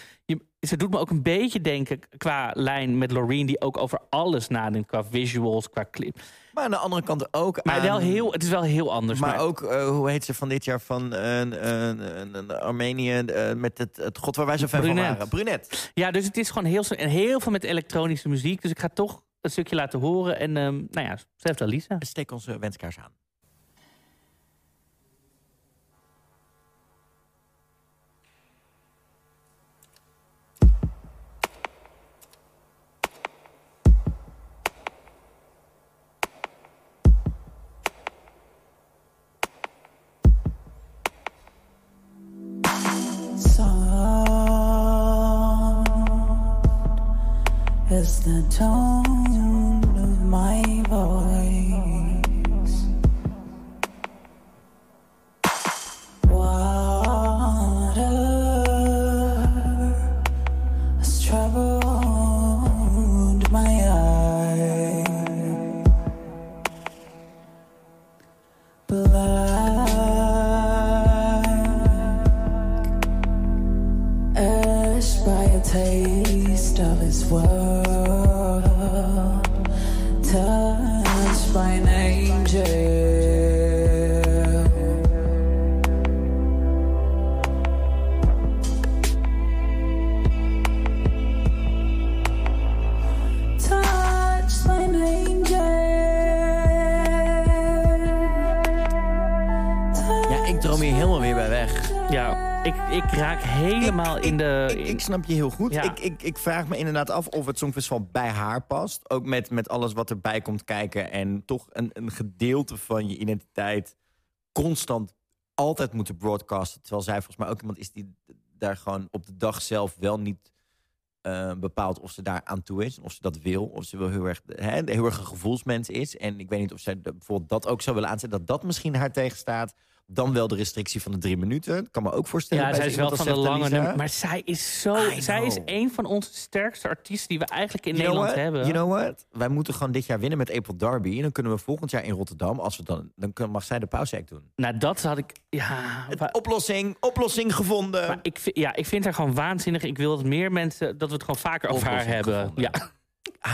Ze doet me ook een beetje denken qua lijn met Loreen... die ook over alles nadenkt qua visuals, qua clip. Maar aan de andere kant ook Maar aan- wel heel, het is wel heel anders. Maar, ook, eh, hoe heet ze van dit jaar van een een een Armenië eh, met het, het god waar wij zo fan van waren. Brunet. Ja, dus het is gewoon heel, en heel veel met elektronische muziek. Dus ik ga toch een stukje laten horen. En ehm, nou ja, zelfs Lisa. Steek onze wenskaars aan. Sound is the helemaal in de... Ik, ik snap je heel goed. Ja. Ik, ik, ik vraag me inderdaad af of het Songfestival bij haar past. Ook met, met alles wat erbij komt kijken. En toch een, een gedeelte van je identiteit constant altijd moeten broadcasten. Terwijl zij volgens mij ook iemand is die daar gewoon op de dag zelf wel niet eh, bepaalt of ze daar aan toe is. Of ze dat wil. Of ze wel heel erg, hè, heel erg een gevoelsmens is. En ik weet niet of zij bijvoorbeeld dat ook zou willen aanzetten. Dat dat misschien haar tegenstaat. Dan wel de restrictie van de drie minuten. Ik kan me ook voorstellen. Ja, bij zij is wel van de lange nummer. Maar zij is zo. Zij is een van onze sterkste artiesten die we eigenlijk in You Nederland hebben. You know what? Wij moeten gewoon dit jaar winnen met April Derby. En dan kunnen we volgend jaar in Rotterdam, als we dan, dan mag zij de pauzeact doen. Nou, dat had ik. Ja. Oplossing, oplossing gevonden. maar ik, vind- ja, ik vind haar gewoon waanzinnig. Ik wil dat meer mensen. dat we het gewoon vaker over haar hebben. gevonden. Ja.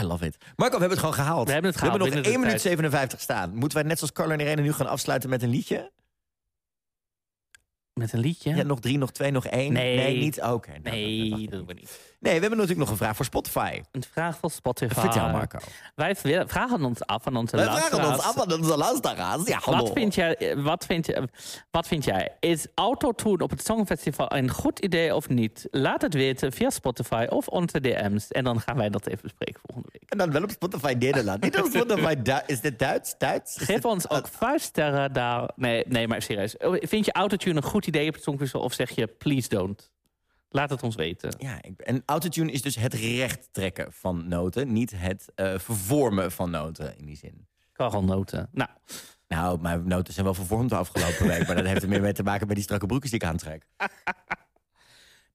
I love it. Marco, we hebben het gewoon gehaald. We hebben het gehaald nog binnen de 1 minuut tijd. 57 staan. Moeten wij net zoals Carlo en Irene nu gaan afsluiten met een liedje? Met een liedje. Ja, nog drie, nog twee, nog één? Nee. niet? Oké. nou, nee, dat doen we niet. Nee, we hebben natuurlijk nog een vraag voor Spotify. Een vraag van Spotify. Vertel Marco. Wij vragen ons af aan onze Wij luisteraars. vragen ons af aan onze luisteraars. Ja, hallo. Wat vind, jij, wat, vind je, wat vind jij? Is autotune op het Songfestival een goed idee of niet? Laat het weten via Spotify of onze DM's. En dan gaan wij dat even bespreken volgende week. En dan wel op Spotify Nederland. Niet op Spotify Is dit Duits? Duits? Is Geef dit- ons ook vijf sterren daar. Nee, nee, maar serieus. Vind je autotune een goed idee op het Songfestival of zeg je please don't? Laat het ons weten. Ja, en autotune is dus het recht trekken van noten. Niet het eh, vervormen van noten in die zin. Karelnoten. Nou, Nou, mijn noten zijn wel vervormd de afgelopen week. Maar dat heeft er meer mee te maken met die strakke broekjes die ik aantrek.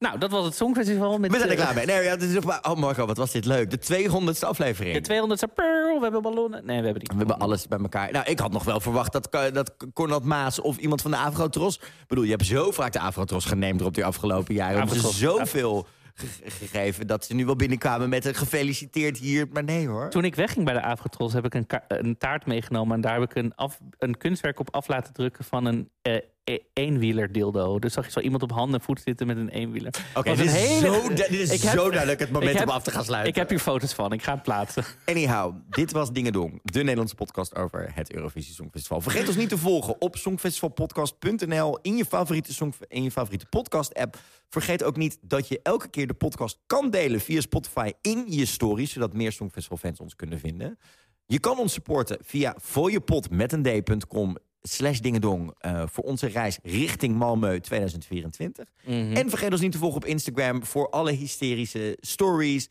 nou, dat was het Songfestival. Met, We zijn er eh, klaar mee. Nee, ja, het is oh Marco, wat was dit leuk. De 200ste aflevering. De 200 Pearl, we hebben ballonnen. Nee, we hebben die. We hebben alles bij elkaar. Nou, ik had nog wel verwacht dat, dat Cornel Maas of iemand van de Afrotros... Ik bedoel, je hebt zo vaak de Afrotros geneemd op die afgelopen jaren. Hebben ze zoveel ge- gegeven dat ze nu wel binnenkwamen met een gefeliciteerd hier. Maar nee hoor. Toen ik wegging bij de Afrotros heb ik een, een taart meegenomen. En daar heb ik een, af, een kunstwerk op af laten drukken van een eh, e- eenwieler dildo. Dus zag je zo iemand op handen en voeten zitten met een eenwieler. Oké, dit, een hele- dit is Ik heb- zo duidelijk het moment heb- om af te gaan sluiten. Ik heb hier foto's van, ik ga het plaatsen. Anyhow, dit was Dingedong, de Nederlandse podcast over het Eurovisie Songfestival. Vergeet ons niet te volgen op songfestivalpodcast.nl in je favoriete, song, in je favoriete podcast-app. Vergeet ook niet dat je elke keer de podcast kan delen via Spotify in je stories, zodat meer Songfestival-fans ons kunnen vinden. Je kan ons supporten via fooiepot met een d.com slash dingedong eh, voor onze reis richting Malmö 2024. En vergeet ons niet te volgen op Instagram voor alle hysterische stories,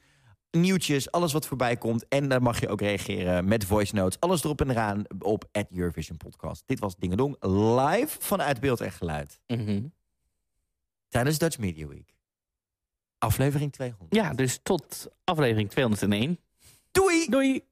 nieuwtjes, alles wat voorbij komt. En daar mag je ook reageren met voice notes. Alles erop en eraan op at Eurovision Podcast. Dit was Dingedong live vanuit Beeld en Geluid. Mhm. Tijdens Dutch Media Week. Aflevering 200. Ja, dus tot aflevering 201. Doei! Doei!